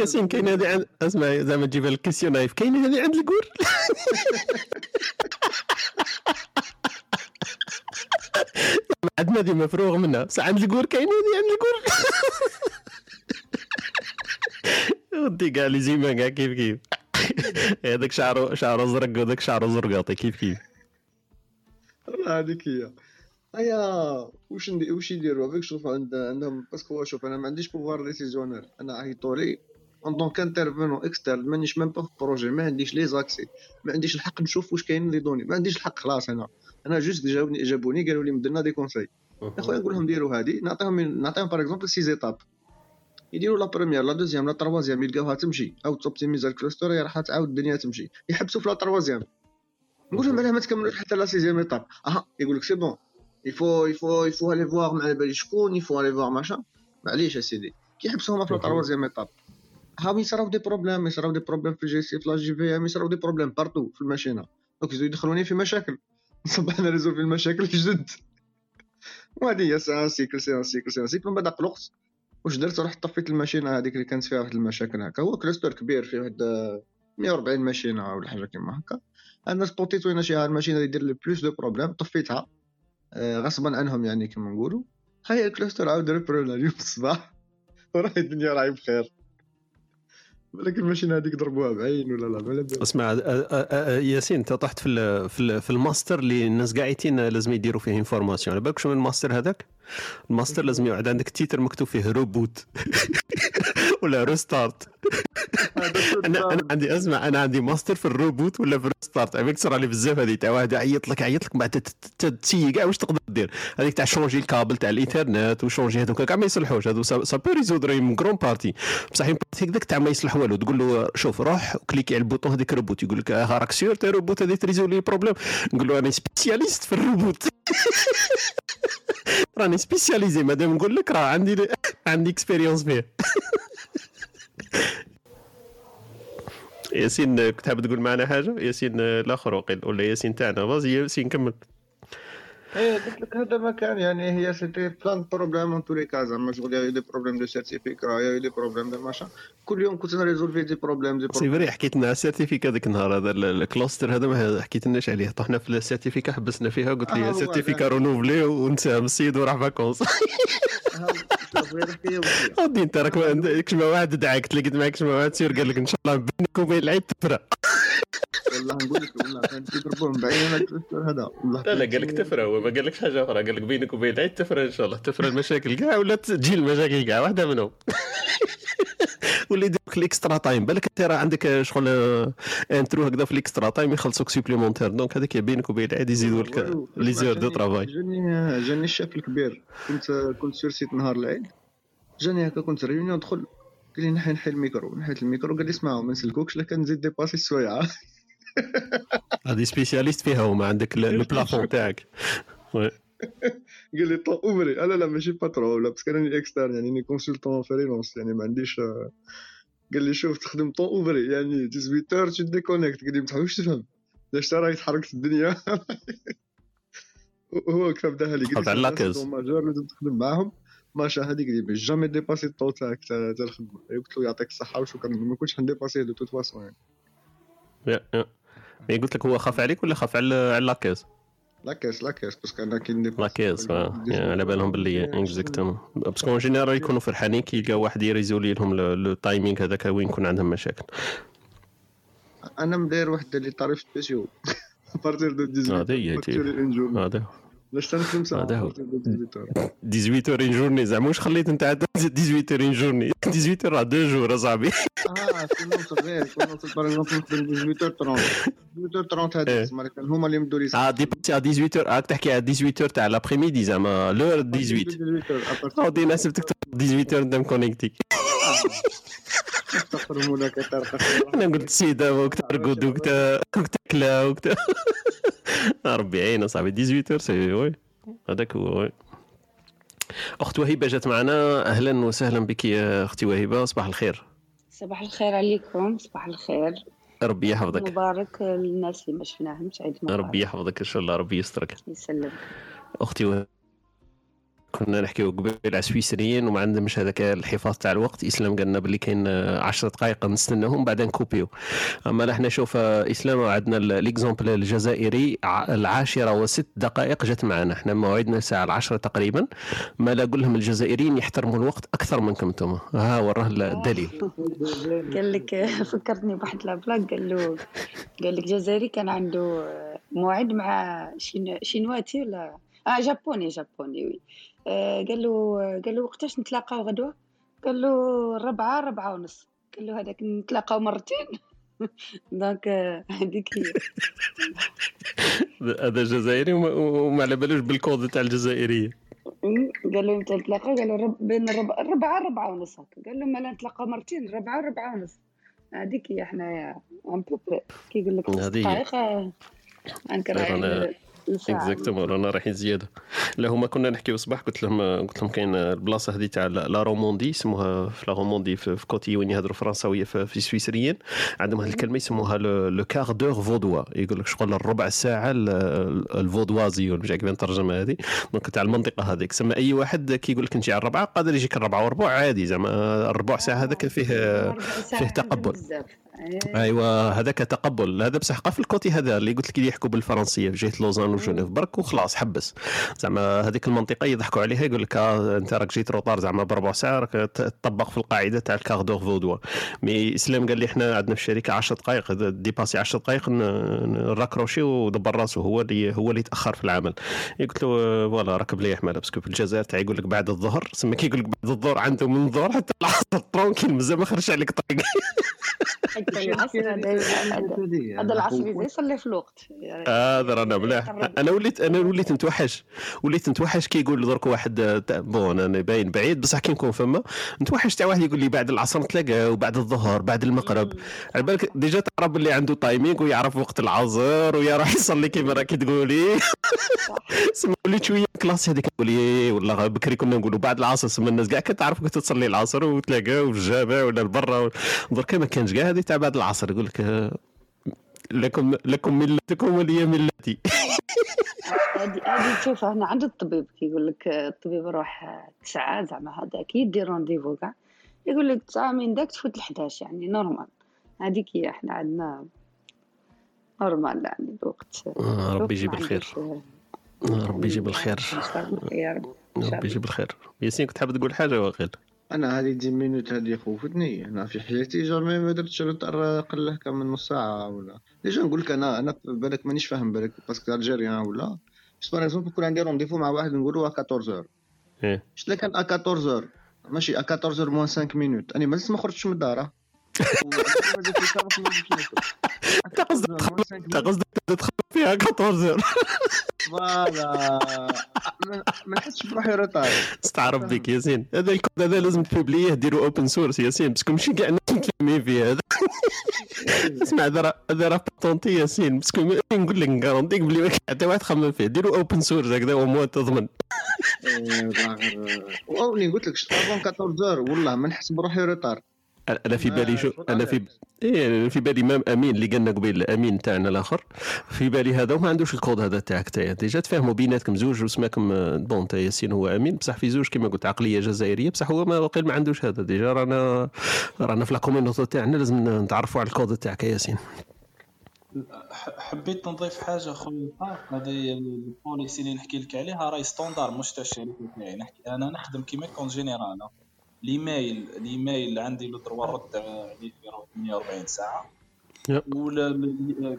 ياسين كاين هذه عند اسمع زعما تجيبها لك كيسيون نايف كاين هذه عند الكور؟ عندنا دي مفروغ منها. بصح عند الكور كاين هذه عند الكور ودي كاع لي زيما كاع كيف كيف؟ هذاك شعره شعره زرق وذاك شعره زرقاطي كيف كيف؟ هذيك هي. هيا واش واش يديروا؟ شوف عند عندهم parce que شوف أنا ما عنديش pouvoir décisionnaire أنا عيطوا لي. un donc intervenant externe مانيش même pas في projet ما عنديش les accès ما عنديش الحق نشوف واش كاين les données ما عنديش الحق خلاص أنا أنا juste جاوني جابوني قالوا لي مدلنا des conseils يا خويا نقول لهم ديروا هذه نعطيهم نعطيهم par exemple six étapes يديروا la première la deuxième la troisième يلقاوها تمشي أو توبتيميزا ال cluster راح تعاود الدنيا تمشي يحبسوا في la troisième نقول لهم علاه ما تكملوش حتى la sixième étape أها يقول لك c'est bon il faut il faut il faut aller voir ما على بالي شكون il faut aller voir ماشا معليش اسيدي كيحبسوهم في la troisième étape ها يصراو des problèmes يصراو des problèmes في ال GC في la JVM يصراو des problèmes partout في الماشينة. donc يزيدو يدخلوني في مشاكل. نصبح أنا ريزولفي المشاكل جدد وهذه هي c'est un cycle c'est un cycle c'est un cycle من بعد قلقت واش درت؟ رحت طفيت الماشينة هذيك اللي كانت فيها واحد المشاكل هكا. هو cluster كبير فيه واحد 140 ماشينة ولا حاجة كيما هكا. أنا سبوتيت وين شي الماشينة اللي دير le plus de problèmes طفيتها. آه، غصبا عنهم يعني كما نقولوا. هيا ال cluster عاود ريبرونا اليوم الصباح. وراهي الدنيا راهي بخير. بالك الماشينه هذيك ضربوها بعين ولا لا بال. اسمع ياسين أنت طحت في ال- في ال- في الماستر اللي الناس قاعدين لازم يديروا فيه information على بالك شنو الماستر هذاك؟ الماستر لازم يقعد عندك titre مكتوب فيه reboot ولا restart أنا أنا عندي اسمع أنا عندي ماستر في ال reboot ولا في ال restart عميك تصرى لي بزاف هذه تاع واحد يعيط لك يعيط لك بعد تسيي كاع واش تقدر دير هذيك تاع changer ال câble تاع الانترنت و changer هذوك كاع ما يصلحوش هذو ça peut résoudre une grande partie بصح une partie هكذاك تاع ما يصلح والو تقول له شوف روح و cliquer على ال bouton هذيك reboot يقول لك ها راك sûr تاع reboot هذه تريزولي ال problème نقول له أنا spécialiste في ال reboot. راني سبيسياليزي مادام نقول لك راه عندي عندي اكسبيريونس فيه ياسين كنت حاب تقول معنا حاجة؟ ياسين الآخر وقيل ولا ياسين تاعنا؟ فازي ياسين كمل. إيه قلت لك هذا ما كان يعني هي سيتي بلان بروبليم ان تولي كا زعما شغل يا دي بروبليم دو سيرتيفيكا يا دي بروبليم دو ماشا كل يوم كنت نريزولفي دي بروبليم دي سي بروبليم فري حكيت لنا على السيرتيفيكا ذاك النهار هذا ال- الكلاستر هذا ما حكيتلناش عليه. طحنا في السيرتيفيكا حبسنا فيها قلت لي سيرتيفيكا. رونوفلي ونساهم السيد وراح فاكونس ودي أنت راك ما عندكش ما واحد دعاك تلاقيت معك شما واحد سير قال لك إن شاء الله بينك وبين العيب تفرى والله نقول لك والله بعين أنا الكلاستر هذا والله لا لا قال لك تفرى هو ما قال لكش حاجة أخرى قال لك بينك وبين العيب تفرى إن شاء الله. تفرى المشاكل كاع ولا تجي المشاكل كاع واحدة منهم. واللي يديرك الإكسترا تايم. بالك أنت راه عندك شغل آه، انترو هكذا في الإكسترا تايم يخلصوك سوبليمونتير دونك هذاك بينك وبين العيب يزيدوا لك. لي زور دو ترافاي جاني جاني الشاف الكبير. كنت كنت sur site نهار العيد. جاني هكا كنت réunion ندخل قال لي نحي نحي الميكرو. نحيت الميكرو قال لي اسمعوا ما نسلكوكش لا كنزيد dépasser السويعة. هذه spécialiste فيها وما عندك ال- ال plafond تاعك. قال لي temps ouvré لا لا ماشي patron ولا parce que راني externe يعني ني consultant freelance يعني ما عنديش آه، قال لي شوف تخدم temps ouvré يعني 18 tu déconnectes قال لي ما تحاولش تفهم. ترى راهي تحركت الدنيا؟ هو كيف بداها لي لاكاز. ماجور لازم تخدم معاهم. ماشا هذيك قال لي جامي ديباسي الطو تاعك تاع الخدمة. قلت له يعطيك الصحة وشكرا. ما كنتش نديباسي دو توت فاسون يعني. مي قلت لك هو خاف عليك ولا خاف على على لاكاز لاكاس لاكاس باسكو أنا كي لاكاز آه. يا على بالهم باللي اكزاكتومون باسكو اون جينيرال يكونوا فرحانين كي يلقاو واحد يريزولي لهم لو- تايمينغ هذاك وين يكون عندهم مشاكل. أنا مداير واحد لي طاريف سبيسيو بارتير دو 18 هذا هي هذا. لاش تنخدم ساعه هذا هو. بارتير دو 18 18 اور ان جورني. زعما واش خليت انت عاد 18 اور ان جورني. 18 راه دو جور اصاحبي. آه كنا صغير كنا باغ اكزومبل نخدم 18 30 هذيك إيه. تسمى كان هما اللي مدوا لي. آه ديباسي ا 18 راك تحكي على 18 تاع لابريميدي زعما لور 18 ودي ناسبتك 18 انت مكونيكتي أنا قلت سيدة وقت ترقد وقت وقت تاكلا وقت ربي يعين أصاحبي 18 سي وي. هذاك هو وي. أخت وهبه جات معنا. أهلا وسهلا بك يا أختي وهبه صباح الخير. صباح الخير عليكم صباح الخير. ربي يحفظك. مبارك للناس اللي ما شفناهمش عيد مبارك. ربي يحفظك إن شاء الله ربي يسترك. يسلمك. أختي وهبه كنا نحكيو قبيل على سويسريين وما عندهمش هذاك الحفاظ تاع الوقت. إسلام قالنا باللي كاين 10 دقائق نستناهم بعدين نكوبيو أما إحنا شوف إسلام عندنا l'exemple الجزائري العاشرة وست دقائق جات معنا. إحنا موعدنا الساعة العشرة تقريبا. ما لا أقول لهم الجزائريين يحترموا الوقت أكثر منكم أنتم. ها وراه الدليل. قال لك فكرتني بواحد la blague قال له قال لك جزائري كان عنده موعد مع شين شينواتي ولا؟ آه japonais japonais oui. قال له قال له وقتاش نتلاقاو غدوة؟ قال له ربعة ربعة ونص. قال له هذاك نتلاقاو مرتين. donc آه، هذيك هي. هذا جزائري وما, على بالوش بالكود تاع الجزائرية. قال له متى نتلاقاو قال له رب بين ربعة ربعة ونص. قال له مالا نتلاقاو مرتين ربعة ربعة ونص. هذيك هي حنايا un peu كي يقول لك. دقائق الساعة exactement رانا رايحين زياده لا هما كنا نحكيو الصباح قلت لهم قلت لهم كاين البلاصة هذه تاع la Romandie يسموها في la Romandie في في côté وين يهضروا فرنساوية في, في السويسريين. عندهم هذه الكلمة يسموها le quart d'heure vaudois يقول لك شغل الربع ساعة ال- ال- ال vaudois ولا مش عارف نترجمها هذه. donc تاع المنطقة هذيك. سما أي واحد كي يقول لك أنت على الربعة قادر يجيك الربعة وربع عادي. زعما الربع ساعة هذاك فيه فيه تقبل. بزاف ايوا هذاك تقبل. هذا بصح في ال côté هذا اللي قلت لك اللي يحكوا بالفرنسية في جهة لوزان وجنيف برك وخلاص حبس. زعما هذيك المنطقة يضحكوا عليها يقول لك آه أنت راك جيت retard زعما بربع ساعة راك تطبق في القاعدة تاع ال quart d'heure vaudois. mais إسلام قال لي إحنا عندنا في الشركة 10 دقائق dépasser 10 دقائق ن raccrocher ودبر راسه. هو اللي هو اللي يتأخر في العمل. قلت له voilà راك مليح مالا parce que في الجزائر تاع يقول لك بعد الظهر. سما كي يقول لك بعد الظهر عنده من الظهر حتى العصر. tranquille مازال ما خرجش عليك طريق. حتى العصر هذا العصر يصلي في الوقت. يعني هذا رانا ملاح أنا وليت أنا وليت نتوحش. وليت نتوحش كي يقول درك واحد bon أنا باين بعيد بصح كي نكون فما نتوحش تاع واحد يقول لي بعد العصر نتلاقى وبعد الظهر بعد المغرب. على بالك déjà تعرف اللي عنده timing ويعرف وقت العصر ويروح يصلي كيما راكي تقولي. سما وليت شوية classe هذيك نقول إيه والله بكري كنا نقولوا بعد العصر سما الناس كاع كتعرف كنت تصلي العصر وتلاقاو في الجامع ولا برا درك ما كانش كاع هذه تاع بعد العصر يقول لك آه، لكم لكم ملتكم ولي ملتي. هذه هذه تشوف هنا عند الطبيب كيقول لك الطبيب روح تسعة زعما هذا كي يدير rendez-vous كاع. يقول لك تسعة من داك تفوت ل 11 يعني؟ normal هذيك هي إحنا عندنا normal يعني الوقت آه، ربي الوقت يجيب الخير. آه، ربي يجيب الخير. يا رب ربي يجيب الخير. ياسين كنت حاب تقول حاجة واخيل أنا هذه dix minutes هذه خوفتني أنا في حياتي jamais ما درتش retard أقل هكا من نص ساعة ولا. déjà نقول لك أنا أنا بالك مانيش فاهم بالك parce que algérien ولا؟ بس par exemple يكون عندي rendez-vous مع واحد نقولوا 14 إيه. شت لك كان 14 ماشي 14 moins 5 minutes أنا مازلت ما خرجتش من الدار. انت قصدك انت قصدك تدخل فيها 14 voilà ما- نحسش بروحي retard استعرف بك ياسين. هذا الكود هذا لازم ت publier ديروا open source ياسين parce que ماشي كاع الناس متلمين فيه هذا. اسمع هذا راه هذا راه patenté ياسين parce que نقول لك ن garanti ك بلي حتى واحد خمم فيه. ديروا open source هكذا وموا تضمن. وني قلت لك شت avant 14 والله ما نحس بروحي retard أنا في بالي شو أنا في إيه أنا في بالي même أمين اللي قالنا قبيل امين تاعنا الآخر. في بالي هذا وما عندوش الكود هذا تاعك تاعي. déjà تفاهموا بيناتكم زوج وسماكم آه، bon t'as ياسين هو أمين. بصح في زوج كما قلت عقلية جزائرية. بصح هو ما وقيل ما عندوش هذا. déjà رانا رانا في la community تاعنا لازم نتعرفوا على الكود تاعك يا ياسين. ح- حبيت نضيف حاجة خويا طارق هذه ال policy اللي نحكي لك عليها راهي standard مش تاع الشركة تاعي. نحكي أنا نخدم كيما en général ال email ال email عندي le droit رد عليه في 48 ساعه. ولا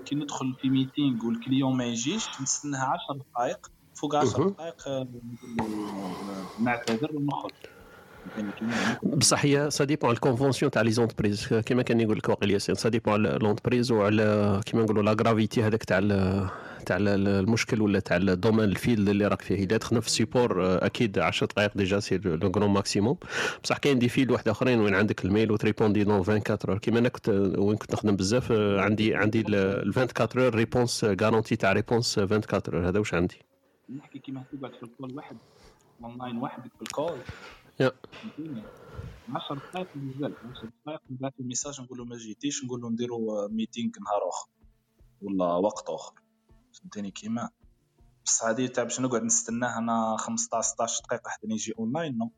كي ندخل في meeting وال client ما يجيش نستناها 10 دقائق فوق 10 مهم. دقائق آه، نعتذر ونخرج بصح هي ça dépend ال convention تاع les entreprises كيما كان يقول لك واقيل ياسين ça dépend على l'entreprise وعلى كيما نقولوا la gravité هذاك تاع تاع ال- المشكل ولا تاع ال domaine ال field اللي راك فيه. إذا تخدم في ال support آه، أكيد 10 دقائق déjà c'est le grand maximum بصح كاين des fields واحد آخرين وين عندك ال mail وت répondre dans 24 heures كيما أنا كنت وين كنت نخدم بزاف آه، عندي عندي ال 24 heures réponse garantie تاع réponse 24 heures هذا واش عندي؟ نحكي كيما تقعد في ال call واحد. اونلاين وحدك بال call يا. فهمتيني 10 دقائق بزاف. 10 دقائق نبعث له message نقول له ما جيتيش نقول له نديرو meeting نهار آخر. ولا وقت آخر. فهمتيني كيما؟ بصح هادي تاع باش نقعد نستناه أنا 15 16 دقيقة حتى يجي online non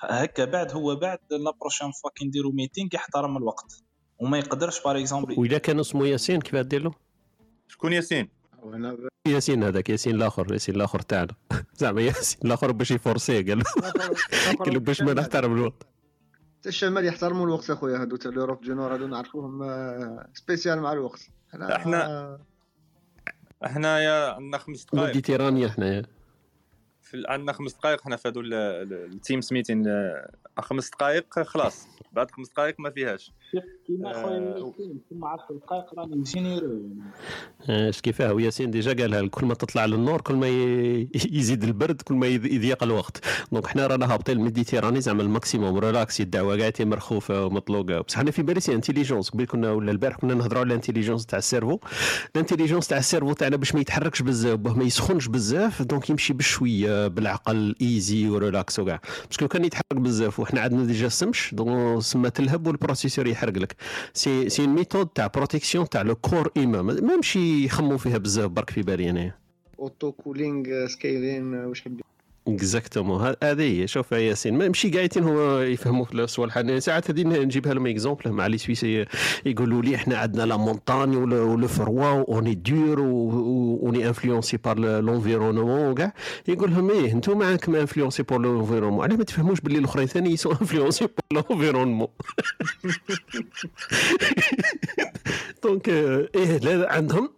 هكا بعد هو بعد la prochaine fois كي نديرو meeting يحترم الوقت. وما يقدرش par exemple واذا كان اسمه ياسين كيف دير له؟ شكون ياسين؟ ياسين هذاك ياسين الآخر ياسين الآخر تاعنا. زعما ياسين الآخر باش ي forcer ه قال له. قال له باش ما نحترم الوقت. حتى الشمال يحترموا الوقت أخويا هادو تاع l'Europe du Nord هادو نعرفوهم آه، spécial مع الوقت. حنا إحنا- حنايا عندنا خمس دقائق méditerranéen حنايا في عندنا خمس دقائق حنا في هادو ال- ال- ال Teams meeting آه، خمس دقائق خلاص. بعد خمس دقائق ما فيهاش. كيما آه، خويا ياسين كيما 10 دقائق راني نجينيرو آه، اش كيفاه وياسين déjà قالها كل ما تطلع للنور كل ما يزيد البرد كل ما يض- يضيق الوقت. donc حنا رانا هابطين ال Méditerranée زعما ال maximum relaxé الدعوة كاع تي مرخوفة ومطلوقة. بصح أنا في بالي c'est intelligence قبل كنا ولا البارح كنا نهضروا على ال intelligence تاع ال cerveau. ال intelligence تاع ال cerveau تاعنا باش ما يتحركش بزاف باه ما يسخنش بزاف donc يمشي بشوية بالعقل easy و relax وكاع parce que كان يتحرك بزاف وحنا عندنا déjà السمش donc سما تلهب وال processeur يحرق لك c'est c'est méthode تاع protection تاع le corps humain ما ما يمشي يخموا فيها بزاف برك في بالي أنايا. auto cooling scaling واش حبي exactement هذه هي. شوف يا ياسين ما ماشي قايتين هو يفهموا في الصوالح أنا ساعات هذه نجيبها لهم exemple مع les Suisses يقولوا لي إحنا عندنا la montagne و le froid on est durs on est influencés par l'environnement وكاع يقول لهم إيه أنتم معاكم influencés par l'environnement علاه ما تفهموش باللي الأخرين ثاني ils sont influencés par l'environnement donc إيه عندهم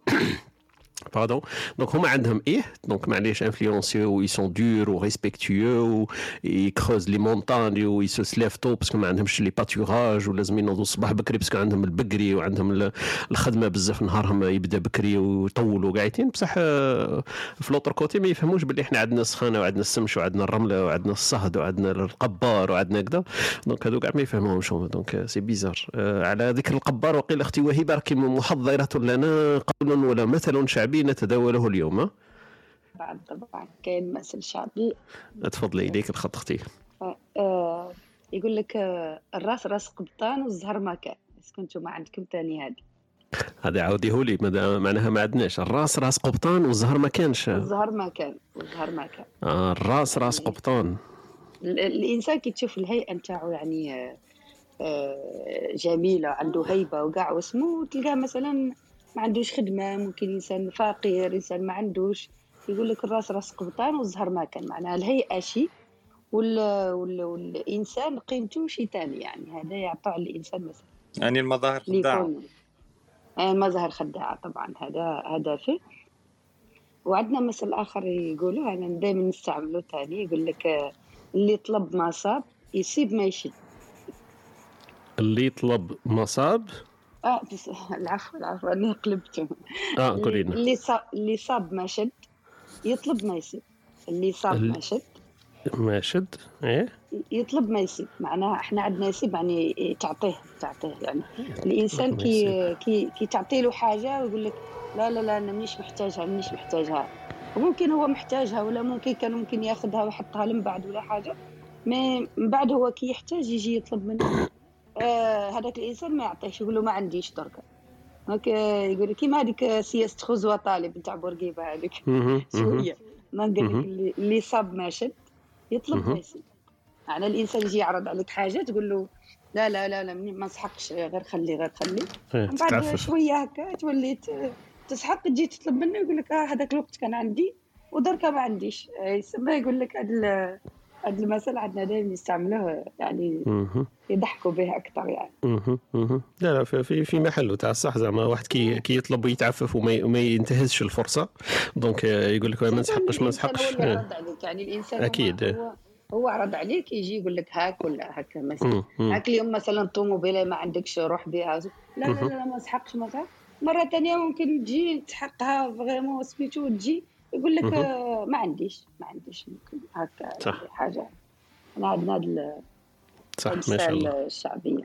Pardon. Donc, هما عندهم إيه donc معليش influencés ils sont durs و respectueux و ils creusent les montagnes و ils se lèvent tôt parce que ما عندهمش les pâturages ولازم ينوضوا الصباح بكري parce que عندهم البكري وعندهم ال- الخدمه بزاف نهارهم يبدا بكري ويطولوا قاعدين بصح في l'autre côté ما يفهموش باللي إحنا عندنا السخانه وعندنا السمش وعندنا الرمله وعندنا الصهد وعندنا القبار وعندنا كذا donc هذو كاع ما يفهموهمش donc c'est bizarre على ذكر القبار وقيل أختي وهبه راكي محضره لنا قول ولا مثل شعبي نتداوله اليوم؟ بعد طبعا كاين مثل شعبي. تفضلي اليك الخط أختي. آه، آه، يقول لك آه، الراس راس قبطان والزهر ما كان. بس كنتوا ما عندكم تاني هذه هذا عاوديه لي معناها ما عندناش. الراس راس قبطان والزهر ما كانش. الزهر ما كان والزهر ما كان. آه الراس راس قبطان. ال- الإنسان كي تشوف الهيئة نتاعو يعني آه، آه، جميلة عنده هيبة وكاع واسمه تلقاه مثلا ما عندوش خدمة ممكن إنسان فقير إنسان ما عندوش. يقول لك الراس راس قبطان والزهر ما كان معناها الهيئة شيء وال... وال... والإنسان قيمته شيء ثاني يعني هذا يعطى على الإنسان مثلا. يعني المظاهر خداعة. يكون آه، مظهر خداعة طبعا هذا هدفه وعندنا مثل آخر يقولوا أنا دائما نستعمله تاني يقول لك آه، اللي طلب ما صاب يصيب ما يشد. اللي يطلب مصاب آه بس العفو العفو أنا قلبته آه قولي لنا. اللي صاب اللي صاب ما شد يطلب ما يصيب اللي صاب ال- ما شد. ما شد؟ إيه؟ يطلب ما يصيب معناها إحنا عندنا يصيب يعني تعطيه تعطيه. يعني الإنسان كي. كي كي تعطي له حاجة ويقول لك لا لا لا أنا مانيش محتاجها مانيش محتاجها. وممكن هو محتاجها ولا ممكن كان ممكن ياخذها ويحطها من بعد ولا حاجة. ما من بعد هو كي يحتاج يجي يطلب منه. هذاك الإنسان ما يعطيهش يقول له ما عنديش دركا دونك آه، يقول لك كيما هذيك سياسة خذ وطالب نتاع بورقيبة هذيك. شوية. ما نقول لك. اللي- صاب ما شد يطلب. ما يصيب. يعني الإنسان يجي يعرض عليك حاجة تقول له لا لا لا لا ما نسحقش غير خلي غير خلي. إيه، من بعد شوية هكا تولي تسحق تجي تطلب منه يقول لك آه هذاك الوقت كان عندي ودركا ما عنديش. آه، يسمى يقول لك هذا هذا المثل عندنا دائما يستعملوه يعني. يضحكوا به أكثر يعني. لا لا في في- محله تاع الصح زعما واحد كي كي يطلب ويتعفف وما وما ينتهزش الفرصة donc آه، يقول لك ما نسحقش ما نسحقش يعني الإنسان أكيد، هو. هو عرض عليك يجي يقول لك هاك ولا هكا مثلا. هاك اليوم مثلا طوموبيله ما عندكش روح بها لا لا لا, ما سحقش ما سحق مرة ثانية ممكن تجي تحقها vraiment سميتو وتجي يقول لك. آه، ما عنديش ما عنديش ممكن هكا صح. حاجة. انا عندنا هاد صح ما شاء الله. الشعبية.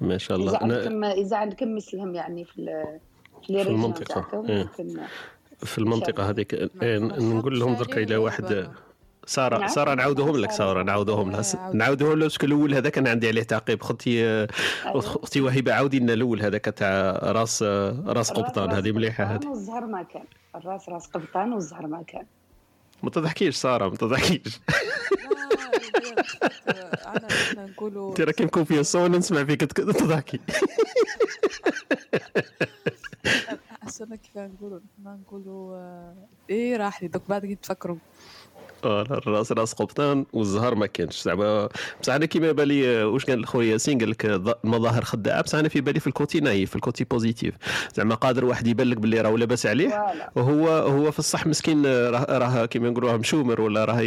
ما شاء إذا الله أنا عندكم إذا عندكم مثلهم يعني في في في تاعكم إيه. ممكن في المنطقة هذيك. إيه، نقول لهم درك إلى واحد سارة نعم. سارة نعاودوهم لك سارة نعاودوهم لها. نعاودوهم لها باسكو الأول هذا كان عندي عليه تعقيب. أختي أيوة. أختي وهبه عاودي لنا الأول هذاك تاع راس راس قبطان. هذه مليحة هذه. والزهر ما كان الراس راس قبطان والزهر ما كان ما تضحكيش سارة ما تضحكيش. أنا إحنا نقولوا أنت راكي مكونفيونسون وأنا نسمع فيك تضحكي. احسن كيف نقولوا نقولوا آه، إيه راح لي دوك بعد كي تفكروا. الراس راس قبطان والزهر ما كانش. زعما بصح أنا كيما بالي واش قال خويا ياسين؟ قال لك المظاهر خداعة. بصح أنا في بالي في ال côté naïf في ال côté positif. زعما قادر واحد يبان لك باللي راه لاباس عليه وهو هو في الصح مسكين راه راه كيما نقولوها مشومر ولا راه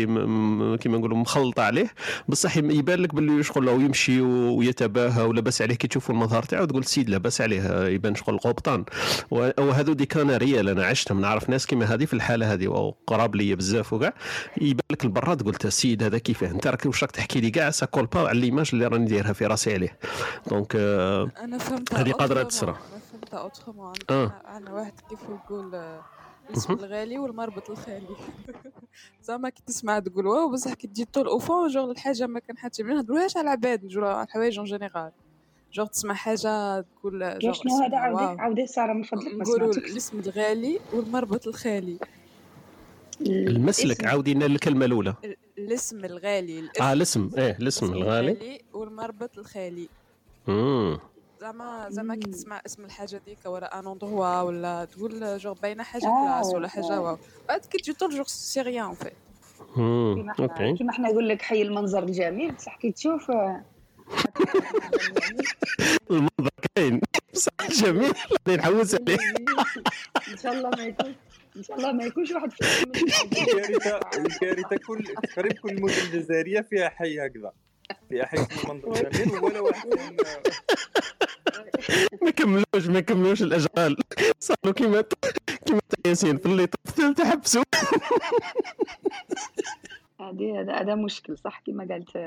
كيما نقولوا مخلطه عليه. بصح يبان لك باللي شغل يمشي ويتباهى ولاباس عليه. كي تشوفوا المظهر تاعو تقول سيد لاباس عليه يبان شغل قبطان. وهذو des cas réels أنا عشتهم. نعرف ناس كيما هذه في الحالة هذه وقراب لي بزاف وكاع. يبان لك البراد قلت السيد هذا كيفاه أنت راك واش راك تحكي لي كاع ça colle pas على l'image اللي راني دايرها في راسي عليه donc آه، أنا فهمت هذه قادرة تصرى. أنا فهمت autrement آه. أنا واحد كيف يقول آه، الاسم. الغالي والمربط الخالي زعما كي تسمع تقول واو بصح كي تجي طول au fond genre الحاجة ما كان حد ما نهضروهاش على العباد نجرو على الحوايج en général genre تسمع حاجة تقول شنو هذا عاودي. عاودي سارة من فضلك ما نقولوا الاسم الغالي والمربط الخالي المسلك الاسم- عاودي لنا الكلمة الأولى. ال- الاسم الغالي الاسم آه الاسم. إيه الاسم الغالي. والمربط الخالي. امم زعما زعما كي. تسمع اسم الحاجة ديك ولا un endroit ولا تقول جوغ باينة حاجة آه، classe ولا حاجة آه. واو. بعد كي تجي طول genre c'est rien في امم كيما حنا OK. كيما حنا نقول لك حي المنظر الجميل بصح كي تشوف آه، المنظر كاين. بصح جميل. غادي نحوس عليه. إن شاء الله ما يكون إن شاء الله ما يكونش واحد في الكارثه الكارثه كل تقريبا كل المدن الجزائرية فيها حي هكذا. فيها حي اسمه منظر جميل ولا واحد ما كملوش ما كملوش الاشغال صاروا كيما كيما ياسين في اللي الثالثه حبسوا هذه هذا هذا مشكل صح؟ كما قالت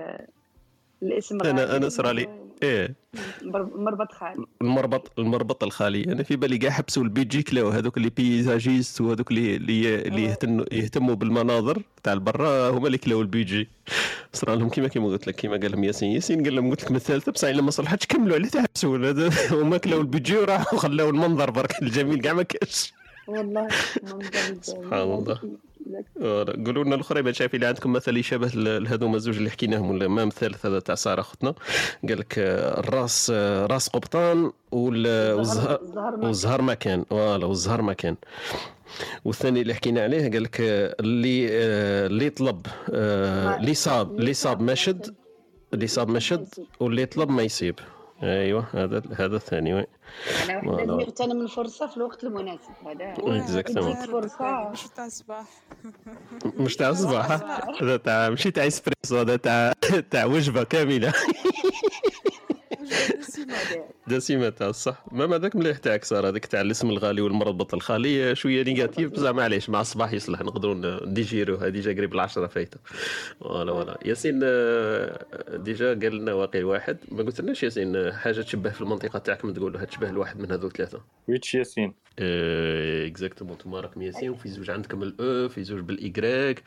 الاسم أنا أنا صرا لي إيه. مر- مربط خالي. المربط المربط الخالي. أنا في بالي كاع حبسوا البيجي كلاو هذوك اللي بيزاجيست وهذوك اللي اللي اللي يهتموا بالمناظر تاع البرا هما اللي كلاو البيجي صرا لهم كيما كيما قلت لك كيما قال لهم ياسين. ياسين قال لهم قلت لك من الثالثه بصح الا ما صلحتش كملوا عليه تحبسوا. هما كلاو البيجي وراحوا خلاو المنظر برك الجميل كاع ما كاش. والله سبحان الله. قولوا لنا الأخرى ما شايف اللي عندكم مثل يشبه لهذوما الزوج اللي حكيناهم ولا ما الثالث هذا تاع سارة أختنا. قال لك الراس راس قبطان وال- والزهر والزهر ما كان voilà والزهر ما كان والثاني اللي حكينا عليه قال لك اللي اللي طلب اللي صاب اللي صاب ما شد. اللي صاب ما شد واللي طلب ما يصيب. أيوه هذا هذا الثاني. oui أنا واحد. لازم يغتنم الفرصة في الوقت المناسب هذا exactement تجيك فرصة. مش تاع الصباح مش تاع الصباح هذا تاع ماشي تاع اسبريسو هذا تاع تاع وجبة كاملة. دسمه تاع الصح. ما هذاك مليح تاعك صار هذاك تاع الاسم الغالي والمربط الخالي. شوية négatif بصح معليش مع الصباح يصلح. نقدروا نديجيرو هذه déjà قريب العشرة فايتة. voilà voilà. ياسين آه، déjà قال لنا واقع واحد. ما قلت لناش ياسين حاجة تشبه في المنطقة تاعكم تقولها تشبه لواحد من هذو ثلاثة. which ياسين. exactement أنتم راكم ياسين وفي زوج عندكم الاو في زوج بالايكغيك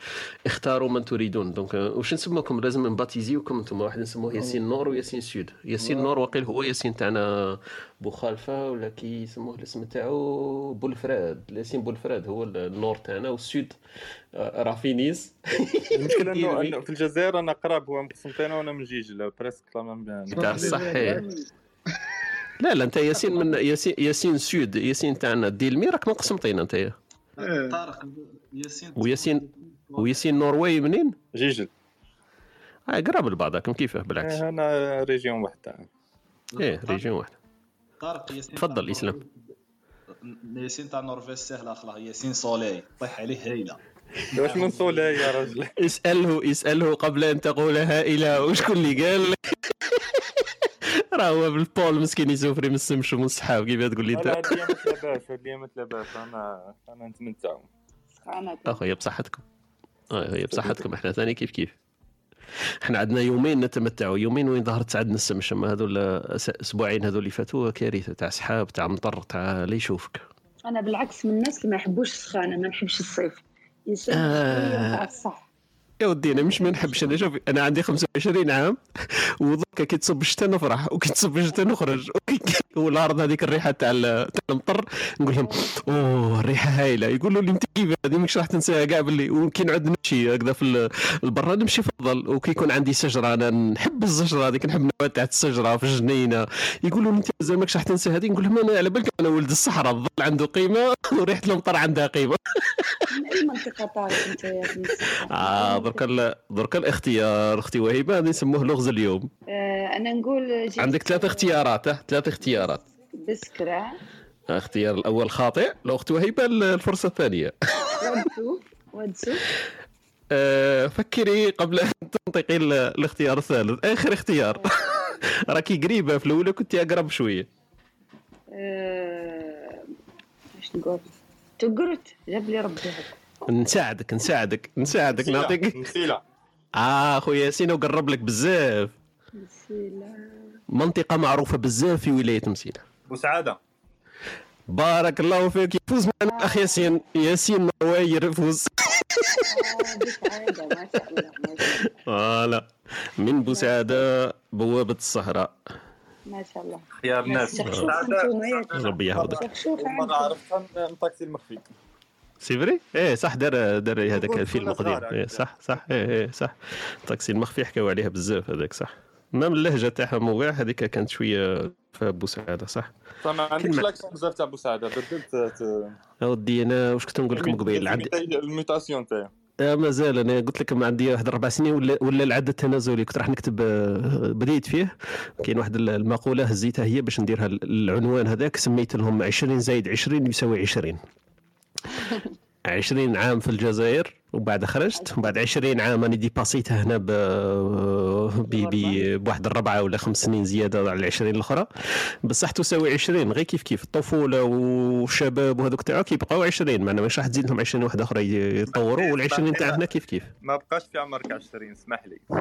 اختاروا من تريدون. دونك واش نسموكم؟ لازم نباتيزيوكم أنتم واحد نسموه ياسين nord وياسين sud. ياسين nord واقيل هو ياسين تاعنا بوخالفة ولا كي يسموه الاسم تاعو بولفراد. ياسين بولفراد هو النور تاعنا والسود آه، راه في نيس. المشكلة انه في الجزائر أنا قراب هو مقسم أنا وأنا من جيجل بريسك لا ميم تاع الصحي لا لا انت ياسين من ياسين ياسين سود ياسين تاعنا ديلمي راك من قسمطينه انت. طارق ياسين وياسين وياسين نرويج منين؟ جيجل. آه قراب لبعضكم كيفاه بالعكس. إيه، أنا ريجيون واحدة إيه ريجيون واحد. طارق ياسين تفضل،. نور- ياسين تاع نورفيج سهله اخلاق ياسين سولي طيح عليه هايله واش من صولاي يا رجل؟ اسأله اسأله قبل أن تقولها إلى وشكون اللي قال؟ راه هو بالبول مسكين يسوفري من السمش ومن الصحاب كيف تقول لي لا انت هاد لاباس هاد الايامات لاباس أنا أنا نتمتع اخويا بصحتكم. هي بصحتكم. إحنا ثاني كيف كيف؟ إحنا عندنا يومين نتمتعوا. يومين وين ظهرت تعدنا السمش؟ أما هذول أسبوعين هذول اللي فاتوا كارثة. تاع سحاب تاع مطر تاع اللي يشوفك. أنا بالعكس من الناس اللي ما يحبوش السخانة ما نحبش الصيف. يصير آه. الصح يا ودي أنا مش ما نحبش أنا شوف أنا عندي 25 عام ودركا كي تصب الشتاء نفرح وكي تصب الشتاء نخرج وكي- والارض هذيك الريحة تاع تاع المطر نقول لهم أوه الريحة هايلة. يقولوا لي أنت كيف؟ هذه ماكش راح تنساها. كاع باللي وكي نعود نمشي هكذا في ال- البرا نمشي فضل وكي يكون عندي شجره أنا نحب الشجره هذيك نحب النبات تاع الشجره في الجنينة. يقولوا لي أنت مازال ماكش راح تنسى هذه؟ نقول لهم أنا على بالك أنا ولد الصحراء الظل عنده قيمة وريحة المطر عندها قيمة. من أي منطقة طارق أنت يا في؟ آه درك درك الاختيار أختي وهبه هذا يسموه لغز اليوم. آه، أنا نقول عندك ثلاث اختيارات آه ثلاث اختيارات. بسكرة. الاختيار الأول خاطئ الأخت وهبه الفرصة الثانية. ودسو ودسو آه، فكري قبل أن تنطقي ال- الاختيار الثالث. آخر اختيار. راكي قريبة في الأولى كنت أقرب شوية. إيش نقول؟ تقرت جاب لي ربي نساعدك نساعدك نساعدك نعطيك. مسيلة آه خويا ياسين وقرب لك بزاف. مسيلة منطقة معروفة بزاف في ولاية مسيله بوسعادة بارك الله فيك. يفوز معنا الاخ ياسين. ياسين نواير يفوز. ما ما voilà. من بوسعاده بوابة الصحراء. ما شاء الله. خيار ياك ربي يحفظك عندكم عرفتها من طاكسي المخفي. c'est vrai؟ إيه صح دار دار هذاك الفيلم القديم. صغار إيه صح صح إيه إيه صح. الطاكسي المخفي حكاو عليها بزاف هذاك صح. même اللهجة تاعهم وكاع هذيك كانت شوية في بوسعاده صح؟ فما عندكش كلمة. l'accent بزاف تاع بوسعادة بدلت اودي أنا واش كنت نقول لكم قبيل؟ عندي ال mutation تاعي. آه مازال أنا قلت لك ما عندي واحد أربع سنين ولا ولا العد التنازلي كنت راح نكتب آه، بديت فيه. كاين واحد المقولة هزيتها هي باش نديرها العنوان هذاك سميت لهم 20 زائد 20 يساوي 20 20 عام في الجزائر. وبعد خرجت وبعد 20 عام راني ديباسيتها هنا ب... بواحد الربعة ولا خمس سنين زيادة على ال 20 الأخرى. بصح تساوي 20 غير كيف كيف؟ الطفولة والشباب وهذوك تاعو كيبقاو 20 معنا مش راح تزيد لهم 20 واحد أخرى يتطوروا وال 20 تاع هنا كيف كيف؟ ما بقاش في عمرك 20 اسمح لي.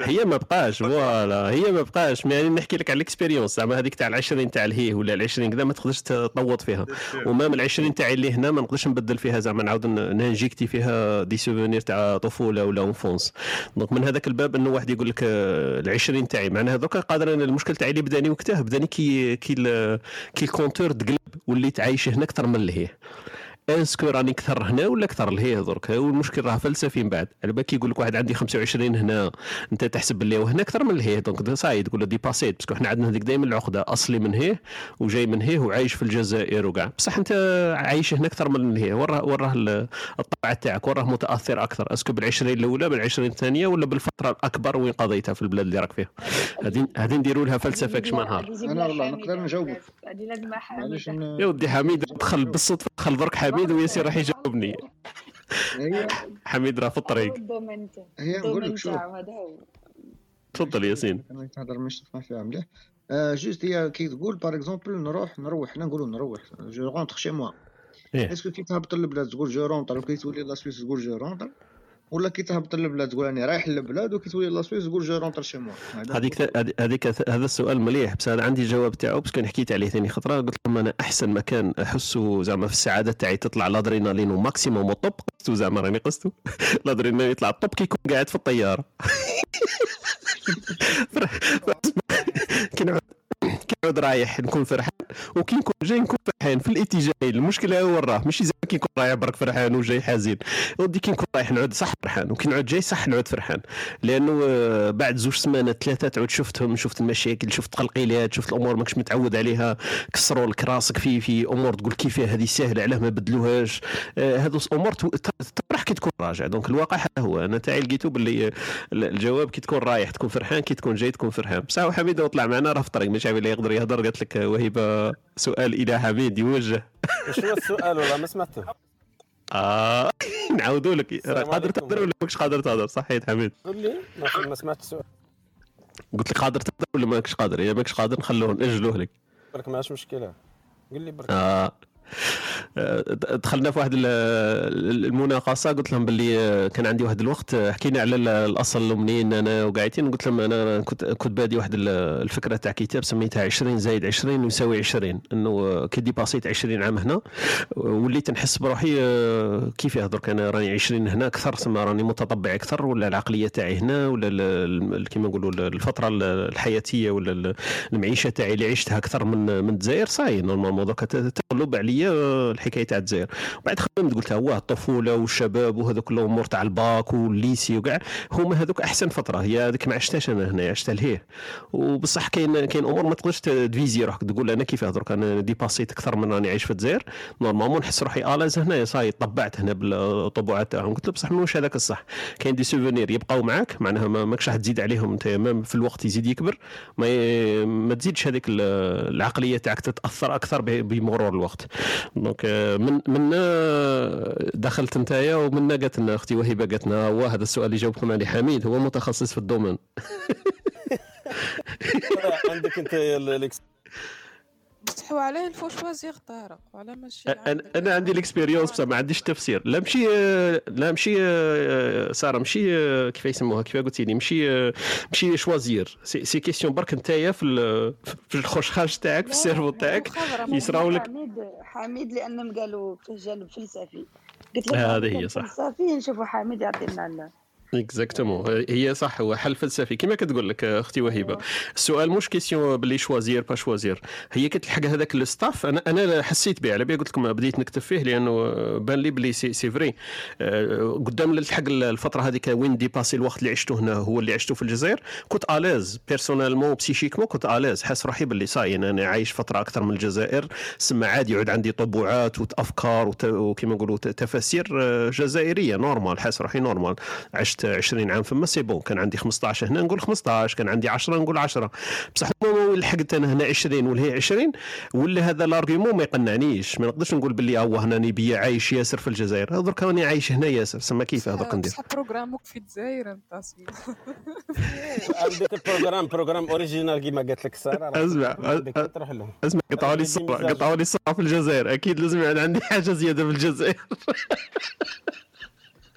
هي ما بقاش voilà هي ما بقاش يعني نحكي لك على ال expérience زعما هذيك تاع ال 20 تاع الهيه ولا ال 20 كذا ما تقدرش تطوشي فيها. وما من ال 20 تاعي اللي هنا ما نقدرش نبدل فيها زعما نعاود ننجيكتي فيها des souvenirs تاع طفولة ولا enfance. donc من هذاك الباب إنه واحد يقول لك آه، ال 20 تاعي. معناها دوكا قادر أنا المشكل تاعي اللي بداني وقتها بداني كي كي كي ال compteur تقلب وليت عايش هنا أكثر من لهيه est-ce que راني أكثر هنا ولا أكثر لهيه درك؟ والمشكل راه فلسفي من بعد. على بالك يقول لك واحد عندي 25 هنا أنت تحسب باللي وهنا أكثر من لهيه donc ça y est تقول له ديباسيت parce que إحنا عندنا هذيك دائما العقدة أصلي من هيه وجاي من هيه وعايش في الجزائر وكاع بصح أنت عايش هنا أكثر من هيه وراه وراه ال- الطبع تاعك وراه متأثر أكثر. اسكو بال20 الأولى بال20 الثانية ولا بالفترة الأكبر وين قضيتها في البلاد اللي راك فيها؟ هذه هذه نديروا لها فلسفة كش ما نهار. أنا والله نقدر نجاوبك معليش يا ودي حميد دخل بالصدفة دخل درك حميد وياسين راح يجاوبني. حميد راه في الطريق. هي نقول لك شوف. هو. تفضل ياسين. تهضر مش فيها مليح. آه juste هي كي تقول par exemple نروح نروح. حنا نقولوا نروح. je rentre chez moi إيه. est-ce que كي تهبط للبلاد تقول je rentre وكي تولي la Suisse تقول je rentre ولا كي تهبط للبلاد تقول راني رايح للبلاد وكي تولي la Suisse تقول je rentre chez هذا هذيك هذيك هذا السؤال مليح بس أنا عندي الجواب تاعو كان حكيت عليه ثاني خطرة. قلت لهم أنا أحسن مكان أحسه زعما في السعادة تاعي تطلع الأدرينالين au maximum والطب قستو زعما راني قستو الأدرينالين يطلع الطب كي يكون قاعد في الطيارة. كي نعود كي نعود رايح نكون فرحان وكي نكون جاي نكون فرحان في الاتجاهين. المشكلة هو راه ماشي زعما كي نكون رايح برك فرحان وجاي حزين. ودي كي نكون رايح نعود صح فرحان وكي نعود جاي صح نعود فرحان. لأنه آه، بعد زوج سمانات ثلاثة تعود شفتهم شفت المشاكل شفت تقلقيلات شفت الأمور ماكش متعود عليها. كسروا لك راسك في في أمور تقول كيف هذه سهلة علاه ما بدلوهاش. آه، هذو أمور تو- ت- تفرح كي تكون راجع. donc الواقع هذا هو أنا تاعي لقيته باللي الجواب كي تكون رايح تكون فرحان كي تكون جاي تكون فرحان. بصح حميد طلع معنا راه في الطريق مش عارف يقدر يهضر قالت لك وهبه سؤال إلى حميد يوجه. وش هو السؤال ولا ما سمعته؟ آه نعاودوا لك. قادر. تهضر ولا ماكش قادر تهضر؟ صحيت حميد. قول لي ما ما سمعت السؤال. قلت لك قادر تهضر ولا ماكش قادر اذا ماكش قادر نخلوه نأجلوه لك. برك ماش مشكلة. قول لي برك. آه، دخلنا في واحد ال- المناقصة قلت لهم باللي آه، كان عندي واحد الوقت آه، حكينا على ال- الأصل ومنين أنا وقاعدين قلت لهم أنا كنت كنت بادي واحد ال- الفكرة تاع كتاب سميتها 20 زائد 20 يساوي 20 إنه كي ديباسيت 20 عام هنا وليت نحس بروحي كيفاه درك أنا راني 20 هنا أكثر سما راني متطبع أكثر ولا العقلية تاعي هنا ولا كيما نقولوا ال- الفترة ال- الحياتية ولا ال- المعيشة تاعي اللي عشتها أكثر من من الجزائر ça y est normalement درك تقلب عليا آه، الحكاية تاع الجزائر. بعد خممت قلت هو الطفولة والشباب وهذوك الأمور تاع ال bac وال lycée وكاع هما هذوك أحسن فترة. هي هذيك ما عشتهاش أنا هنا عشتها لهيه وبصح كاين كاين أمور ما تقدرش تفيزي روحك. تقول أنا كيفاه درك أنا ديباسيت أكثر من راني عايش في الجزائر. normalement نحس روحي à l'aise هنا صاي طبعت هنا بالطبوعات تاعهم. قلت له بصح مش هذاك الصح؟ كاين des souvenirs يبقاو معاك معناها ما ماكش راح تزيد عليهم انت في الوقت يزيد يكبر. ما. ما تزيدش هذيك ال- العقلية تاعك تتأثر أكثر بمرور الوقت. دونك آه، من من آه، دخلت نتايا ومن قالت لنا أختي وهبة قالت لنا هو هذا السؤال اللي جاوبكم عليه حميد. هو متخصص في الدومين. عندك أنت الاكس بصح هو علاه الفو شوازيغ طارق وعلى ماشي أنا عندي الاكسبيريونس بصح ما عنديش تفسير. لا مشي لا مشي سارة مشي كيف يسموها؟ كيف قلتي لي مشي مشي choisir c'est, c'est question برك نتايا في ال- في الخشخاش تاعك في ال cerveau تاعك. يصراو لك. حميد حميد لأنهم قالوا فيه جانب فلسفي. قلت هذه لهم هي صح. فلسفي نشوفوا حميد يعطينا exactement هي صح هو حل فلسفي. كما كتقول لك أختي وهبه السؤال مش question باللي choisir pas choisir هي كتلحق هذاك الستاف أنا أنا حسيت به على بالي قلت لكم بديت نكتب فيه لأنه بان لي بلي c'est, vrai آه، قدام تلحق الفترة هذيك وين dépassé الوقت اللي عشته هنا هو اللي عشته في الجزائر. كنت à l'aise personnellement psychiquement كنت à l'aise حاس روحي باللي صاي أنا عايش فترة أكثر من الجزائر. سما عادي يعود عندي طبوعات وافكار وكما نقولوا تفاسير آه، جزائرية normal حاس روحي normal عشت 20 عام فما c'est bon كان عندي 15 هنا نقول 15 كان عندي 10 نقول 10 بصح وين لحقت أنا هنا 20 ولا هي 20 ولا هذا ال argument ما يقنعنيش. ما نقدرش نقول باللي هو هنا نبي عايش ياسر في الجزائر. درك راني عايش هنا ياسر. سما كيف هذا ندير؟ بصح بروغرامك في الجزائر أنت أصلاً. عندك ال programme programme original كيما قالت لك سارة. اسمع تروح لهم. اسمع قطعوا لي الصورة قطعوا لي الصورة في الجزائر. أكيد لازم يكون عندي حاجة زيادة في الجزائر.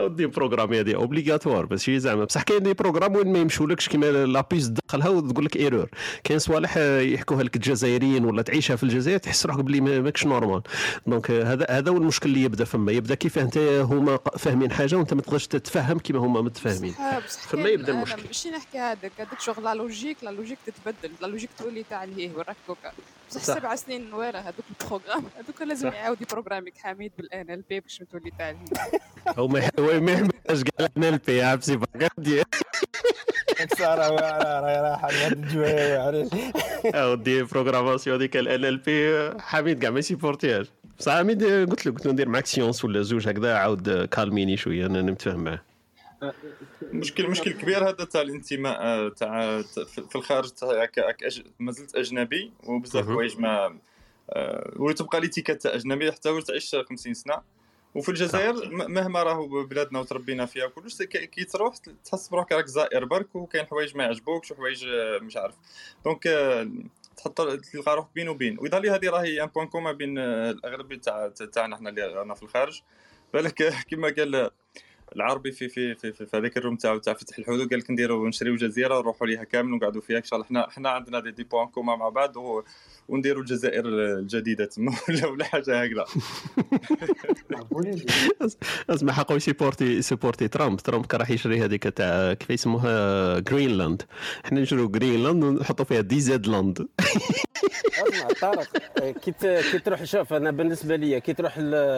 و des programmes هذه obligatoires ماشي زعما بصح كاين des programmes وين ما يمشولكش كيما لابيس تدخلها وتقول لك erreur كاين صوالح يحكوها لك الجزائريين ولا تعيشها في الجزائر تحس روحك بلي ما- ماكش نورمال دونك هذا هذا هو المشكل اللي يبدا فما يبدا كيف انت هما فاهمين حاجة وانت ما تقدرش تتفهم كيما هما متفاهمين فما يبدا المشكل ماشي نحكي هذاك هذاك شغل لا لوجيك لا لوجيك تتبدل لا لوجيك تولي تاع الهيه وراك دوكا بصح صح. سبع سنين ورا هذوك البروغرام هذوك لازم. يعاود يبروغراميك حميد بالان ال بي باش تولي تاع الهيه يحملش كاع أنا البي عبسي سارة راهي رايحه لهاد الجوايه عرفت اودي programmation هذيك ال ال بي حميد كاع ما يسيبورتيهاش. بصح حميد قلت له قلت له ندير معاك séance ولا زوج هكذا عاود كالميني شوية أنا نتفاهم معاه. مشكل مشكل كبير هذا تاع الانتماء آه، تاع في الخارج مازلت أجنبي وبزاف. حوايج ما آه، وتبقى l'étiquette تاع أجنبي حتى ولو تعيش 50 سنة. وفي الجزائر مهما راهو بلادنا وتربينا فيها كلش كي تروح تحس بروحك راك زائر برك وكاين حوايج ما يعجبوكش وحوايج آه، مش عارف. donc آه، تحط تلقى روحك بين وبين. ويظهر لي هذه راهي un point commun بين آه، الاغلبيه تاع تاعنا إحنا اللي رانا في الخارج. بالك كما قال العربي في في في, في, في هذاك ال room تاعو تاع فتح الحدود قال لك نديروا نشريو جزيره ونروحوا ليها كامل ونقعدوا فيها. إن شاء الله إحنا إحنا عندنا des, des points communs مع بعض و... ونديروا الجزائر الجديدة تما ولا ولا حاجة هكذا. اسمع حقه يسيبورتي يسيبورتي ترامب ترامب كان راح يشري هذيك تاع كيف يسموها؟ جرينلاند إحنا نشرو جرينلاند ونحطوا فيها DZ Land أسمع طارق كي كي تروح شوف أنا بالنسبة لي كي تروح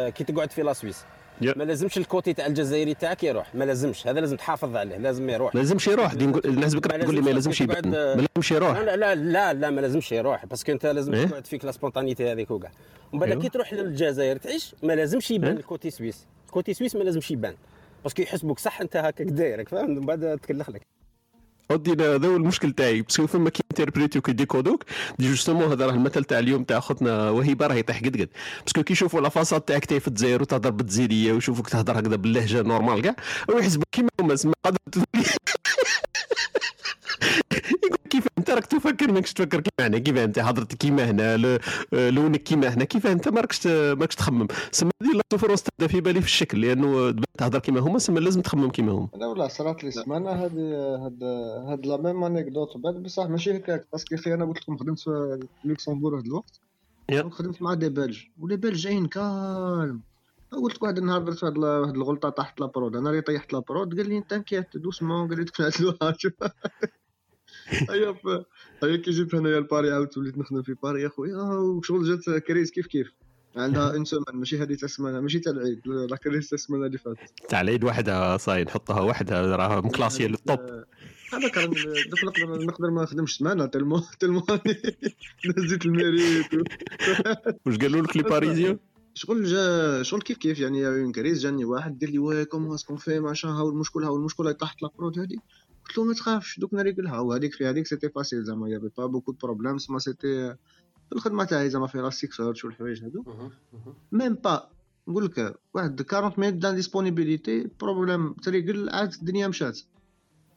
كي تقعد في la Suisse يا. ما لازمش ال côté تاع الجزائري تاعك يروح. ما لازمش. هذا لازم تحافظ عليه. لازم يروح. ما لازمش يروح. دي الناس بكرة تقول لي ما لازمش يبان ما لازمش يروح. لا لا لا لا ما لازمش يروح. parce que انت لازم إيه؟ تقعد فيك la spontanéité هذيك وكاع. ومن بعد أيوه. كي تروح للجزائر تعيش ما لازمش يبان إيه؟ ال côté suisse. ال côté suisse ما لازمش يبان. parce que يحسبوك صح انت هكاك دايرك فاهم من بعد تكلخ لك. ودي هذا هو المشكل تاعي. parce que فما كي انتربريتي وكي ديكودوك دي justement هذا راه المثل تاع اليوم تاع خوتنا وهبه راه يطيح قد قد. parce que كي يشوفوا la façade تاعك تاي في الجزائر وتهضر بالتزيديه ويشوفوك تهضر هكذا باللهجة normal كاع ويحسبوك كيما هما قادر انت راك تفكر ماكش تفكر كيما هنا كيف انت حضرتك كيما هنا ل- لونك كيما هنا كيف انت ما راكش ماكش تخمم. سما هذه la souffrance تبدا في بالي في الشكل لأنه تهضر كيما هما سما لازم تخمم كيما هما. لا ولا صرات لي سمانة هذه هاد هاد la même anecdote. بعد بصح ماشي هكاك parce que أخي أنا قلت لكم خدمت في لوكسمبورغ هاد الوقت خدمت مع des Belges و les Belges جايين calmes قلت لك واحد النهار درت واحد واحد الغلطة طاحت la prod أنا اللي طيحت la prod قال لي t'inquiète doucement قال لي تكنعتلوها شوف هيا ف- هيا كي جيت هنايا لباري عاودت وليت نخدم في باري يا خويا وشغل جات crise كيف كيف؟ عندها une semaine ماشي هذه تاع السمانه ماشي تاع العيد la crise تاع السمانه اللي فاتت. تاع العيد وحدها صاي نحطها وحدها راه مكلاسيه لل top هذاك راه دوك نقدر نقدر ما نخدمش سمانه تلمو تلمو نزيت الميريت. واش قالوا لك les Parisiens شغل جا شغل كيف كيف يعني une crise جاني واحد قال لي واه comment est-ce qu'on fait معشا هاو المشكل هاو المشكل طاحت la prod هادي. قلت له ما تخافش دوك نريقلها وهذيك في هذيك c'était facile زعما y avait pas beaucoup de problèmes سما c'était الخدمة تاعي زعما في Elasticsearch والحوايج هادو. même pas نقول لك واحد 40 minutes d'indisponibilité problème تريقل عاد الدنيا مشات.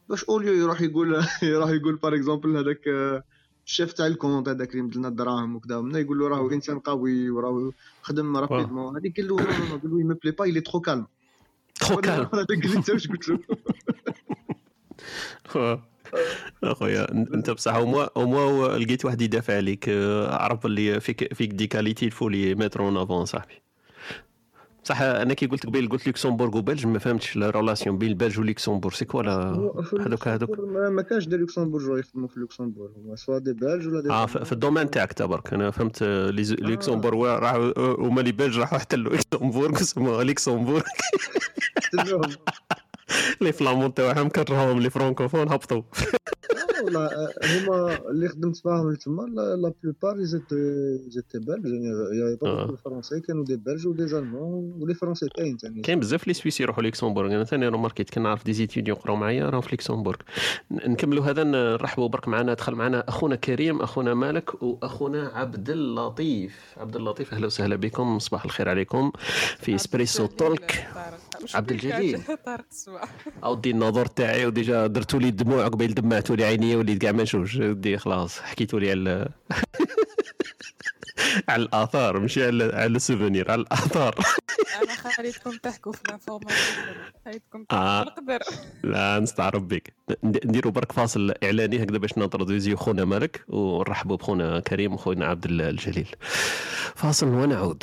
باش au lieu يروح يقول يروح يقول par exemple هذاك آه، الشيف تاع ال compte هذاك اللي مدلنا الدراهم وكذا منا يقول له راهو إنسان قوي وراهو خدم rapidement هذيك قال له non non non قال له il me plaît pas il est trop calme trop calme هذاك قال لي أنت واش قلت له؟ اخويا انت بصح أو موا أو موا لقيت واحد يدافع عليك آه، عرف باللي فيك فيك des qualités il faut les mettre en avant صاحبي. صح أنا كي قلت قبيل قلت لوكسمبورغ و Belges ما فهمتش la relation بين ال Belges ولوكسمبورغ c'est quoi la هذوك هذوك؟ ما كانش des Luxembourgeois يخدموا في لوكسمبورغ هما soit des Belges ولا des آه في ال domaine تاعك تبارك. أنا فهمت آه، لوكسمبورغ راحوا هما les Belges راحوا حتى لوكسمبورغ سموها لوكسمبورغ les Flamands تاعهم كرهوهم les francophones هبطوا. والله هما اللي خدمت معاهم تما la plupart c'était c'était Belges يعني يا آه. با الفرنسي كانوا des Belges و des Allemands و les فرنسي كاين ثاني كاين بزاف les Suisses يروحوا لوكسمبورغ أنا ثاني روماركيت كان نعرف des étudiants يقراو معايا راهم في لوكسمبورغ ن- نكملوا هذا نرحبوا برك معنا دخل معنا أخونا كريم أخونا مالك وأخونا عبد اللطيف. عبد اللطيف أهلا وسهلا بكم صباح الخير عليكم. في Espresso Talk عبد الجليل؟ طارق السواع أودي النظر تاعي و déjà درتوا لي الدموع قبيل دمعتوا لي عينيا وليت كاع ما نشوفش. ودي خلاص حكيتوا لي على على الآثار ماشي على على ال souvenirs على الآثار. أنا خليتكم تحكوا في ال information خليتكم آه. نقدر لا نستعرب بك ند- نديروا برك فاصل إعلاني هكذا باش ننتروديزيو خونا مالك ونرحبوا بخونا كريم وخونا عبد ال- الجليل. فاصل ونعود.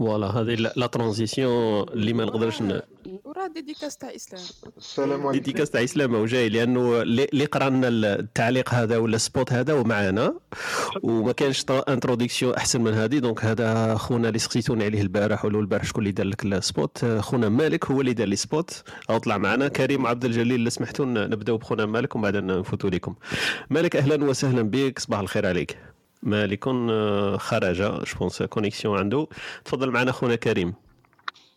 voilà هذه la la transition اللي ما نقدرش ن... وراه dédicace تاع إسلام. السلام عليكم. dédicace تاع إسلام هو جاي لأنه اللي قرا لنا التعليق هذا ولا ال spot هذا ومعنا وما كانش introduction أحسن من هذه. donc هذا خونا اللي سقسيتوني عليه البارح ولا البارح شكون اللي دار لك ال spot خونا مالك هو اللي دار لي spot أو طلع معنا. كريم عبد الجليل اللي سمحتوا نبداو بخونا مالك ومن بعد نفوتوا لكم مالك أهلا وسهلا بك صباح الخير عليك. مالك آه، خرج. je pense connexion عنده تفضل معنا خونا كريم.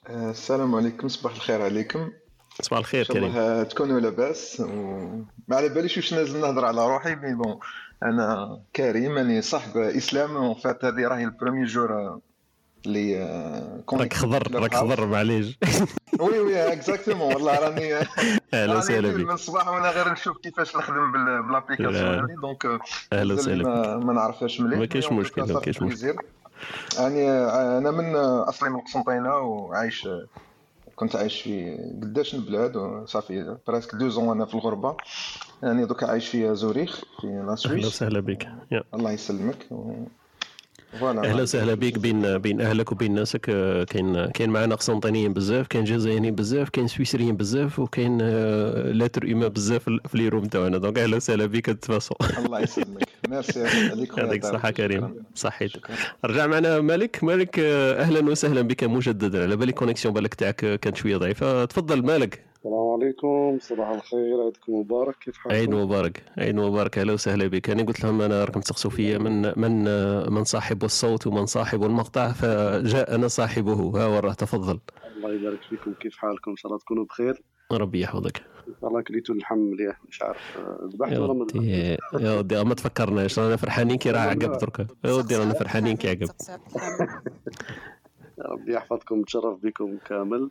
آه، السلام عليكم. صباح الخير عليكم. صباح الخير كريم. الله تكونوا لاباس وما على باليش واش نازل نهضر على روحي mais bon أنا كريم راني صاحب إسلام. en fait هذه راهي ال premier jour اللي آه، راك خضر راك خضر معليش. oui oui exactement والله راني أهلا وسهلا بك من الصباح وأنا غير نشوف كيفاش نخدم بال- بال application donc آه، أهلا مازال وسهلا ما, ما نعرفهاش مليح. ما كاينش مشكل، ما صافي كاينش مشكل. يعني آه، أنا من آه، أصلي من قسنطينة وعايش آه، كنت عايش في قداش البلاد وصافي براسك دو زون أنا في الغربة. يعني دوكا عايش في زوريخ في لا أهلا وسهلا بك. الله يسلمك. و... أهلا وسهلا بك بين بين أهلك وبين ناسك. آه، كاين كاين معنا قسنطينيين بزاف كاين جزائريين بزاف كاين سويسريين بزاف وكاين آه، les Tromas بزاف في les rooms تاعنا. donc أهلا وسهلا بك تفاصل الله يسلمك. ميرسي عليك يعطيك. الصحة كريم. صحيت. رجع معنا مالك. مالك آه، أهلا وسهلا بك مجددا. على بالي connexion بالك تاعك آه، كانت شوية ضعيفة. تفضل مالك. السلام عليكم. صباح الخير. عيدكم مبارك. كيف حالكم؟ عيد مبارك. عيد مبارك. أهلا وسهلا بك. أنا قلت لهم أنا راكم تسقسوا فيا من من من صاحب الصوت ومن صاحب المقطع فجاءنا صاحبه. ها وراه تفضل. الله يبارك فيكم. كيف حالكم؟ إن شاء الله تكونوا بخير. ربي يحفظك. ان شاء الله كليتوا اللحم مليح مش عارف ذبحت يا ولا ما يا ودي ما تفكرناش. رانا فرحانين كي راه عقب دركا يا ودي رانا فرحانين كي عقب. ربي يحفظكم. نتشرف بكم كامل.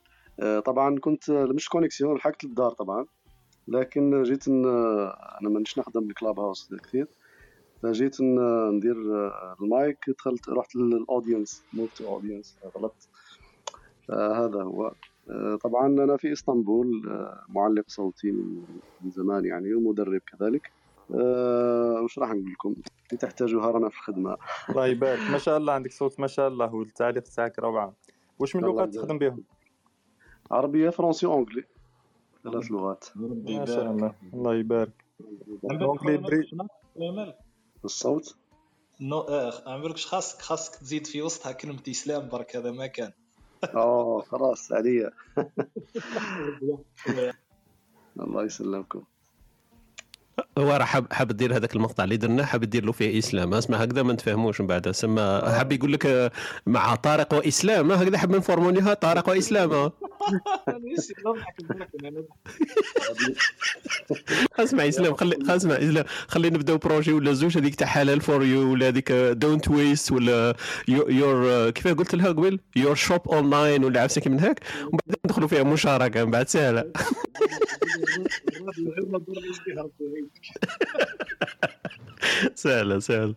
طبعا كنت آه، مش connexion لحقت للدار طبعا لكن جيت. أنا مانيش نخدم بال Clubhouse كثير فجيت ندير آه، المايك دخلت رحت لل audience moved to audience غلطت. فهذا هو. آه، طبعا أنا في إسطنبول آه، معلق صوتي من زمان يعني ومدرب كذلك. آه، وش راح نقول لكم؟ اللي تحتاجوها رانا في الخدمة. الله يبارك. ما شاء الله عندك صوت ما شاء الله والتعليق تاعك روعه واش من لغات. تخدم بهم؟ عربية فرنسي anglais ثلاث لغات. الله يبارك. الصوت؟ non آه، عمركش خاصك خاصك تزيد في وسطها كلمة إسلام برك هذا ما كان. آه خلاص عليا. الله يسلمكم. هو راه حاب حاب دير هذاك المقطع اللي درناه حاب دير له فيه إسلام. أسمع هكذا ما نتفاهموش من بعد. سما حاب يقول لك آه، مع طارق وإسلام. هكذا حاب نفورمونيها طارق وإسلام. اسمع إسلام خلي اسمع إسلام. خلي نبدأو projet ولا زوج هذيك تاع Halal for you ولا هذيك en don't waste ولا your كيف قلت لها قبل؟ your shop online ولا عفسه كي من هاك ومن بعد ندخلوا فيها مشاركة من بعد سهلة. سهلة سهلة.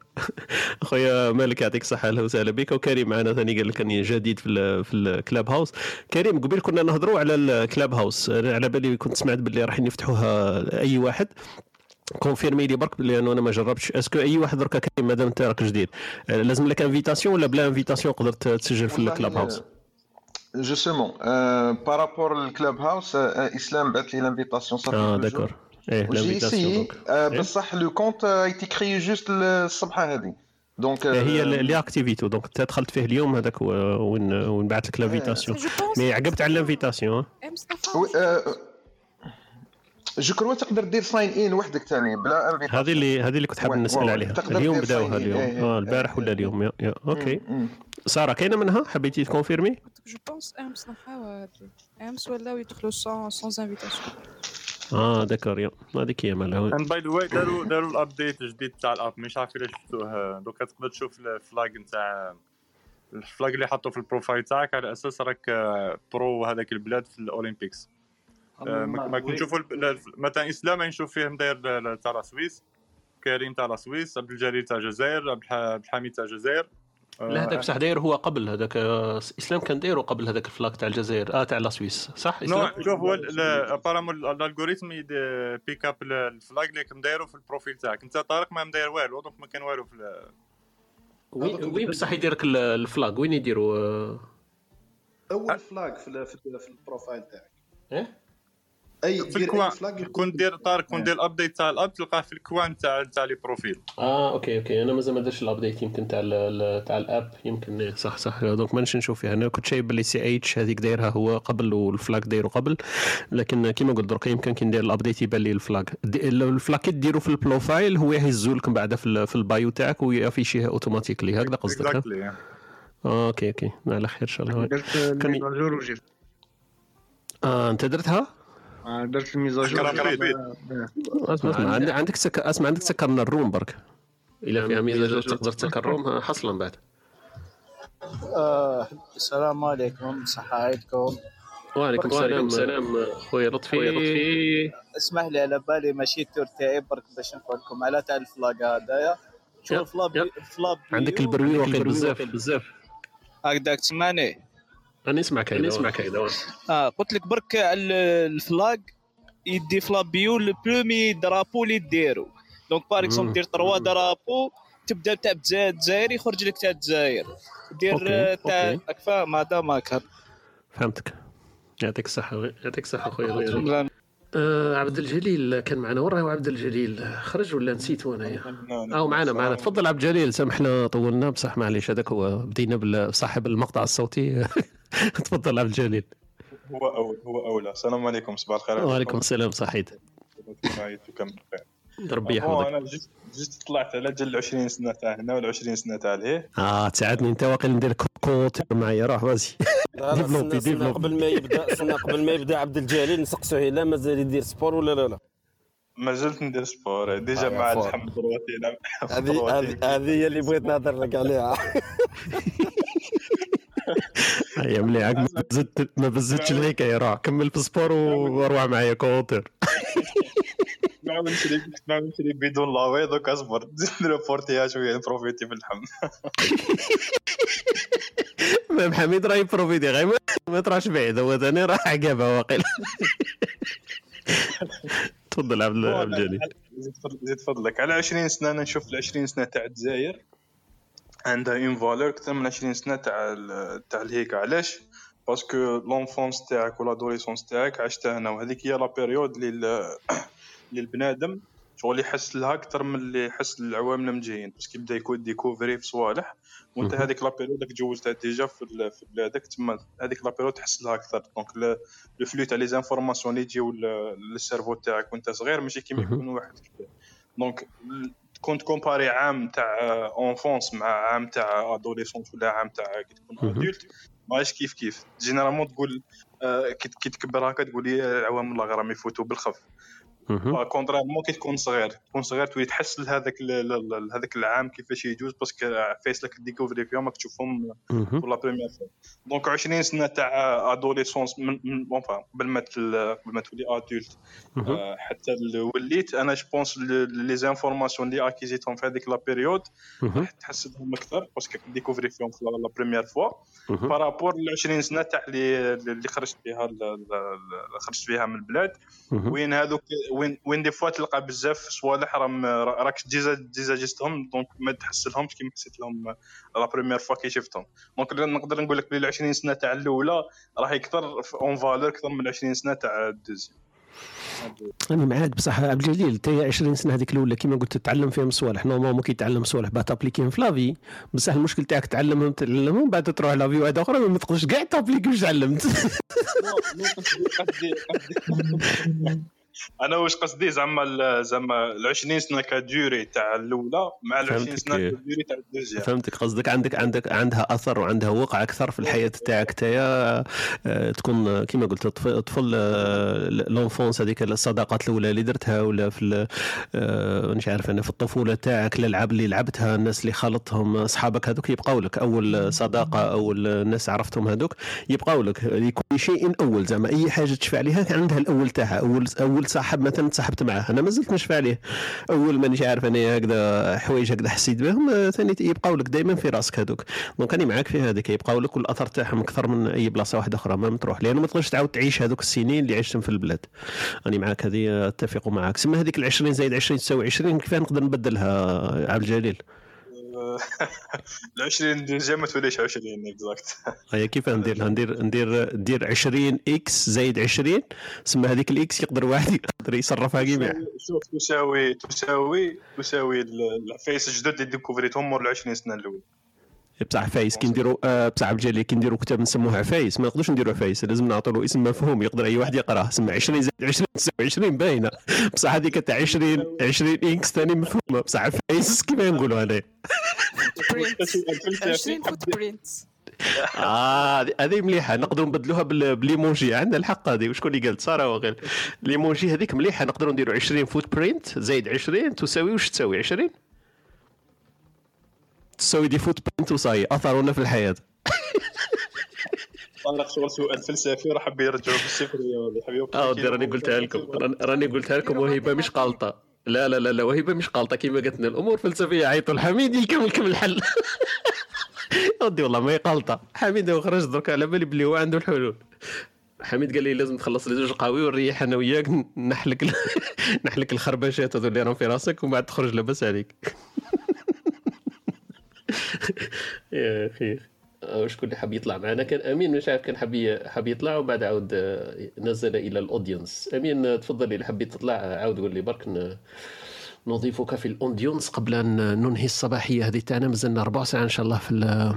أخويا مالك يعطيك الصحة أهلا وسهلا بك. وكريم معنا ثاني قال لك أني جديد في في ال Clubhouse كريم قبل كنا نهضروا على ال Clubhouse على بالي كنت سمعت باللي راح يفتحوها أي واحد. confirme لي برك لأنه أنا ما جربتش. est-ce que أي واحد دركا كريم؟ مادام أنت راك جديد. لازم لك invitation ولا بلا invitation قدرت تسجل في الكلاب هاوس جوستومون بارابور للكلاب هاوس اسلام بعث لي l'invitation صافي آه. d'accord إيه l'invitation؟ بصح le compte était créé juste الصبحه هذه donc هي اللي اكتيفيتو donc انت دخلت فيه اليوم هذاك وين وين بعث لك l'invitation mais عقبت على ال invitation je crois تقدر دير sign in وحدك ثاني بلا invitation هذه اللي هذه اللي كنت حاب نسال عليها اليوم بداوها. اليوم آه البارح ولا اليوم يا, يا. أوكي. ساره كاينة منها حبيتي تكونفيرمي جو بونس امس نحاول امس ولاو يدخلوا سون سون انفيتاسيون آه داكور يا هذيك هي مالها اند باي ذا واي داروا داروا الابديت الجديد تاع الأب. مش عارف الا شفتوه. دوكا تقدر تشوف الفلاج نتاع الفلاج اللي حطوه في البروفايل تاعك على أساس راك آه، برو هذاك البلاد في الأولمبيكس. آه، ما ما كنت نشوفوا الب- لا- مثلا إسلام نشوف فيه مداير ل- ل- تاع la Suisse. كريم تاع la Suisse عبد الجليل تاع الجزائر عبد الح- عبد الحميد تاع الجزائر لا هذاك بصح داير هو قبل هذاك آه، إسلام كان دايره قبل هذاك ال flag تاع الجزائر آه تاع la Suisse صح إسلام؟ شوف هو apparemment ال algorithm pick up ال flag اللي مدايره في ال profil تاعك. انت طارق ما مداير والو donc ما كان والو في وين وين بصح يدير لك ال flag؟ وين يديروا آه، أول flag في ال- في ال- في ال profile تاعك. إيه؟ أي في ال coin quand دير طارق كون دير ال update تاع ال app تلقاه في ال coin تاع تاع les profils آه okay okay. أنا مازال ما درتش ال update يمكن تاع تاع ال app. يمكن إيه، صح صح. donc مانيش نشوف فيها أنا كنت شايف باللي CH هذيك دايرها هو قبل وال flag دايره قبل. لكن كيما قلت درك يمكن كي ندير ال update يبان لي ال flag ال flag كي ديرو في ال profile هو يهزو لك من بعد في, ال- في ال bio تاعك ويافيشيها automatically هكذا قصدك آه okay okay. على خير إن شاء الله. درت كان- آه أنت درتها؟ آه، درت la mise à jour أسمع أسمع. عندك عندك سك... أسمع عندك سكرنا ال room برك. الا فيها ميزه تقدر تسكر الروم حصلا بعد. آه السلام عليكم. صحة عيدكم. وعليكم السلام. السلام. خويا لطفي. اسمح لي على بالي ماشي ال tour تاعي برك باش نقول لكم على تاع ال flag هذايا. شوف الفلاب الفلاب عندك البروي واقيل بزاف. بزاف. هكذاك تسمعني؟ أنا نسمعك هيدا نسمعك هيدا آه قلت لك برك على الفلاق يدي فلاب بيو لو برومي درابو اللي ديرو. دونك بار إكزومبل. دير تروا درابو تبدا تاع الجزائر يخرج لك تاع الجزائر. دير تاع. راك فاهم هذا ماك فهمتك. يعطيك الصحة يعطيك الصحة خويا. آه عبد الجليل كان معنا. وين راهو عبد الجليل خرج ولا نسيتو انايا أو معنا معنا. تفضل عبد الجليل سامحنا طولنا. بصح معليش هذاك هو بدينا بصاحب المقطع الصوتي. تفضل عبد الجليل. هو اول هو أولى. السلام عليكم. صباح الخير. وعليكم السلام صحيت. ربي يحفظك. أنا juste juste طلعت على جل 20 سنة تاع هنا ولا 20 سنة تاع لهيه آه تساعدني. أنت واقيلا ندير équipe معايا. روح لا développer développer قبل ما يبدا استنى قبل ما يبدأ عبد الجليل نسقسوه لا مازال يدير sport ولا لا لا؟ ما زلت ندير سبور. ديجا مع. الحمد هذه هذه هذه هي اللي بغيت نهضر لك عليها. هيا مليح ما زدت ما بزدتش الحكاية روح كمل في السبور وأروح معايا كوتر. نعمل شريك نعمل شريك بدون لاوي دوك اصبر نريبورتيها شوية نبروفيتي بالحم مام حميد راه يبروفيتي غير ما- تراش بعيد هو ثاني راه عقابها واقيلا تفضل عبد الجليل. زيد فضلك. على 20 سنة أنا نشوف ال 20 سنة تاع الجزائر. عندها une valeur أكثر من 20 سنة تاع تاع الهيك. علاش؟ parce que l'enfance تاعك ولا l'adolescence تاعك عشتها هنا وهذيك هي la période اللي ال- اللي البنادم شغل يحس لها أكثر من اللي يحس للعوام اللي جايين parce que يبدأ يكون découvrir في صوالح وأنت. هذيك la période راك جوزتها déjà في في بلادك تما هذيك la période تحس لها أكثر. donc le flux تاع les informations اللي يجيو لل cerveau تاعك وأنت صغير ماشي كيما. يكون واحد. كبير donc كنت comparer عام تاع enfance مع عام تاع adolescence ولا عام تاع كي تكون. adulte ماهيش كيف كيف généralement تقول آه، كي تكبر هكا تقول لي العوام الله راهم يفوتوا بالخف. contrairement كي تكون صغير تكون صغير تولي تحس لهذاك هذاك العام كيفاش يجوز parce que فايس لك découvrir فيهم راك تشوفهم. pour la première fois donc 20 سنه تاع adolescence enfin قبل ما قبل ما تولي adulte حتى وليت أنا je pense les informations اللي acquis يتهم في هذيك la période مهم. تحس بهم أكثر parce que découvrir فيهم في la première fois. par rapport ل 20 سنه تاع اللي خرجت فيها خرجت فيها من البلاد. وين هذوك وين وين des fois تلقى بزاف صوالح راهم راك déjà déjà جزتهم donc ما تحس لهمش كيما حسيت لهم la première fois كي شفتهم. donc نقدر نقول لك بلي 20 سنة تاع الأولى راهي أكثر une valeur أكثر من 20 سنة تاع ال deuxième. أنا معاك بصح عبد الجليل انت 20 سنة هذيك الأولى كيما قلت تتعلم فيهم صوالح. normalement كي تتعلم صوالح باه t'appliquer يهم في la vie بصح المشكل تاعك تعلمهم تعلمهم بعد تروح la vie واحدة أخرى ما تقدرش كاع t'appliquer واش تعلمت أنا واش قصدي؟ زعما زعما ال 20 سنة cadrée تاع الأولى مع ال 20 سنة. cadrée تاع ال deuxième. فهمتك. قصدك عندك عندك عندها أثر وعندها وقع أكثر في الحياة تاعك تايا آه، تكون آه، كيما قلت طف- طفل آه، لونفونس هذيك الصداقات الأولى اللي درتها ولا في آه، مش عارف أنا في الطفولة تاعك الالعاب اللي لعبتها الناس اللي خلطهم أصحابك هذوك يبقاو لك. أول صداقة أول ناس عرفتهم هذوك يبقاو لك. لكل شيء أول زعما أي حاجة تشفى عليها عندها الأول تاعها اول أول صاحب مثلا تصاحبت معاه. أنا ما زلت نشفى عليه. أول مانيش عارف أنا هكذا حوايج هكذا حسيت بهم آه، ثاني يبقاو لك دائما في راسك هذوك. donc أنا معاك في هذيك. يبقاو لك والأثر تاعهم أكثر من أي بلاصة واحدة أخرى. ما تروح لأنه ما تقدرش تعاود تعيش هذوك السنين اللي عشتهم في البلاد. أنا معاك هذه أتفق معاك. سما هذيك ال 20 زائد 20 تساوي 20 كيف نقدر نبدلها عبد الجليل؟ ال 20 deuxième ما توليش 20 exact هي كيف ندير؟ ندير ندير ندير 20 x زائد 20 سما هذيك ال x يقدر واحد يقدر يصرفها كيما شوف تساوي تساوي تساوي ال- العفايس الجدد اللي découvrir تهم مور ال 20 سنة الأولى. بصح عفايس كي نديروا آه، بصح عبد الجليل كي نديروا كتاب نسموه عفايس ما نقدرش نديروا عفايس لازم نعطوا له اسم مفهوم يقدر أي واحد يقراه سمع 20 زائد 20 تساوي 20 باينة. بصح هذيك تاع 20 20 x ثاني مفهومة بصح عفايس كيما نقولوا هذا 20 footprint. آه هذه- مليحة نقدروا نبدلوها بال- بالإيموجي عندنا الحق هذه وشكون اللي قال؟ سارة وغير. الإيموجي هذيك مليحة نقدروا نديروا 20 فوت برينت زائد 20 تساوي واش تساوي 20 تساوي دي فوت برينت وصاي اثرنا في الحياة؟ طارق شغل سؤال فلسفي راح حب يرجعوا بالسفريه ولا حبيبي آه ودي راني قلتها لكم راني- قلتها لكم وهبه مش غلطه لا لا لا لا وهبه مش غلطه كيما قالت لنا الأمور فلسفية عيطوا الحميد يكمل لكم الحل. ودي والله ما هي غلطه حميد خرج درك على بالي بلي هو عنده الحلول. حميد قال لي لازم تخلص لي زوج قهوي ونريح أنا وياك نحلك ال- نحلك الخربشات هذو اللي راهم في راسك ومن بعد تخرج لاباس عليك. يا أخي. شكون اللي حاب يطلع معنا؟ كان أمين مش عارف كان حاب حاب يطلع وبعد عاود آه، نزل إلى الأودينس. أمين آه، تفضل اللي حبيت تطلع آه، عاود قول لي برك نضيفك في الأودينس قبل أن ننهي الصباحية هذه تاعنا مازلنا ربع ساعه إن شاء الله في ال-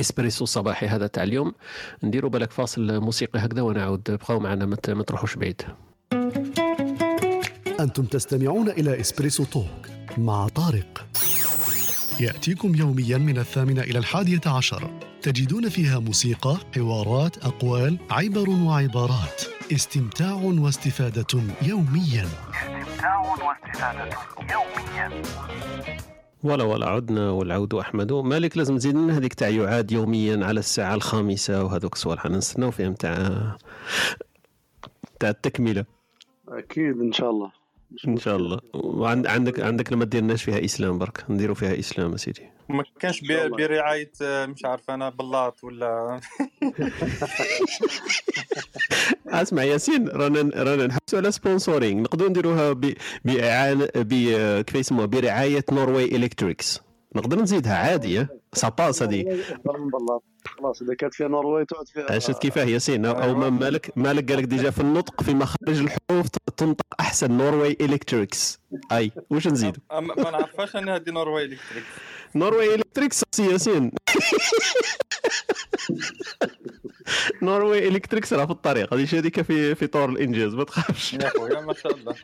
إسبريسو الصباحي هذا تاع اليوم نديروا بالك فاصل موسيقي هكذا ونعود بقاو معنا ما تروحوش بعيد. أنتم تستمعون إلى إسبريسو توك مع طارق. يأتيكم يوميا من الثامنة إلى الحادية عشر. تجدون فيها موسيقى، حوارات، أقوال، عبر وعبارات. استمتاع واستفادة يوميا. استمتاع واستفادة يوميا. ولا ولا عدنا والعود أحمد. مالك لازم تزيد لنا هذيك تاع يعاد يوميا على الساعة الخامسة وهذوك الصوالح نستناو فيهم تاع تاع التكملة. أكيد إن شاء الله. إن شاء الله. وعندك عندك لما ديرناش فيها إسلام برك. نديروا فيها إسلام سيدي ما كانش برعاية مش عارف أنا بلاط ولا أسمع ياسين رانا رانا نحبسوا على سبونسورينغ نقدروا نديروها ب بإعانة ب كيف يسموها؟ برعاية نوروي إلكتريكس نقدر نزيدها عادي ça passe هذه. بالله خلاص إذا كانت فيها نرويج تعود فيها. شفت كيفاه ياسين أو أو ما- مالك مالك قالك ديجا في النطق في مخارج الحروف تنطق أحسن نوروي إلكتريكس. أي واش أما- ما نعرفهاش أنا هذه نروي الكتريك نوروي إلكتريكس سي ياسين. نوروي إلكتريكس راه في الطريق. هذه هذيك في في طور الإنجاز ما تخافش. يا خويا ما شاء الله.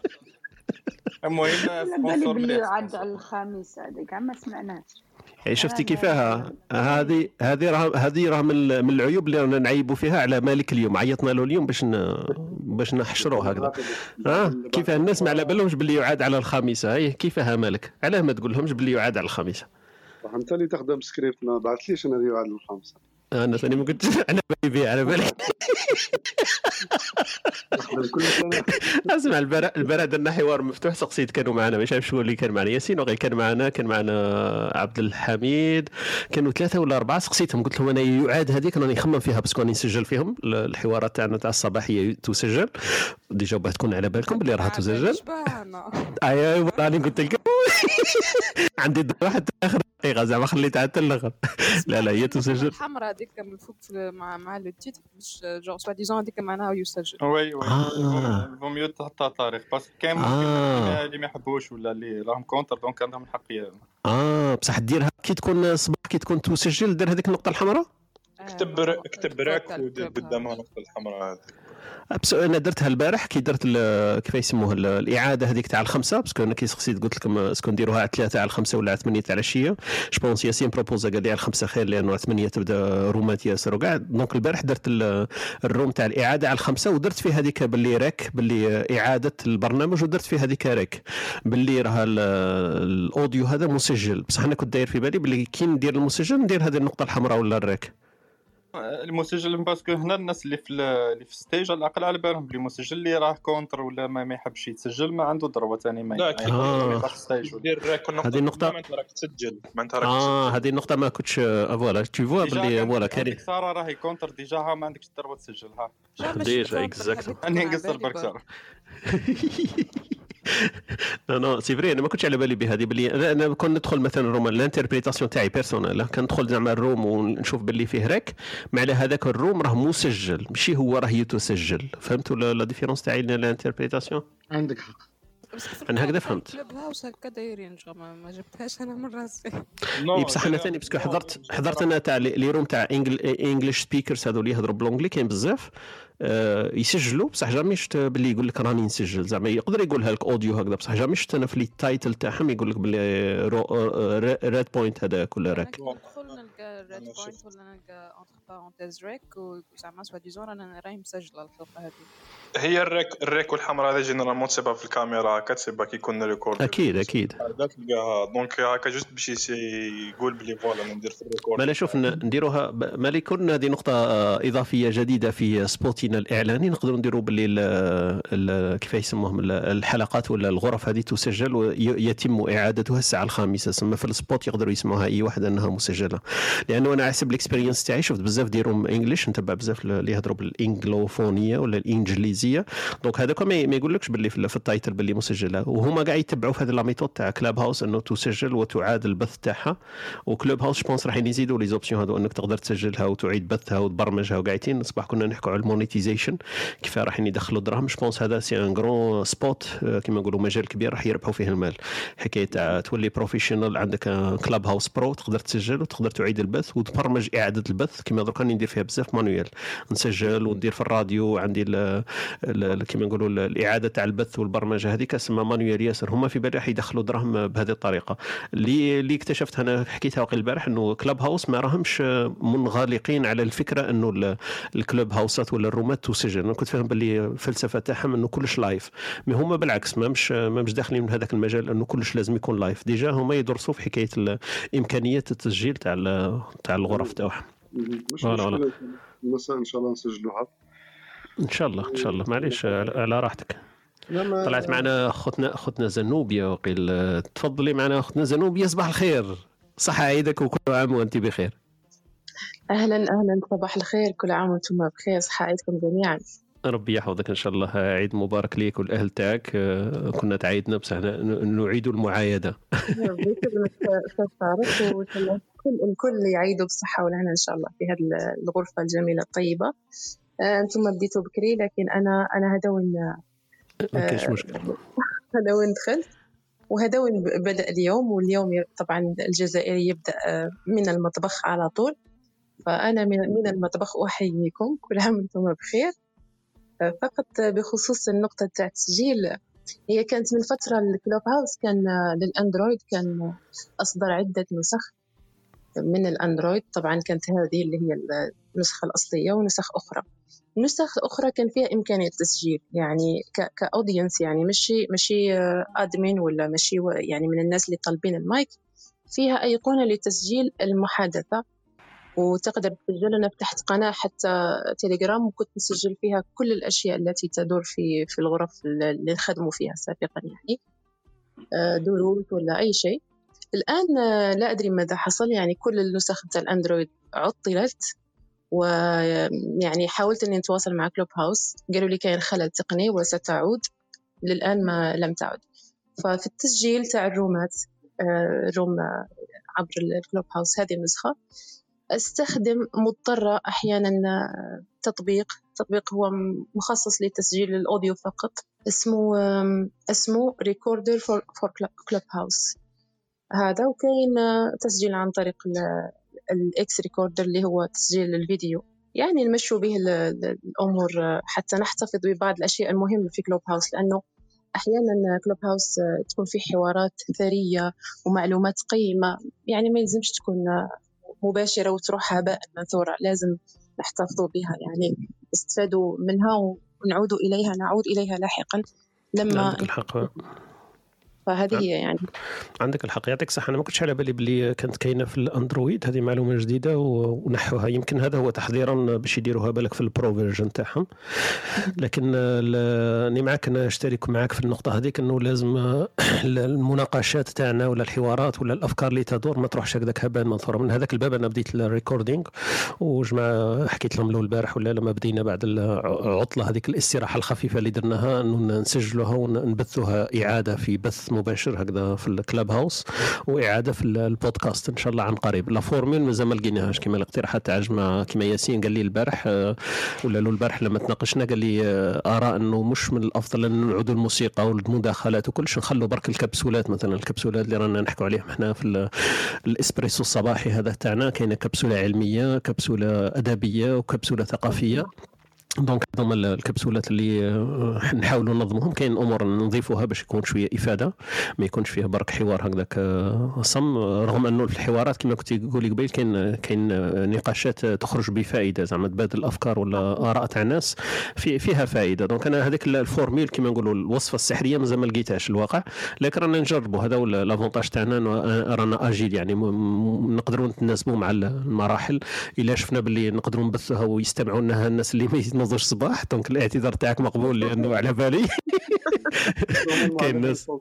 المهم مليح يعد على الخميس هذا كاع ما سمعناش. يعني شفتي كيفاها؟ هذه هذه راه هذه راه من من العيوب اللي رانا نعيبوا فيها على مالك اليوم. عيطنا له اليوم باش ن... باش نحشروه هكذا. ها؟ كيف الناس ما على بالهمش باللي يعاد على الخامسه هي كيفاها مالك؟ علاه ما تقول لهمش باللي يعاد على الخامسه صح انت اللي تخدم سكريبت ما بعثليش أنا هذه على الخامسه أنا ثاني ما قلتش على بالي بيه على بالي اسمع البارح درنا حوار مفتوح. سقسيت كانوا معنا مش عارف شكون اللي كان معنا. ياسين وغير كان معنا كان معنا عبد الحميد. كانوا ثلاثة ولا أربعة سقسيتهم. قلت لهم أنا يعاد هذيك راني نخمم فيها باسكو راني نسجل فيهم. الحوارات تاعنا تاع الصباحيه تسجل. ديجا باه تكون على بالكم بلي راها تسجل. ايوا راني قلت لكم. عندي واحد آخر دقيقه زعما خليتها حتى الآخر لا لا هي تسجل. الحمراء هذيك من الفوق في- مع مع لو تيتر باش جور سوا ديزون هذيك معناها يسجل. oui oui. آه. vaut mieux تحطها طارق parce que كاين آه. اللي ما يحبوش ولا اللي راهم contre donc عندهم الحق آه بصح ديرها كي تكون صباح كي تكون تسجل دير هذيك النقطة الحمراء؟ اكتب ر- اكتب راك ودير قدامها النقطة الحمراء بس أنا درتها البارح كي درت ال- كيف يسموها ال- الإعادة هذيك تاع الخمسة. parce que أنا كي سقسيت قلت لكم est-ce que نديروها على ثلاثة على الخمسه ولا على ثمانية تاع العشية. je pense ياسين proposa قال لي على الخمسه خير لأنه على ثمانية تبدأ رومات ياسر. وكاع donc البارح درت ال- ال room تاع الإعادة على الخمسه ودرت فيه هذيك باللي rec باللي إعادة البرنامج ودرت فيه هذيك rec باللي راه ال- ال audio هذا مسجل. بصح أنا كنت داير في بالي باللي كي ندير المسجل ندير هذه النقطة الحمراء ولا ال rec المسجل parce que هنا الناس اللي في ال- اللي في ال stage على الأقل على بالهم بلي المسجل اللي راه contre ولا ما, ما يحبش يتسجل ما عنده ضربة ثاني ما لا آه. النقطه هذه انت راك تسجل ما انت راك آه هذه النقطة ما كنتش آه، voilà. تو فوا كان- voilà كاين سارة راهي contre déjà ها ما عندكش ضربة تسجل ها. déjà exacto اني نقصر برك ساره لا non c'est vrai أنا ما كنتش على بالي بهذه بلي أنا أنا كون ندخل مثلا ال room ال interprétation تاعي personnelle كندخل زعما ال room ونشوف باللي فيه rec مع على هذاك ال room راه مسجل ماشي هو راه يتسجل فهمتوا la différence تاعي ال interprétation عندك حق. أنا هكذا فهمت. كلوب هاوس هكا دايرين ما جبتهاش أنا من راسي. بصح أنا ثاني parce que حضرت حضرت أنا تاع les rooms تاع English speakers هذو اللي يهضروا ب l'anglais كاين بزاف. يسجلوا. بصح jamais شفت باللي يقول لك راني نسجل. زعما يقدر يقولها لك audio هكذا. بصح jamais شفت أنا في ال title تاعهم يقول لك باللي red point هذاك ولا rec ندخل نلقى red point ولا نلقى entre parenthèses rec وزعما soi-disant رانا راهي مسجلة الحلقة هذه. هي ال rec ال rec والحمراء هذا généralement تسيبها في الكاميرا هكا تسيبها كي يكون record أكيد أكيد. هذا تلقاها donc هكا juste باش يقول بلي voilà ندير في ال record. ما لا شوف نديروها ب- ما يكون هذه نقطة آه، إضافية جديدة في spot نا الإعلاني نقدروا نديروا باللي ال- ال- كيف يسموهم ال- الحلقات ولا الغرف هذه تسجل ويتم إعادتها الساعة الخامسة. ثم في ال spot يقدروا يسمعوها أي واحد أنها مسجلة. لأن لأنه أنا حسب ال expérience تاعي شفت بزاف ديرهم English نتبع بزاف اللي يهضروا بالإنجلوفونية ولا الإنجليزية. donc هذاك ما يقولكش باللي في, ال title باللي مسجلة. وهما كاع يتبعوا في هذه la méthode تاع كلاب هاوس إنه تسجل وتعاد البث تاعها. وكلوب هاوس je pense راح يزيدوا les options هذو إنك تقدر تسجلها وتعيد بثها وتبرمجها وقاعدين. بصح كنا نحكوا على ال monetization كيف راح يدخلوا دراهم je pense هذا c'est un grand spot كيما نقولوا مجال كبير راح يربحوا فيه المال. حكاية تاع تولي professional عندك كلاب هاوس pro تقدر تسجل وتقدر تعيد البث وتبرمج إعادة البث. كما درك ندير فيها بزاف manuel نسجل وندير في الراديو عندي كيما نقولوا الإعادة تاع البث والبرمجة هذيك اسمها manuel ياسر. هما في بالي راح يدخلوا دراهم بهذه الطريقة. اللي اللي اكتشفت أنا حكيتها وقت البارح إنه كلاب هاوس ما راهمش منغلقين على الفكرة إنه الكلوب هاوسات ولا الرومات تسجل أنا كنت فاهم باللي الفلسفة تاعهم إنه كلش live mais هما بالعكس ما مش ما مش داخلين من هذاك المجال إنه كلش لازم يكون live déjà هما يدرسوا في حكاية امكانيه التسجيل تاع تاع الغرف تاعهم. مش مشكلة. إن شاء الله نسجلوها. إن شاء الله إن شاء الله. معليش على راحتك. طلعت معنا أختنا أختنا زنوبيا وقيل تفضلي معنا أختنا زنوبيا صباح الخير. صحة عيدك وكل عام وأنت بخير. أهلا أهلا صباح الخير. كل عام وأنتم بخير. صحة عيدكم جميعا. ربي يحفظك إن شاء الله. عيد مبارك ليك والاهل تاعك كنا تعايدنا بس نعيد المعايدة. ربي أستاذ الكل يعيدوا بالصحة والهنا إن شاء الله في هذه الغرفة الجميلة الطيبة. أنتم بديتوا بكري لكن أنا أنا هذا وين ما كاينش مشكل. هذا وين دخلت وهذا وين بدأ اليوم واليوم طبعا الجزائري يبدأ من المطبخ على طول. فأنا من المطبخ أحييكم كل عام وأنتم بخير. فقط بخصوص النقطة تاع التسجيل هي كانت من فترة الكلوب هاوس كان للأندرويد كان أصدر عدة نسخ. من الأندرويد. طبعا كانت هذه اللي هي النسخة الأصلية ونسخ أخرى. نسخ أخرى كان فيها إمكانية التسجيل يعني ك audience يعني مشي مشي admin ولا مشي يعني من الناس اللي طالبين المايك. فيها أيقونة لتسجيل المحادثة. وتقدر تسجل. أنا فتحت قناة حتى تليجرام وكنت نسجل فيها كل الأشياء التي تدور في في الغرف اللي نخدموا فيها سابقا يعني. دروس ولا أي شيء. الآن لا أدري ماذا حصل. يعني كل النسخ تاع الأندرويد عطلت ويعني حاولت أني نتواصل مع كلوب هاوس. قالوا لي كاين خلل تقني وستعود. للآن ما لم تعد. ففي التسجيل تاع الرومات room عبر الكلوب هاوس هذه النسخة أستخدم مضطرة أحيانا تطبيق. تطبيق هو مخصص لتسجيل ال audio فقط. اسمه اسمه recorder for كلوب هاوس هذا وكاين تسجيل عن طريق ال X recorder اللي هو تسجيل الفيديو. يعني نمشوا به الأمور حتى نحتفظ ببعض الأشياء المهمة في كلوب هاوس لأنه أحيانا كلوب هاوس تكون في حوارات ثرية ومعلومات قيمة. يعني ما يلزمش تكون مباشرة وتروح هباء منثورة لازم نحتفظوا بها. يعني استفادوا منها ونعود إليها نعود إليها لاحقا. لما فهذه هي يعني. عندك الحق. يعطيك الصحة. أنا ما كنتش على بالي بلي كانت كاينة في الأندرويد. هذه معلومة جديدة ونحوها. يمكن هذا هو تحضيرا باش يديروها بالك في ال pro version تاعهم. لكن راني معك أنا أشترك معك في النقطة هذيك إنه لازم المناقشات تاعنا ولا الحوارات ولا الأفكار اللي تدور ما تروحش هكذاك هباء منثورا من هذاك الباب أنا بديت ال recording وجماعه حكيت لهم له البارح ولا لما بدينا بعد العطلة هذيك الاستراحة الخفيفة اللي درناها إنه نسجلوها ونبثوها إعادة في بث مباشر هكذا في الكلاب هاوس وإعادة في البودكاست إن شاء الله عن قريب. لا فورميل مازال ما لقيناهاش كما الاقتراحات تاع جماعة كما ياسين قال لي البارح ولا له البارح لما تناقشنا قال لي ارى إنه مش من الأفضل إن نعودوا الموسيقى والمداخلات وكلش نخلوا برك الكبسولات مثلا الكبسولات اللي رانا نحكوا عليهم إحنا في الإسبريسو الصباحي هذا تاعنا كاينة كبسولة علمية كبسولة أدبية وكبسولة ثقافية. donc هذوما الكبسولات اللي نحاولوا ننظمهم كاين أمور نضيفوها باش يكون شوية إفادة ما يكونش فيها برك حوار هكذاك صم. رغم أنه في الحوارات كما كنت تقولي قبيل كاين كاين نقاشات تخرج بفائدة زعما تبادل الأفكار ولا آراء تاع الناس في فيها فائدة. donc أنا هذيك ال formule كما نقولوا الوصفة السحرية مازال ما لقيتهاش الواقع لكن رانا نجربوا. هذا هو l'avantage تاعنا رانا agile يعني. نقدروا نتناسبوا مع المراحل إلا شفنا باللي نقدروا نبثوها ويستمعوا لها الناس اللي ما ينوضوش صباح donc الاعتذار تاعك مقبول لأنه على بالي. كاين ناس.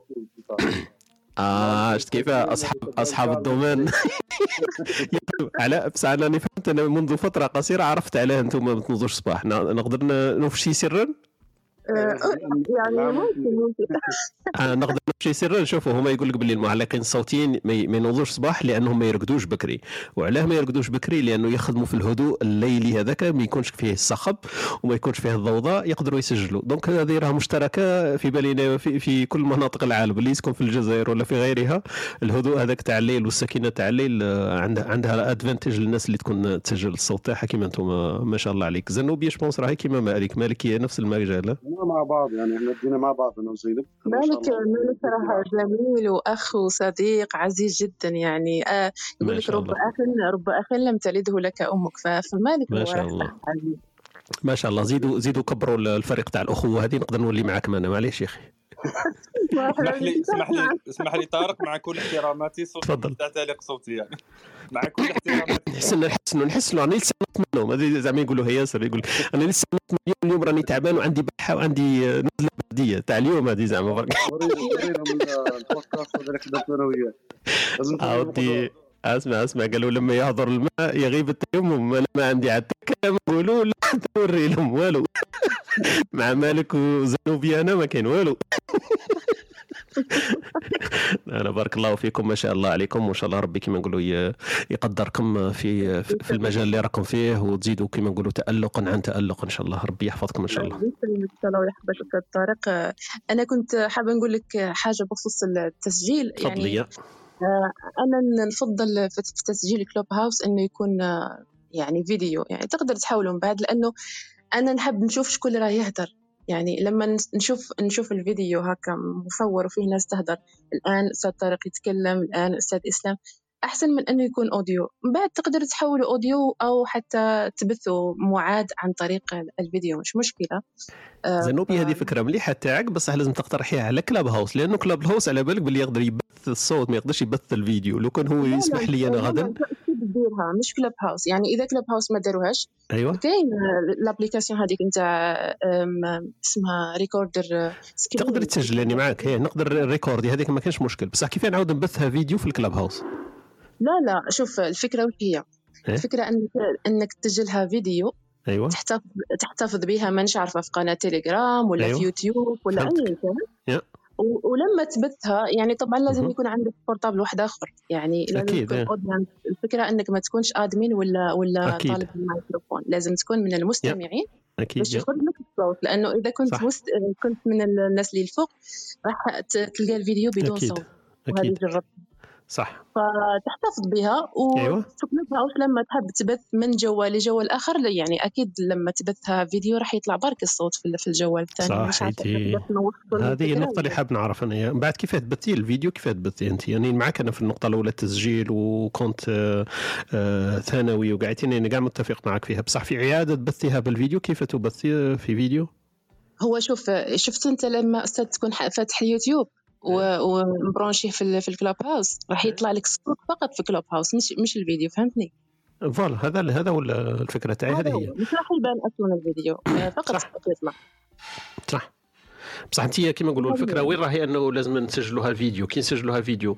آه شفت كيف؟ اصحاب أصحاب ال domaine على بصح أنا فهمت أنا منذ فترة قصيرة عرفت علاه أنتم ما تنوضوش الصباح نقدر ن- نفشي سرا؟ يعني ممكن ممكن. آه نقدر نمشي سرا نشوفوا هما يقول لك باللي المعلقين الصوتيين ما ينوضوش صباح لأنهم ما يرقدوش بكري. وعلاه ما يرقدوش بكري لأنه يخدموا في الهدوء الليلي هذاك ما يكونش فيه الصخب وما يكونش فيه الضوضاء يقدروا يسجلوا. دونك هذه راه مشتركة في بالنا في, في كل مناطق العالم اللي يسكن في الجزائر ولا في غيرها. الهدوء هذاك تاع الليل والسكينة تاع الليل آه، عندها عندها avantage للناس اللي تكون تسجل الصوت تاعها. كيما أنتم آه، ما شاء الله عليك. زنوبيا je pense راهي كيما مالك. مالك هي نفس المجال مع بعض يعني إحنا بدينا مع بعض أنا وزينب مالك مالك؟ راه جميل وأخ وصديق عزيز جدا يعني. آه ما يقول لك رب أخ رب أخ لم تلده لك أمك فمالك ما شاء الله. عزيز ما شاء الله. زيدوا زيدوا كبروا الفريق تاع الأخوة هذه نقدر نولي معاكم أنا معليش يا أخي. اسمح لي اسمح لي اسمح لي طارق مع كل احتراماتي صوتي تفضل. تاع تعليق صوتي يعني. مع كل احتراماتي. نحسن نحسن نحسن راني لسه نط منهم هذه زعما يقولوا هي ياسر يقول أنا لسه نط من اليوم اليوم راني تعبان وعندي بحة وعندي نزلة برديه تاع اليوم هذه زعما برك. ورينا البودكاست هذا اللي خدمت أنا وياه أسمع أسمع. قالوا لما يهضر الماء يغيب التيمم. أنا ما عندي حتى كلام يقولوا لا توري لهم. والو. مع مالك وزنوبي أنا ما كاين. والو. أنا بارك الله فيكم. ما شاء الله عليكم. وإن شاء الله ربي كما نقولوا يقدركم في في المجال اللي راكم فيه. وتزيدوا كما نقولوا تالقا عن تالق إن شاء الله ربي يحفظكم إن شاء الله. يسلمك. الله ويحفظك طارق أنا كنت حابة نقول لك حاجة بخصوص التسجيل. يعني أنا نفضل في تسجيل كلوب هاوس إنه يكون آه، يعني فيديو. يعني تقدر تحاولوا من بعد لأنه أنا نحب نشوف شكون راه يهدر. يعني لما نشوف نشوف الفيديو هكا مصور وفيه ناس تهدر. الآن أستاذ طارق يتكلم الآن أستاذ إسلام. أحسن من إنه يكون audio. من بعد تقدر تحولوا audio أو حتى تبثوا معاد عن طريق الفيديو مش مشكلة. آه، زنوبي هذه فكرة مليحة تاعك بصح لازم تقترحيها على كلاب هاوس لأنه كلاب هاوس على بالك باللي يقدر يبث الصوت ما يقدرش يبث الفيديو. لو كان هو يسمح لي أنا غدا. تديرها مش كلوب هاوس. يعني إذا كلوب هاوس ما داروهاش أيوه. كاين l'application هذيك نتاع اسمها recorder screen تقدر تسجل يعني معاك هي نقدر recorder هذيك ما كانش مشكل. بصح كيف نعاود نبثها فيديو في الكلاب هاوس؟ لا لا شوف الفكرة وش هي إيه؟ الفكرة إنك إنك تسجلها فيديو أيوه تحتفظ تحتفظ بها مانيش عارفه في قناة تيليجرام ولا أيوة. في يوتيوب ولا. أي كان يا و- ولما تبثها يعني طبعا لازم. يكون عندك portable واحد آخر يعني لازم أكيد، تكون إيه. الفكرة إنك ما تكونش admin ولا ولا أكيد. طالب الميكروفون لازم تكون من المستمعين أكيد باش. يخرج لك الصوت لأنه إذا كنت صح. مست... كنت من الناس اللي الفوق راح تلقى الفيديو بدون أكيد. صوت وهذه أكيد جربت صح فتحتفظ بها أيوة. وتكلف هاوس لما تحب تبث من جوال لجوال آخر يعني أكيد لما تبثها فيديو راح يطلع برك الصوت في الجوال الثاني تنوصل هذه الفكرة النقطة اللي؟ حاب نعرف أنا من بعد كيف تبثي الفيديو كيف تبثي أنت يعني معك أنا في النقطة الأولى التسجيل وكنت آه، آه، ثانوي وقعدتني أنا قاعد متفق معك فيها بصح في إعادة بثها بالفيديو كيف تبثي في فيديو؟ هو شوف شفت أنت لما أستاذ تكون فاتح اليوتيوب و مبرونشيه في ال- في الكلوب هاوس. راح يطلع لك الصوت فقط في كلوب هاوس مش مش الفيديو فهمتني؟ voilà هذا هذا هو الفكرة تاعي هذه هي. مش راح يبان أصلا الفيديو. آه، فقط الصوت يطلع. صح. بصح انت كما نقولوا الفكرة وين راهي أنه لازم نسجلوها فيديو كي نسجلوها فيديو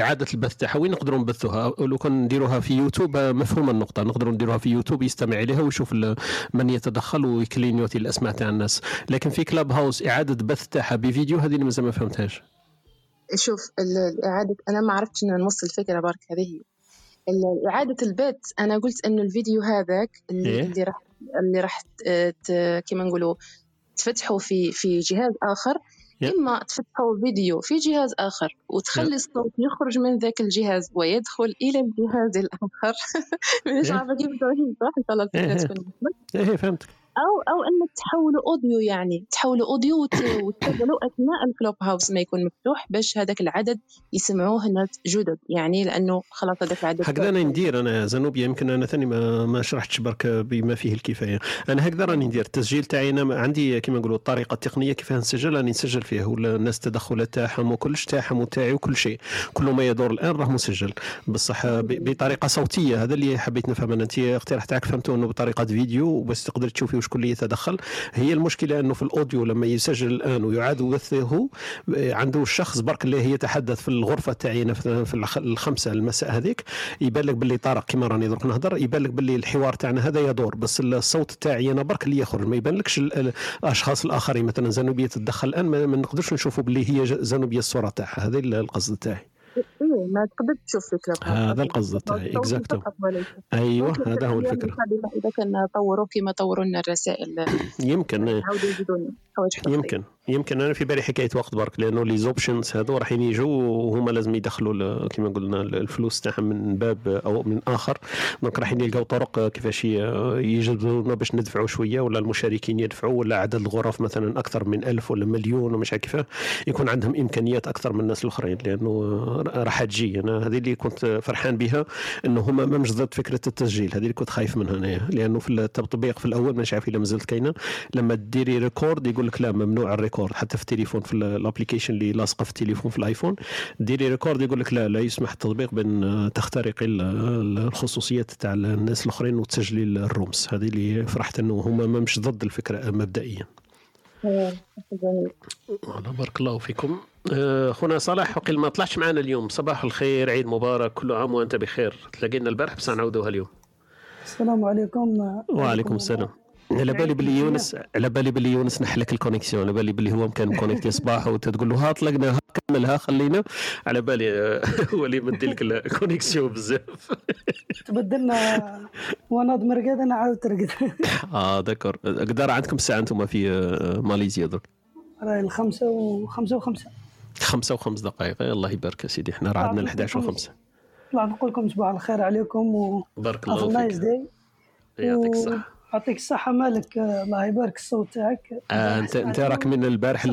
إعادة البث تاعها وين نقدروا نبثوها؟ لو كان نديروها في يوتيوب آه، مفهومة النقطة. نقدروا نديروها في يوتيوب يستمع إليها ويشوف ال- من يتدخل ويكلينيوتي الأسماء تاع الناس. لكن في كلاب هاوس إعادة بث تاعها بفيديو هذه اللي مازال ما فهمتهاش. شوف ال- الإعادة أنا ما عرفتش نوصل الفكرة برك هذه هي ال- إعادة البث أنا قلت إنه الفيديو هذاك اللي, إيه؟ اللي راح اللي راح كيما نقولوا تفتحه في في جهاز آخر يا. إما تفتحه فيديو في جهاز آخر وتخلي الصوت يخرج من ذاك الجهاز ويدخل إلى الجهاز الآخر مش إيه. عارفة كيف توجيه صح إن شاء الله الفكرة إيه. تكون. إيه فهمتك أو أو إنك تحولوا audio يعني تحولوا audio وت- وتشغلوا أثناء الكلوب هاوس ما يكون مفتوح باش هذاك العدد يسمعوه ناس جدد يعني لأنه خلاص هذاك العدد هكذا أنا ندير أنا زنوبيا يمكن أنا ثاني ما ما شرحتش برك بما فيه الكفاية. أنا هكذا راني ندير التسجيل تاعي أنا عندي كما نقولوا الطريقة التقنية كيف نسجل راني نسجل فيه ولا الناس التدخلات تاعهم وكلش تاعهم وتاعي وكل شيء. كل ما يدور الآن راه مسجل. بصح بطريقة صوتية هذا اللي حبيت نفهم أنا. أنت الاقتراح تاعك فهمته إنه بطريقة فيديو بس تقدر تشوفي شكون اللي يتدخل. هي المشكلة أنه في الأوديو لما يسجل الآن ويعاد يبثه آه، عنده الشخص برك اللي يتحدث في الغرفة تاعي في في الخ- الخمسة المساء هذيك. يبان لك باللي طارق كما راني درك نهضر يبان لك باللي الحوار تاعنا هذا يدور بس الصوت تاعي أنا برك اللي يخرج. ما يبان لكش ال- ال- الأشخاص الآخرين. مثلا زنوبيا تتدخل الآن ما نقدرش نشوفوا باللي هي زنوبيا الصورة تاعها. هذا القصد تاعي. إيه ما تقدر تشوف فكرة هذا القصد تاعي اكزاكتو أيوه هذا هو الفكرة. إذا كان طوروا كما طوروا لنا الرسائل. يمكن. إيه. لنا. يمكن. يمكن. أنا في بالي حكاية وقت برك لأنه les options هذو راح يجوا وهما لازم يدخلوا كما قلنا الفلوس تاعهم من باب أو من آخر. donc راح يلقاو طرق كيفاش ي- يجبرونا باش ندفعوا شوية ولا المشاركين يدفعوا ولا عدد الغرف مثلا أكثر من ألف ولا مليون ومش عارف كيفاه. يكون عندهم إمكانيات أكثر من الناس الأخرين لأنه راح تجي. أنا هذه اللي كنت فرحان بها انه هما ما مش ضد فكرة التسجيل. هذه اللي كنت خايف منها أنايا. لأنه في التطبيق في الأول مش عارف إلا مازالت كاينة. لما تديري record يقول لك لا ممنوع ال record. حتى في التليفون في ال application اللي لاصقة في التليفون في الآيفون. ديري record يقول لك لا لا يسمح التطبيق بأن تخترقي ال- ال- الخصوصيات تاع الناس الأخرين وتسجلي ال rooms هذه اللي فرحت إنه هما ما مش ضد الفكرة مبدئيا. والله بارك الله فيكم. آه، اخونا صلاح وقيل ما طلعش معنا اليوم. صباح الخير عيد مبارك كل عام وأنت بخير. تلاقينا البارح بس نعودوها اليوم. السلام عليكم. وعليكم السلام. على بالي باللي يونس على بالي باللي يونس نحلك ال connexion. على بالي باللي هو كان مكونيكتي صباح وتقول له ها طلقنا ها كملها خلينا. على بالي آه، هو اللي مدي لك ال connexion بزاف. تبدلنا وأنا مرقد أنا عاود ترقد. آه d'accord. قدر عندكم الساعة أنتم في آه، ماليزيا درك راهي الخمسة وخمسة وخمسة. خمسة وخمس دقائق. الله يبارك يا سيدي إحنا راه عندنا ال 11 وخمسة. طلع نقول لكم صباح الخير عليكم و بارك الله فيك. يعطيك الصحة. يعطيك الصحة مالك؟ الله يبارك الصوت تاعك. آه انت أنت راك من البارح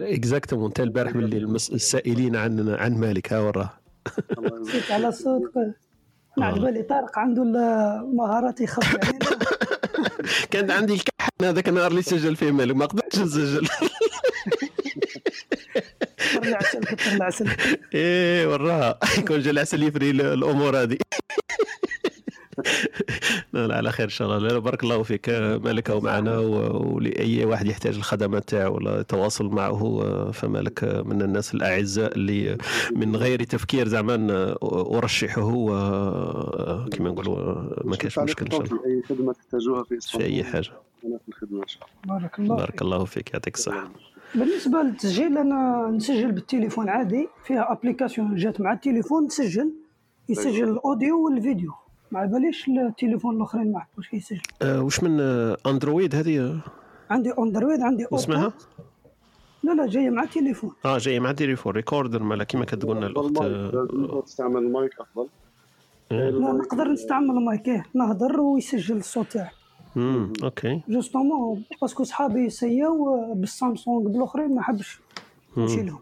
exactement أنت البارح من اللي المس- السائلين عن عن مالك ها وراه. نسيت على الصوت أنا على بالي طارق عنده المهارات يخبي علينا. كان عندي الكحل هذاك النهار اللي سجل فيه مالك ما قدرتش نسجل. كثر العسل كثر العسل إيه وراها. يكون جا العسل يفري ال- الأمور هذه. لا لا على خير إن شاء الله. لا بارك الله فيك. مالك هو معنا و- ولأي واحد يحتاج الخدمات تاعو ولا يتواصل معه فمالك من الناس الأعزاء اللي من غير تفكير زعما أرشحه كما نقولوا ما كاش مشكل إن شاء الله. أي خدمة تحتاجوها في أي حاجة. أنا في الخدمة إن شاء الله. بارك الله بارك الله فيك. يعطيك الصحة. بالنسبة للتسجيل أنا نسجل بالتليفون عادي فيها application جات مع التليفون تسجل يسجل ال audio والفيديو. ما على باليش التليفون الآخرين ما واش كيسجل؟ آه، وش من آه، أندرويد هذه؟ آه، عندي أندرويد عندي أوتو اسمها؟ لا لا جاية مع التليفون. آه جاي مع تليفون recorder مالا كما كتقول لنا الأخت آه، تستعمل المايك أفضل. لا نقدر نستعمل المايك إيه، نهضر ويسجل الصوت تاعي امم OK justement parce que صحابي سياو بالسامسونج بالأخرين ما حبش مم. نشيلهم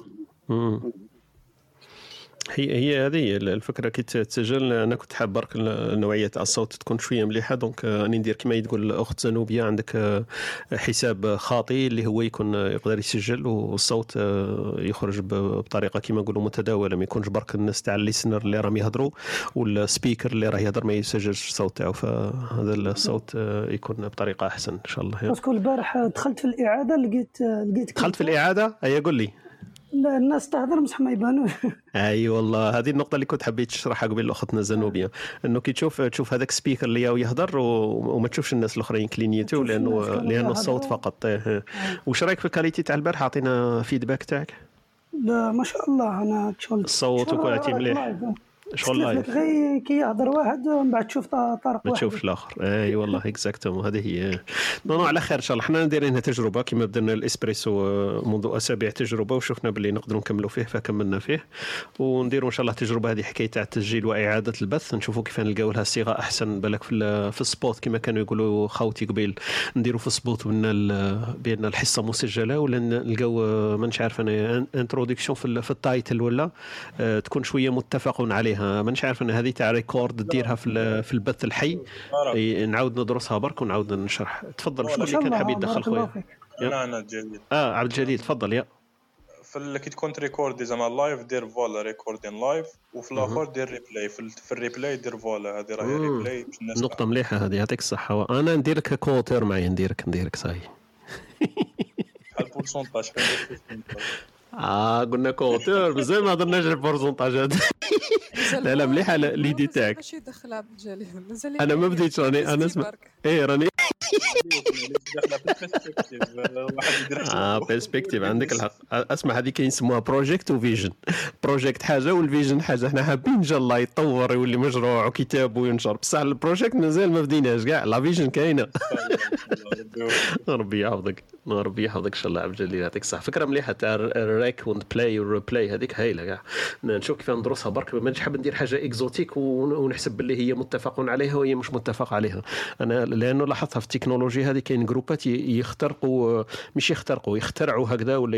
مم. هي هي هذه الفكرة. كي تسجل أنا كنت حاب برك نوعية تاع الصوت تكون شوية مليحة. donc راني ندير كما تقول الاخت زنوبية عندك آه، حساب خاطي اللي هو يكون آه، يقدر يسجل والصوت آه، يخرج بطريقة كما نقولوا متداولة. ما يكونش برك الناس تاع ال listener اللي راهم يهضروا وال speaker اللي راه يهضر ما يسجلش الصوت تاعو. فهذا الصوت يكون بطريقة أحسن إن شاء الله. parce que البارح دخلت في الإعادة لقيت لقيت دخلت في الإعادة؟ هيا قول لي. لا الناس تهضر بصح ما يبانوش أي والله هذه النقطة اللي كنت حبيت تشرحها قبل اختنا زنوبيه إنه كي تشوف تشوف هذاك ال speaker اللي يهضر وما تشوفش الناس الأخرين clignoter لأنه لأنه. الصوت فقط. واش رأيك في ال qualité تاع البارح اعطينا feedback تاعك. لا ما شاء الله أنا شغل الصوت وكل مليح. شغل live غير كي يهضر واحد ومن بعد تشوف طارق ما تشوفش الآخر. اي والله exactement هذه هي. نو نو على خير إن شاء الله. حنا دايرين تجربة كما بدنا الإسبريسو منذ أسابيع تجربة وشفنا باللي نقدروا نكملوا فيه فكملنا فيه. ونديروا إن شاء الله تجربة هذه حكاية تاع التسجيل وإعادة البث. نشوفوا كيف نلقاو لها صيغه أحسن. بالك في في ال spot كما كانوا يقولوا خوتي قبيل. نديروا في ال spot بان بان الحصة مسجله ولا نلقاو مانيش عارف أنا introduction في ال title ولا آه، تكون شوية متفق عليها. مانيش عارف أنا هذه تاع record ديرها في ال- في البث الحي. نعاود ندرسها برك ونعاود نشرح. تفضل شكون اللي كان حاب يتدخل خويا؟ أنا أنا آه عبد الجليل تفضل يا. في كي تكون تريكوردي زعما live دير voilà recording live وفي. الآخر دير replay في, ال- في ال replay دير voilà هذه راهي. replay باش الناس نقطة مليحة هذه يعطيك الصحة. أنا نديرك co-auteur معي نديرك نديرك صاي بحال pourcentage آه قلنا co-auteur بزاف ما هضرناش على ال pourcentage لا لا مليحة لا- l'idée تاعك ماشي دخلها بالجالي مازال أنا ما بديتش راني أنا اسمع إيه راني آه perspective عندك الحق. أسمع هذه كاين يسموها project و vision project حاجة وال vision حاجة. إحنا حابين إن شاء الله يتطور يولي مشروع وكتاب وينشر. بصح ال project مازال ما بديناش. كاع la vision كاينة. ربي يحفظك. ربي يحفظك إن شاء الله عبد الجليل. يعطيك الصحة. فكرة مليحة تاع ال rec وال play وال replay هذيك هايلة كاع. نشوف كيف ندرسها برك. مانيش حاب ندير حاجة exotique ون- ونحسب باللي هي متفق عليها وهي مش متفق عليها. أنا لأنه لاحظتها في التكنولوجيا هذه كاين جروبات يخترقوا مش يخترقوا يخترعوا هكذا ولا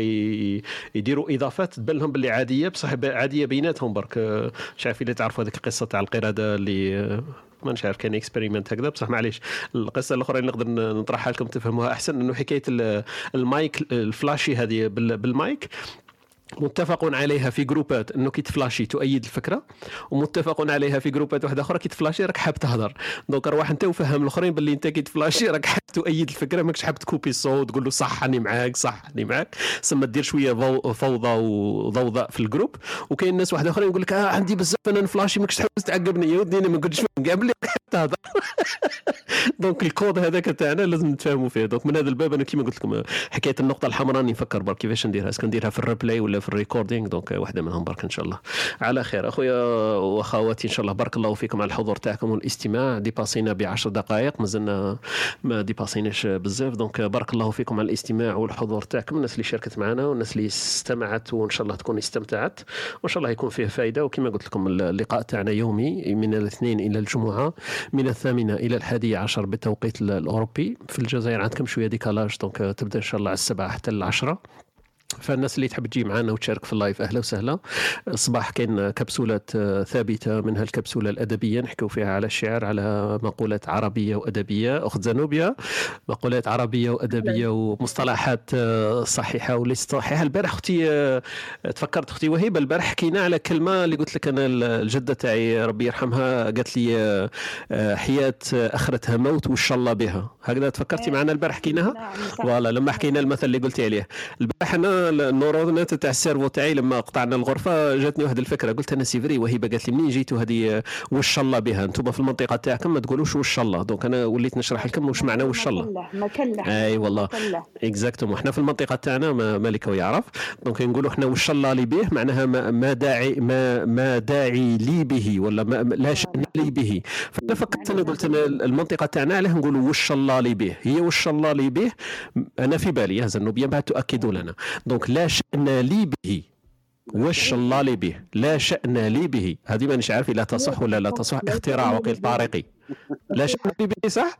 يديروا إضافات تبان لهم باللي عادية بصح عادية بيناتهم برك. مش عارف اذا تعرفوا هذيك القصة تاع القردة اللي ما نش عارف كان experiment هكذا بصح معليش. القصة الأخرى اللي نقدر نطرحها لكم تفهموها أحسن إنه حكاية ال- المايك الفلاشي هذه بال- بالمايك. متفق عليها في جروبات إنه كي تفلاشي تؤيد الفكرة ومتفق عليها في جروبات واحدة أخرى كي تفلاشي راك حاب تهضر. donc روح انت وفهم الأخرين باللي أنت كي تفلاشي راك حاب تؤيد الفكرة ماكش حاب تكوبي الصوت تقول له صح راني معاك صح راني معاك. سما دير شوية فوضى وضوضاء في ال groupe. وكاين ناس واحدة أخرين يقول لك آه عندي بزاف أنا نفلاشي ماكش تحوس تعقبني. يا ودي أنا ما قلتش كاع باللي تهضر. donc الكود هذاك تاعنا لازم نتفاهموا فيه. donc من هذا الباب أنا كيما قلت لكم حكاية النقطة الحمراء نفكر برك كيفاش نديرها. est-ce que نديرها في ال replay ولا في ال recording donc واحدة منهم برك إن شاء الله. على خير. أخويا وأخواتي إن شاء الله بارك الله فيكم على الحضور تاعكم والاستماع. ديباسينا ب 10 دقائق مازلنا ما ديباسيناش بزاف donc بارك الله فيكم على الاستماع والحضور تاعكم. الناس اللي شاركت معنا والناس اللي استمعت وإن شاء الله تكون استمتعت. وإن شاء الله يكون فيه فائده وكما قلت لكم اللقاء تاعنا يومي من الاثنين إلى الجمعة من الثامنة إلى الحادية عشر بالتوقيت الأوروبي. في الجزائر عندكم شوية décalage donc تبدأ إن شاء الله على السبعة حتى العشرة. فالناس اللي تحب تجي معنا وتشارك في ال live أهلا وسهلا. الصباح كاين كبسولات آه، ثابتة منها الكبسولة الأدبية نحكيو فيها على الشعر على مقولات عربية وأدبية. أخت زنوبيا مقولات عربية وأدبية ومصطلحات آه، صحيحة وليست صحيحه البارح أختي آه، تفكرت أختي وهيبة البارح حكينا على كلمة اللي قلت لك أنا الجدة تاعي ربي يرحمها قالت لي حياة أخرتها موت وش الله بها. هكذا تفكرتي معنا البارح حكيناها؟ voilà لما حكينا المثل اللي قلتي عليه. البارح أنا النورونات تاع ال cerveau تاعي لما قطعنا الغرفة. جاتني واحد الفكرة قلت أنا c'est vrai وهبه قالت لي منين؟ جيتوا هذه وش الله بها؟ أنتم في المنطقة تاعكم ما تقولوش وش الله. donc أنا وليت نشرح لكم وش معنى وش الله. مكلح مكلح أي والله. exactement إحنا في المنطقة تاعنا ما مالك ويعرف. donc نقولوا إحنا وش الله لي به معناها ما, ما داعي ما ما داعي لي به ولا ما ما- لا شأن لي به. فأنا فكرت أنا قلت أنا المنطقة تاعنا علاه نقولوا وش الله لي به. هي وش الله لي به؟ أنا في بالي يا زنوبيا بعد تؤكدوا لنا. donc لا شأن لي به. وش الله لي به؟ لا شأن لي به. هذه مانيش عارف لا تصح ولا لا تصح اختراع وقيل طارقي. لا شأن لي به صح؟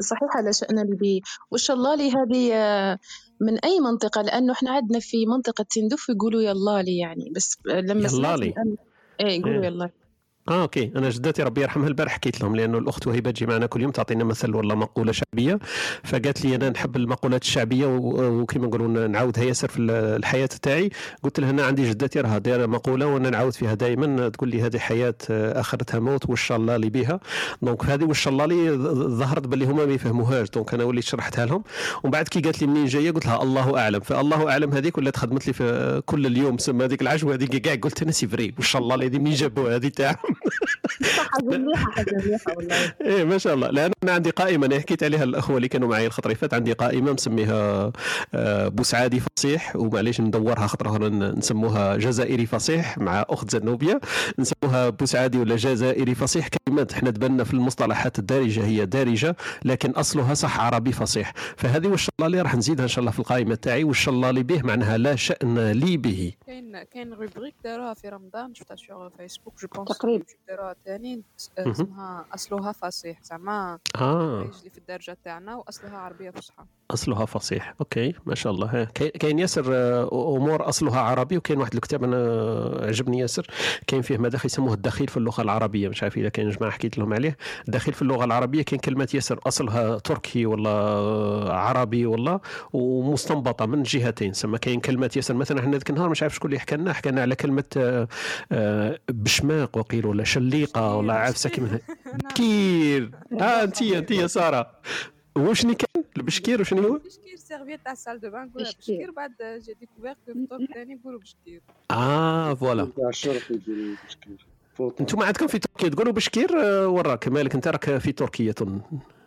صحيح لا شأن لي به. وش الله لي هذه آه، من أي منطقة؟ لأنه إحنا عندنا في منطقة تندف يقولوا يلا لي يعني بس لما يلا لي. إيه يقولوا إيه. يلا لي. آه OK. أنا جدتي ربي يرحمها البارح حكيت لهم لأنه الأخت وهبه تجي معنا كل يوم تعطينا مثل ولا مقولة شعبية. فقالت لي أنا نحب المقولات الشعبية وكما نقولوا نعاودها ياسر في الحياة تاعي. قلت لها أنا عندي جدتي راها دايره مقولة وأنا نعاود فيها دائما تقول لي هذه حياة آه، آخرتها موت وش الله لي بها donc هذه وش الله لي ظهرت باللي هما ما يفهموهاش. donc أنا وليت شرحتها لهم. ومن بعد كي قالت لي منين جاية قلت لها الله أعلم. فالله أعلم هذيك ولات خدمت لي في كل اليوم. سما هذيك العجوة هذيك كاع قلت أنا c'est vrai وش الله لي منين جابوها؟ هذه تاعهم. والله. إيه ما شاء الله. لأن أنا عندي قائمة أنا حكيت عليها الاخوه اللي كانوا معي الخطره اللي فاتت عندي قائمة مسميها آه، بوسعادي فصيح ومعليش ندورها خطره نسموها جزائري فصيح مع أخت زنوبيا نسموها بوسعادي ولا جزائري فصيح. كلمات إحنا تبنى في المصطلحات الدارجة هي دارجة لكن أصلها صح عربي فصيح. فهذه وش الله لي راح نزيدها إن شاء الله في القائمة تاعي وش الله لي به معناها لا شأن لي به. كاين كاين rubrique داروها في رمضان شفتها sur Facebook je pense تقريب تمشي ديروها تاني مهم. اسمها أصلها فصيح زعما آه. يجي في الدرجه تاعنا وأصلها عربية فصحى أصلها فصيح. OK ما شاء الله. كاين- ياسر آه، أمور أصلها عربي وكاين واحد الكتاب أنا عجبني ياسر. كاين فيه مداخل يسموه الدخيل في اللغة العربية. مش عارف إذا كاين جماعة حكيت لهم عليه. الدخيل في اللغة العربية كاين كلمات ياسر أصلها تركي ولا عربي ولا ومستنبطة من جهتين. سما كاين كلمات ياسر مثلا إحنا ذاك النهار مش عارف شكون اللي حكى لنا حكى لنا على كلمة آه، آه، بشماق وقيل ولا شليقة ولا بشكير آه انت انت يا سارة. وشني كان؟ البشكير وشنو هو؟ بشكير serviette تاع ال salle de bain. نقولها بشكير. بعد j'ai découvert que في الطوب الثاني نقولوا بشكير. آه voilà. تاع بشكير. أنتم عندكم في تركيا تقولوا بشكير آه، وراك. مالك انت راك في تركيا تظن.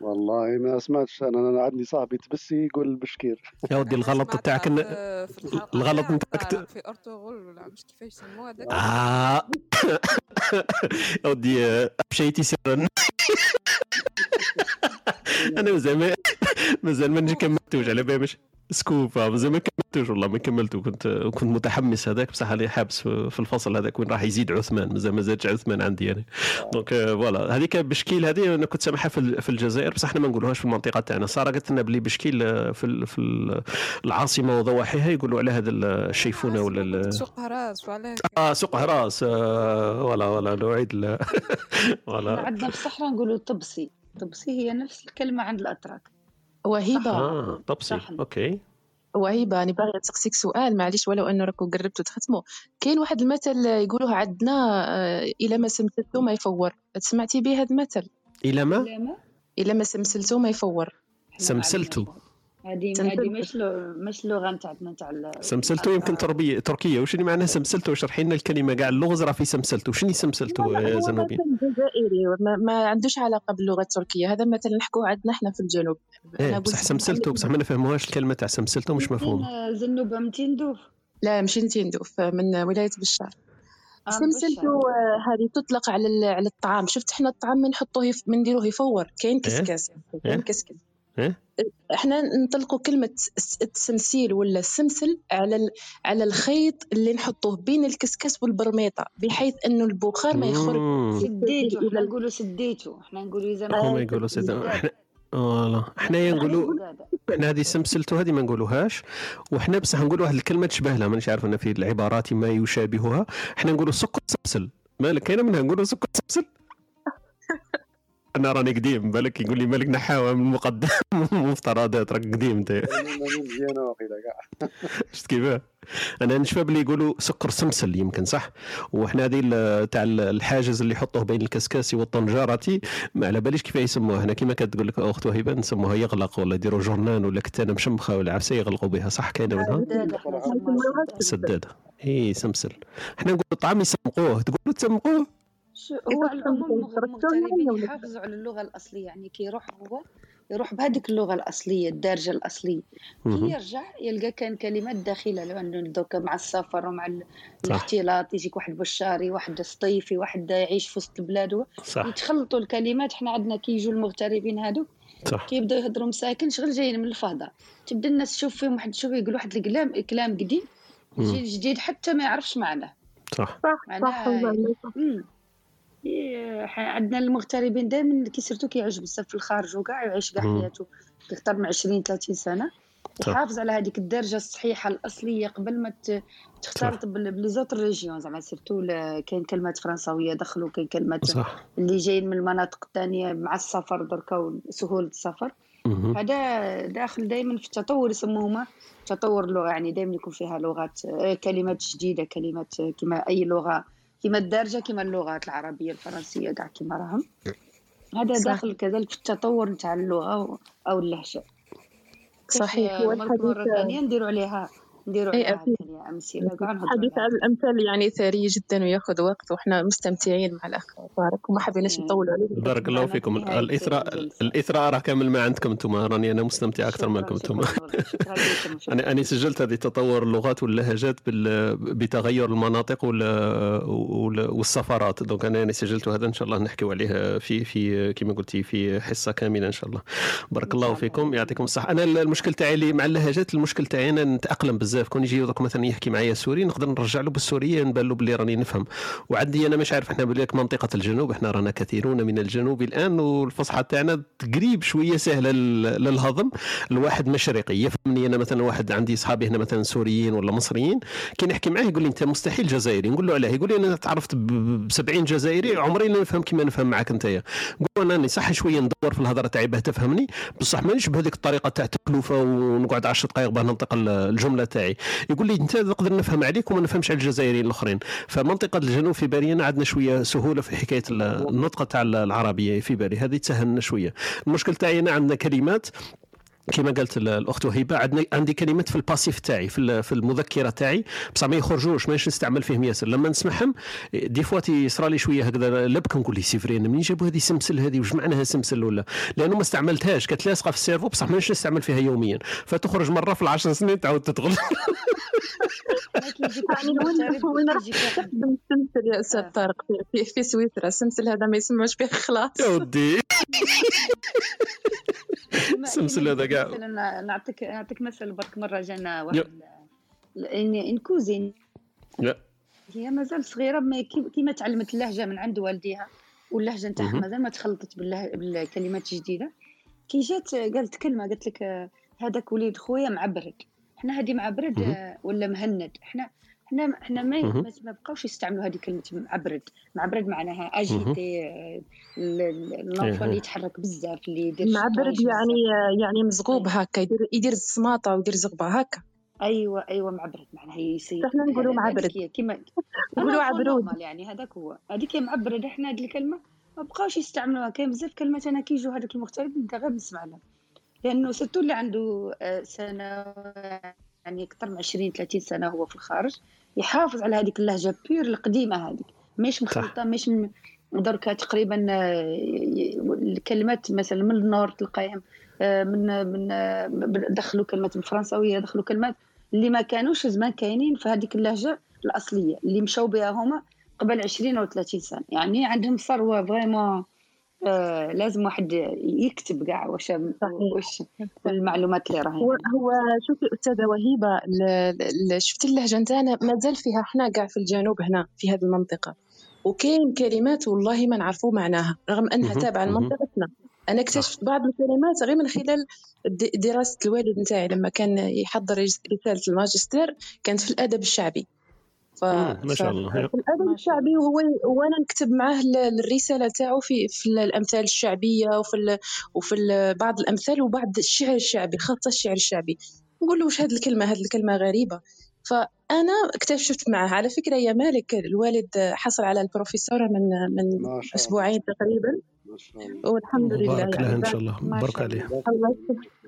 والله ما سمعتش أنا أنا عندي صاحبي تبسي يقول بشكير. يا ودي الغلط تاعك الغلط تاع- نتاعك تاع في أرطغرل ولا مش كيفاش يسموها هذاك آه. يا ودي آه، مشيتي سرا. أنا مازال ما مازال ما نجي كملتوش على بالي مش سكوب آه، مازال ما كملتوش والله ما كملته كنت كنت متحمس هذاك بصح اللي حابس في في الفصل هذاك وين راح يزيد عثمان. مازال ما زادش عثمان عندي يعني. donc آه، voilà. هذيك بشكير هذه أنا كنت سامعها في ال- في الجزائر. بصح إحنا ما نقولوهاش في المنطقة تاعنا. سارة قالت لنا بلي بشكير آه، في ال- في ال- العاصمة وضواحيها يقولوا على هذا الشيفونة ولا سوق هراس وعلاه آه سوق هراس. آه ولا ولا نوعيد ال- إحنا ولا عندنا في الصحراء نقولوا طبسي. طبسي هي نفس الكلمة عند الأتراك. وهبه آه طبسي. OK. وهبه أنا باغيه نسقسيك سؤال معليش ولو إنه راكم قربتوا تختموا كاين واحد المثل يقولوه عندنا آه، إلى ما سمسلتو ما يفور. سمعتي به هذا المثل؟ إلى ما؟ إلى ما؟ سمسلتو ما يفور. سمسلتو. هذه. هذه مش مش اللغة نتاعنا نتاع سمسلتو يمكن تربية تركية وش اللي معناها سمسلتو اشرحي لنا الكلمة كاع اللغز راه في سمسلتو شنو سمسلتو يا زنوبي جزائري ما, ما عندوش علاقه باللغة التركيه هذا مثل نحكوه عندنا إحنا في الجنوب إيه بصح سمسلتو بصح ما نفهموهاش الكلمة تاع سمسلتو مش مفهومة آه، زنوبة متندوف لا مش ندوف من ولايه بشار آه، سمسلتو. آه، هذه تطلق على على الطعام شفت إحنا الطعام من نحطوه. من نديروه يفور كاين كسكاس إيه؟ كاين كسكس إيه إحنا نطلقوا كلمة الس- التسمسيل ولا السمسل على. على الخيط اللي نحطوه بين الكسكس والبرميطة بحيث إنه البخار ما يخرج. سديتو إحنا نقولوا سديتو إحنا نقولوا إذا هما يقولوا إحنا voilà حنايا نقولوا إحنا هذه سمسلتو هذه ما نقولوهاش. وحنا بصح نقولوا واحد الكلمة تشبه لها مانيش عارف أنا في العبارات ما يشابهها. إحنا نقولوا سكر سمسل مالك كاينة منها نقولوا سكر سمسل أنا راني قديم بالك يقول لي مالك نحاوه من المقدم؟ مفترضات راك قديم أنت. مزيانة واقيلا كاع شفت كيفاه؟ أنا نشوف بلي يقولوا سكر سمسل يمكن صح؟ وحنا هذه تاع ال- الحاجز اللي يحطوه بين الكسكاسي والطنجره ما على باليش كيف يسموها؟ هنا كيما كتقول لك أخت وهبه نسموها يغلق ولا يديروا جورنان ولا كتانة مشمخة ولا عفسة يغلقوا بها صح؟ كاينة منها؟ سدادة. إي سمسل. إحنا نقولوا الطعام يسمقوه تقولوا تسمقوه؟ شو- هو العموم المغ- المغتربين يحافظوا على اللغة الأصلية. يعني كي يروح هو يروح بهذيك اللغة الأصلية الدارجة الأصلية. كي. يرجع يلقى كان كلمات داخلة. لو أنه دوكا مع السفر ومع ال- صح. الاختلاط يجيك واحد بشاري واحد سطيفي واحد يعيش في وسط صح. يتخلطوا الكلمات. إحنا عندنا كي يجوا المغتربين هادو صح. كي يبداو يهضروا مساكن شغل جايين من الفضاء. تبدا الناس تشوف فيهم واحد تشوف يقول واحد الكلام كلام قديم. يجي جديد حتى ما يعرفش معناه. صح. معناها مم. إيه، ح- عندنا المغتربين دائما كي surtout كيعجب بزاف في الخارج وكاع يعيش كاع. حياته أكثر من 20 30 سنة. يحافظ على هذيك الدرجة الصحيحة الأصلية قبل ما تختلط ب les autres régions زعما surtout كاين كلمات فرنساوية دخلوا كاين كلمات صح اللي جايين من المناطق الثانية مع السفر دركا وسهوله السفر. هذا داخل دائما في التطور يسموهما تطور اللغة يعني دائما يكون فيها لغات آه، كلمات جديدة كلمات آه، كما أي لغة كما الدارجة كما اللغات العربية الفرنسية كاع كما راهم. هذا صح. داخل كذلك في التطور نتاع اللغة أو اللهجة. صحيح. كيف هو مرة مرة الحديث؟ ثانية نديروا عليها نديروا نهضروا الحديث عليها. عن الأمثال يعني ثري جدا وياخذ وقت وحنا مستمتعين مع الأخ. طارق وما حبيناش نطولوا عليه بارك الله فيكم. الإثراء الإثراء راه كامل ما عندكم أنتم راني أنا مستمتع أكثر منكم أنتم. أنا أنا سجلت هذه تطور اللغات واللهجات بال- بتغير المناطق وال- وال- والسفرات donc أنا يعني سجلت هذا إن شاء الله نحكيو عليه في في كما قلتي في حصة كاملة إن شاء الله. بارك الله. فيكم. يعطيكم الصحة. أنا المشكل تاعي اللي مع اللهجات المشكل تاعي أنا نتأقلم بزاف. كون يجي دوك مثلا يحكي معايا سوري نقدر نرجع له بالسورية نبان له باللي راني نفهم. وعندي أنا مش عارف إحنا بالك منطقة الجنوب إحنا رانا كثيرون من الجنوب الآن والفصحى تاعنا قريب شوية سهلة لل- للهضم. الواحد مشرقي يفهمني أنا مثلا واحد عندي اصحابي هنا مثلا سوريين ولا مصريين كي نحكي معاه يقول لي أنت مستحيل جزائري. نقول له علاه يقول لي أنا تعرفت ب 70 جزائري عمري لا نفهم كيما نفهم معاك أنت. نقول أنا صح شوية ندور في الهضرة تاعي باه تفهمني. بصح مانيش بهذيك الطريقة تاع تكلفة ونقعد 10 دقائق باه ننطق ال- الجملة تاعي. يقول لي انت نقدر نفهم عليك وما نفهمش على الجزائريين الآخرين. فمنطقة الجنوب في بالي أنا عندنا شوية سهولة في حكاية ال- النطق تاع العربية في بالي هذه تسهلنا شوية. المشكل تاعي انا عندنا كلمات. كما قالت ال- الأخت وهبه عندي كلمات في ال passif تاعي في ال- في المذكرة تاعي بصح ما يخرجوش مانيش نستعمل فيهم ياسر. لما نسمعهم des fois يصرى لي شوية هكذا لبك نقول لي c'est vrai أنا منين جابوا هذه سمسل هذه؟ واش معناها سمسل ولا؟ لأنه ما استعملتهاش كانت لاصقة في ال cerveau بصح مانيش نستعمل فيها يوميا. فتخرج مرة في العشر سنين تعاود تدخل. وين وين راح تستخدم السمسل يا أستاذ طارق في- في سويسرا؟ السمسل هذا ما يسمعوش به خلاص. يا ودي. كما- سمسل كما هذا كاع. نعطيك نعطيك مثل برك مرة جانا. واحد. une une cousine. لا هي مازال صغيرة ما كي- كيما تعلمت اللهجة من عند والديها واللهجة نتاعها. مازال ما تخلطت بالله- بالكلمات الجديدة. كي جات قالت كلمة قالت لك آه، هذاك وليد خويا معبرد إحنا هذه معبرد مهم. آه، ولا مهند إحنا إحنا إحنا ما. ما- بقاوش يستعملوا هذه كلمة معبرد معبرد معناها agité آه، ال- ال- l'enfant إيه. اللي يتحرك بزاف اللي يدير معبرد يعني يعني مزغوب هكا يدير يدير السماطه ويدير زغبة هكا أيوه أيوه معبرد معناها يسي إحنا نقولوا معبرد. كيما نقولوا عبرود. يعني هذاك هو هذيك معبرد إحنا هذه الكلمة ما بقاوش يستعملوها كاين بزاف كلمات أنا كي يجوا هذوك المغترب نبدا غير نسمع لهم لأنه surtout اللي عنده آه، سنة يعني أكثر من 20 30 سنة هو في الخارج يحافظ على هذيك اللهجة pure القديمة هذيك. مش مخلطة مش م... دركا تقريبا آه، الكلمات مثلا من النور تلقاهم آه، من من آه، دخلوا كلمات بالفرنساويه دخلوا كلمات اللي ما كانوش زمان كاينين في هذيك اللهجة الأصلية اللي مشاو بها هما قبل 20 أو 30 سنة. يعني عندهم ثروة فريمون آه لازم واحد يكتب كاع واش واش المعلومات اللي راهي. هو هو شوفي أستاذة وهيبة شفتي اللهجة؟ نتاعنا مازال فيها إحنا كاع في الجنوب هنا في هذه المنطقة. وكاين كلمات والله ما نعرفوا معناها رغم أنها تابعة. لمنطقتنا. أنا اكتشفت بعض الكلمات غير من خلال دراسة الوالد نتاعي لما كان يحضر رس- رسالة الماجستير كانت في الأدب الشعبي. ف... مم، ما شاء الله، في. الأدب الشعبي وهو وأنا نكتب معاه ال- الرسالة تاعو في في الأمثال الشعبية وفي ال... وفي ال... بعض الأمثال وبعض الشعر الشعبي خاصة الشعر الشعبي. نقول له واش هذه الكلمة هذه الكلمة غريبة. فأنا اكتشفت معاه. على فكرة يا مالك الوالد حصل على البروفيسوره من من أسبوعين تقريبا. ما شاء الله. والحمد لله مبارك يعني. لها إن شاء الله. شاء عليها الله.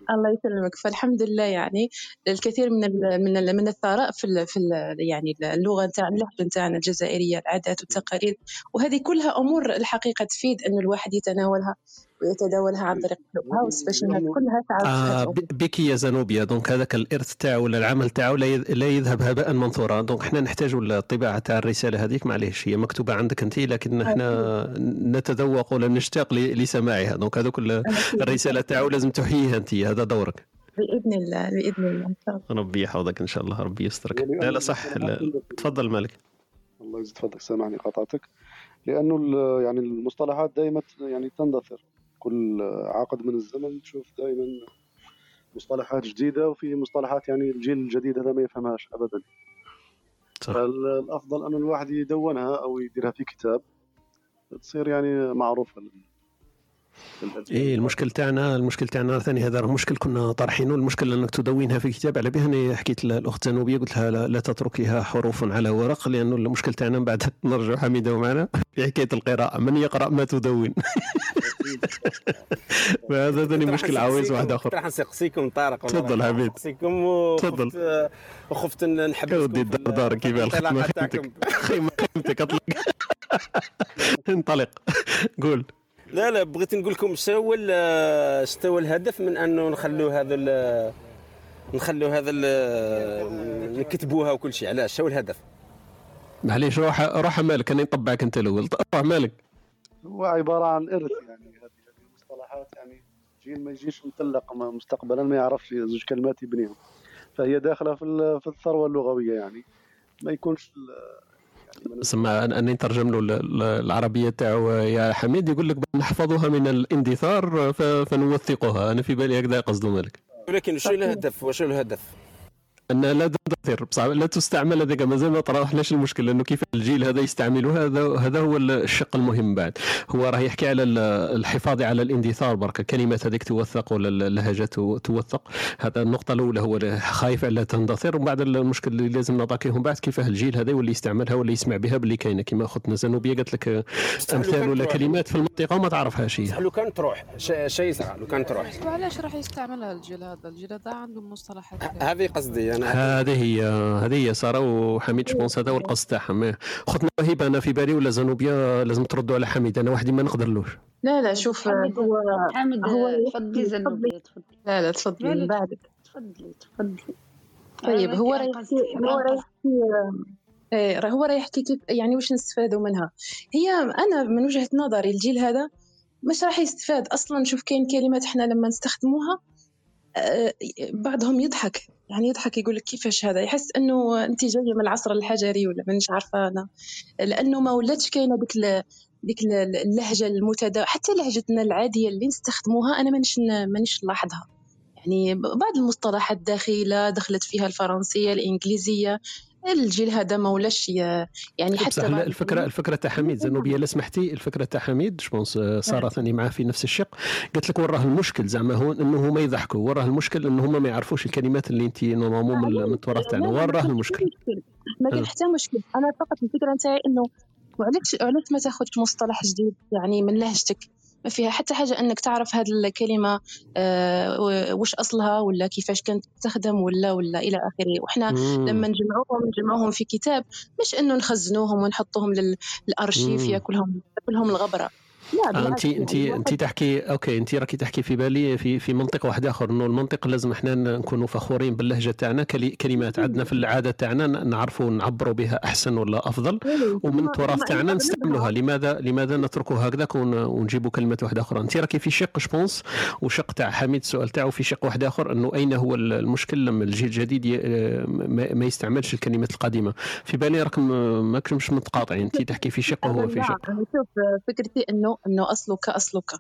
الله يسلمك. فالحمد لله يعني الكثير من ال من ال من الثراء في ال في ال يعني اللغة نتاع اللهجة نتاعنا الجزائرية العادات والتقاليد وهذه كلها أمور الحقيقة تفيد انه الواحد يتناولها. ويتداولها عن طريق الهاوس باش إنها كلها تعرف آه بك يا زنوبيا. donc هذاك الإرث تاعو ولا العمل تاعو لا يذ- لا يذهب هباء منثورا. donc إحنا نحتاج الطباعة تاع الرسالة هذيك. معليش هي مكتوبة عندك أنت لكن إحنا نتذوق ولا نشتاق لسماعها. donc هذوك ال- الرسالة تاعو لازم تحييها أنت. هذا دورك. بإذن الله بإذن الله. إن شاء الله. ربي يحفظك إن شاء الله ربي يسترك. لا لا صح. لا. تفضل مالك. الله يزيد فضلك سامحني قاطعتك لأنه ال- يعني المصطلحات دائما يعني تندثر. كل عقد من الزمن تشوف دائما مصطلحات جديدة وفي مصطلحات يعني الجيل الجديد هذا ما يفهمهاش ابدا صح. فالأفضل انه الواحد يدونها أو يديرها في كتاب تصير يعني معروفة. إيه المشكل تاعنا المشكل تاعنا ثاني هذا راه مشكل كنا طارحينه المشكل إنك تدونها في كتاب. على بها أنا حكيت للاخت زنوبية قلت لها لا, لا تتركيها حروف على ورق لأنه المشكل تاعنا من بعد نرجع حميدة معنا في حكاية القراءة. من يقرأ ما تدون. فهذا ثاني مشكل عويص واحد آخر. راح نسقسيكم طارق تفضل حبيبي. نسقسيكم تفضل. وخفت يا ودي الدار دار كيف خيمه خدمتك أطلق. انطلق. قول. لا لا بغيت نقول لكم شنو ال- شنو الهدف من أنه نخلوا هذا ال- نخلوا هذا ال- نكتبوها وكل شيء. علاش؟ شنو الهدف. معليش روح روح مالك أنا نطبعك أنت الأول. روح مالك. هو عبارة عن إرث يعني هذه المصطلحات يعني. جيل ما يجيش مطلق ما- مستقبلا ما يعرفش زوج كلمات يبنيهم فهي داخلة في ال- في الثروة اللغوية يعني. ما يكونش سما اني نترجم له ال- ال- العربية تاعو يا حميد يقول لك نحفظها من الاندثار فنوثقها. أنا في بالي هكذا قصده مالك. ولكن شو الهدف؟ وشو الهدف؟ انها لا تندثر بصح لا تستعمل هذاك مازال. ما طرحناش المشكل لأنه كيف الجيل هذا يستعمله هذا هذا هو الشق المهم بعد. هو راه يحكي على ال- الحفاظ على الاندثار برك. الكلمات هذيك توثق ولا اللهجة تو- توثق. هذا النقطة الأولى. هو خايف على تندثر ومن بعد المشكل اللي لازم نعطيهم بعد كيفاه الجيل هذا يولي يستعملها ولا يسمع بها باللي كاينة. كما اختنا زنوبيه قالت لك أمثال ولا كلمات في المنطقة وما تعرفهاش هي لو كان تروح. ش- شيء يصرى لو كان تروح. وعلاش راح يستعملها الجيل هذا؟ الجيل هذا عنده مصطلحات. هذه قصدي أنا هذه هي هذه هي سارة وحميد جوبونس هذا هو القصد تاعهم. إيه. اختنا وهبه أنا في بالي ولا زنوبيا؟ لازم تردوا على حميد أنا وحدي ما نقدرلوش. لا لا شوف حمد هو حمد هو تفضلي زنوبية تفضلي. لا لا تفضلي من بعدك. تفضلي تفضلي. طيب هو راه هو راه أنقذت. يحكي إيه، راه هو راه يحكي كيف يعني واش نستفادوا منها؟ هي أنا من وجهة نظري الجيل هذا مش راح يستفاد. أصلا شوف كاين كلمات إحنا لما نستخدموها بعضهم يضحك. يعني يضحك يقول لك كيفاش هذا؟ يحس إنه انت جاية من العصر الحجري ولا مانيش عارفة أنا. لأنه ما ولاتش كاينة ديك ديك ال- اللهجة المتدا حتى لهجتنا العادية اللي نستخدموها أنا مانيش مانيش نلاحظها. يعني بعض المصطلحات داخله دخلت فيها الفرنسية الإنجليزية. الجيل هذا ما ولاش يعني بصح حتى لا، بعض الفكرة الفكرة تاع حميد زنوبية لا سمحتي الفكرة تاع حميد je pense ساره ثاني معاه في نفس الشق. قالت لك وراه المشكل زعما هو إنه هما يضحكوا وراه المشكل إنه هما ما يعرفوش الكلمات اللي انت نورمالمون من التراث تاعنا وراه كاين المشكل؟ مشكل. ما كاين أه. حتى مشكل. أنا فقط الفكرة نتاعي إنه وعلاش علاش ما تاخذش مصطلح جديد يعني من لهجتك ما فيها حتى حاجة إنك تعرف هذه الكلمة آه واش أصلها ولا كيفاش كانت تستخدم ولا ولا إلى آخره وحنا. لما نجمعوهم نجمعوهم في كتاب مش إنه نخزنوهم ونحطوهم لل- للأرشيف. ياكلهم ياكلهم الغبرة لا آه، انت انت انت تحكي okay انت راكي تحكي في بالي في في منطق واحد آخر إنه المنطق لازم إحنا نكونوا فخورين باللهجة تاعنا كلمات عندنا في العادة تاعنا نعرفوا نعبروا بها أحسن ولا أفضل ومن التراث تاعنا نستعملوها. لماذا لماذا نتركوا هكذاك ون- ونجيبوا كلمات واحدة أخرى؟ انت راكي في شق je pense وشق تاع حميد السؤال تاعو في شق واحد آخر إنه أين هو المشكل لما الجيل الجديد ي- ما يستعملش الكلمات القديمة؟ في بالي راكم ماكش مش متقاطعين. انت تحكي في شق وهو في شق. شوف فكرتي إنه إنه اصلك اصلك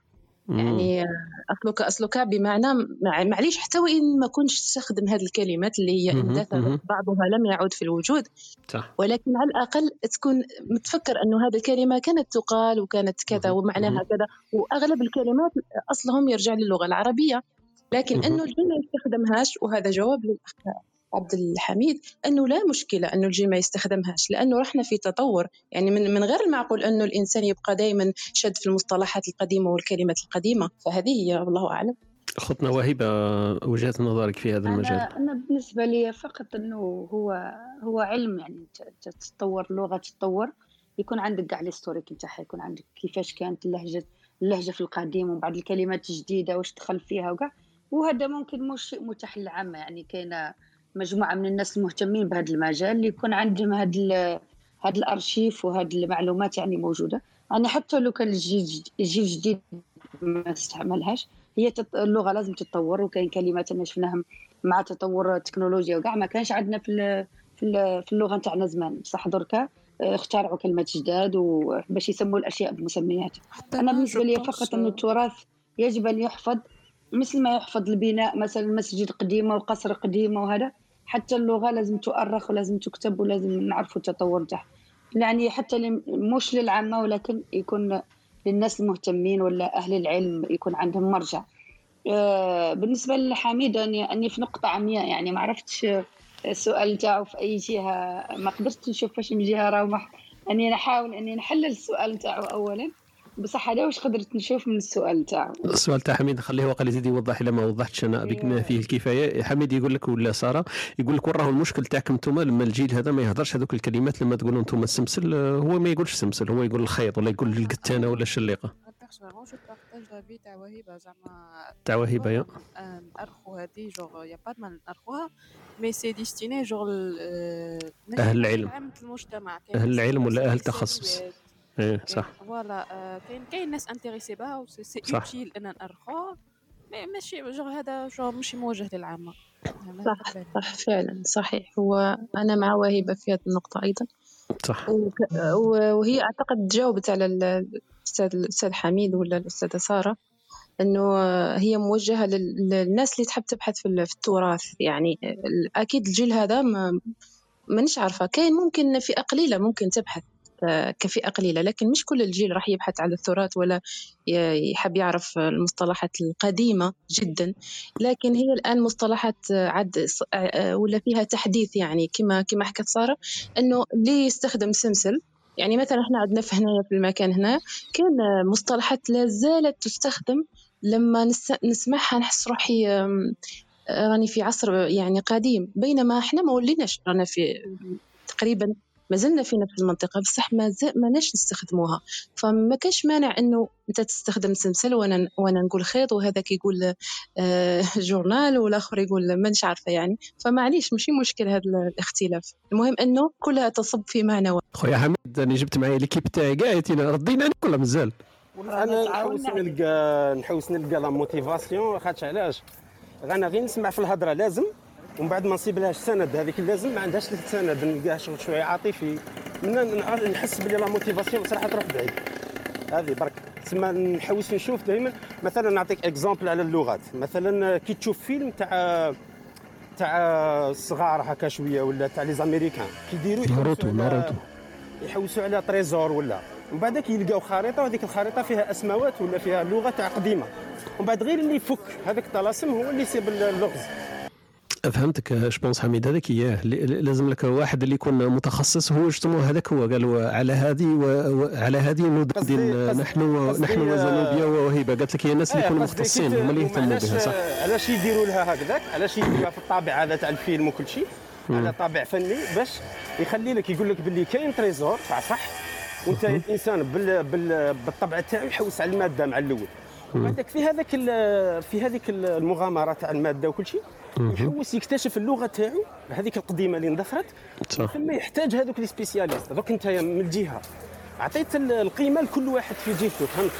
يعني اصلك اصلك بمعنى مع- معليش حتى وان ما كنتش تستخدم هذه الكلمات اللي هي اندثرت. بعضها لم يعد في الوجود. صح. ولكن على الأقل تكون متفكر إنه هذه الكلمة كانت تقال وكانت كذا ومعناها كذا. وأغلب الكلمات أصلهم يرجع للغة العربية. لكن. إنه الجيل ما يستخدمهاش وهذا جواب للاخ عبد الحميد أنه لا مشكلة أنه الجيل ما يستخدمهاش لأنه رحنا في تطور. يعني من من غير المعقول أنه الإنسان يبقى دائما شد في المصطلحات القديمة والكلمات القديمة فهذه هي والله أعلم. اختنا وهبه وجهه نظرك في هذا المجال. أنا أنا بالنسبة لي فقط إنه هو هو علم يعني تتطور اللغة تتطور. يكون عندك كاع الهيستوريك نتاعها يكون عندك كيفاش كانت اللهجة اللهجة في القديم ومن بعد الكلمات الجديدة واش دخل فيها وكاع وهذا ممكن مش شيء متاح للعامة يعني كاينة مجموعة من الناس المهتمين بهذا المجال اللي يكون عندهم هذا هذا الأرشيف وهذه المعلومات يعني موجودة. يعني حتى لو كان الجيل الجديد ما استعملهاش هي. اللغة لازم تتطور وكاين كلمات أنا شفناهم مع تطور التكنولوجيا وكاع. ما كانش عندنا في. في, ال... في اللغة نتاعنا زمان. بصح دركا آه، اخترعوا كلمات جداد وباش يسموا الأشياء بمسميات أنا بالنسبة لي فقط إن التراث يجب أن يحفظ مثل ما يحفظ البناء مثلا مسجد قديمة وقصر قديمة وهذا. حتى اللغة لازم تؤرخ ولازم تكتب ولازم نعرفوا التطور نتاعها يعني حتى مش للعامة ولكن يكون للناس المهتمين ولا أهل العلم يكون عندهم مرجع. آه، بالنسبة لحميد اني أني في نقطة عمياء. يعني ما عرفتش السؤال تاعو في أي جهة. ما قدرتش نشوف فاش من جهة راه أني نحاول أني نحلل السؤال تاعو اولا. بصح هذا واش قدرت نشوف من السؤال تاعو السؤال تاع حميد خليه وقال يزيد يوضح الا ما وضحتش أنا بما فيه الكفاية. حميد يقول لك ولا سارة؟ يقول لك وراه المشكل تاعكم أنتم لما الجيل هذا ما يهضرش هذوك الكلمات لما تقولوا أنتم السمسل هو ما يقولش سمسل هو يقول الخيط ولا يقول القتانة ولا الشليقة. تاع وهبه زعما تاع وهبه يا. نأرخو هادي جوغ يا با ما نأرخوها مي سي ديستيني جوغ أهل اللي العلم. عامة المجتمع أهل العلم ولا أهل بيها، إيه صح. فوالا آه، كاين كاين ناس انتريسي بها و سي. اوتيل إن مي ماشي جوغ هذا جوغ ماشي موجه للعامة. صح صح فعلا صحيح. هو أنا مع وهبة في هذه النقطة أيضا. صح. وهي أعتقد جاوبت على ال- الأستاذ الأستاذ حميد ولا الأستاذة سارة إنه هي موجهة لل- للناس اللي تحب تبحث في ال- في التراث. يعني أكيد الجيل هذا ما مانيش عارفة كاين ممكن فئه قليله ممكن تبحث. كفئة قليلة لكن مش كل الجيل راح يبحث على التراث ولا يحب يعرف المصطلحات القديمة جدا. لكن هي الآن مصطلحات عد ولا فيها تحديث يعني كما كما حكت سارة إنه اللي يستخدم سمسل يعني مثلا إحنا عندنا في هنا في المكان هنا كان مصطلحات لا زالت تستخدم لما نس- نسمعها نحس روحي أم، راني في عصر يعني قديم. بينما إحنا ما وليناش رانا في تقريبا ما زلنا في نفس المنطقة بصح ما. ماناش نستخدموها. فما كاش مانع إنه أنت تستخدم سمسل وأنا وأنا نقول خيط وهذاك يقول آه جورنال والآخر يقول مانيش عارفة يعني. فمعليش ماشي مشكل هذا الاختلاف. المهم إنه كلها تصب في معنى واحد خويا حميد راني جبت معايا l'équipe تاعي كاع ردينا عليك ولا مازال. أنا نحوس نلقى نحوس نلقى la motivation خاطش علاش؟ أنا غير نسمع في الهضرة لازم. ومن بعد ما نصيب لهاش سند هذيك اللازم ما عندهاش السند نلقاها شغل شوية عاطفي. من نحس بلي la motivation صراحة تروح بعيد. هذه برك. تسمى نحوس نشوف دائما مثلا نعطيك exemple على اللغات. مثلا كي تشوف فيلم تاع تاع الصغار هكا شوية ولا تاع les Américains كيديروا ناروتو يحوسوا على- ناروتو. يحوسوا على trésor ولا. ومن بعد يلقاو خريطة وهذيك الخريطة فيها أسماوات ولا فيها لغة تاع قديمة. ومن بعد غير اللي يفك. هذاك الطلاسم هو اللي يسيب اللغز. فهمتك je pense حميد هذاك اياه لازم لك واحد اللي يكون متخصص justement هذاك هو قالوا على هذه وعلى هذه ندندن نحن قصدي، نحن آه، وزنوبيا ووهيبه قالت لك هي الناس اللي إيه، يكونوا مختصين هما اللي يهتموا بها صح؟ علاش يديروا لها هكذاك؟ علاش يديروها في الطابع هذا تاع الفيلم وكل شيء؟ على طابع فني باش يخلي لك يقول لك باللي كاين trésor تاع صح؟ وانت الانسان بال بال بالطبع تاعو يحوس على المادة مع الأول. وبعدك في هذاك في هذيك المغامره تاع الماده وكل شيء يحوس يكتشف اللغة تاعو هذيك القديمة اللي اندثرت ثم يحتاج هذوك les spécialistes. دوك انت من الجهه عطيت ال- القيمة لكل واحد في جهته فهمت؟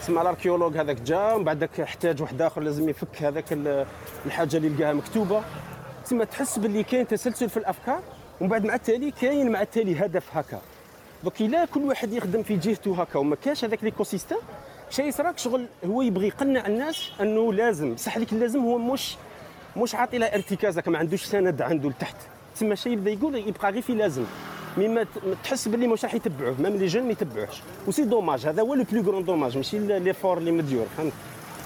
تسمى ال archéologue هذاك جا ومن بعدك احتاج واحد آخر لازم يفك هذاك ال- الحاجة اللي لقاها مكتوبة. تسمى تحس باللي كاين تسلسل في الأفكار ومن بعد مع التالي كاين مع التالي هدف هكا. دوك إلا كل واحد يخدم في جهته هكا وما كاش هذاك ليكو شيء يصراك شغل هو يبغي يقنع الناس أنه لازم. بصح هذيك اللازم هو مش مش عاطي لها ارتكاز هكا ما عندوش سند عنده لتحت. تسمى شيء يبدا يقول يبقى غير في لازم. مما تحس باللي مش راح يتبعوه même les jeunes ما يتبعوش و c'est dommage هذا هو le plus grand dommage ماشي l'effort اللي مديور فهمت؟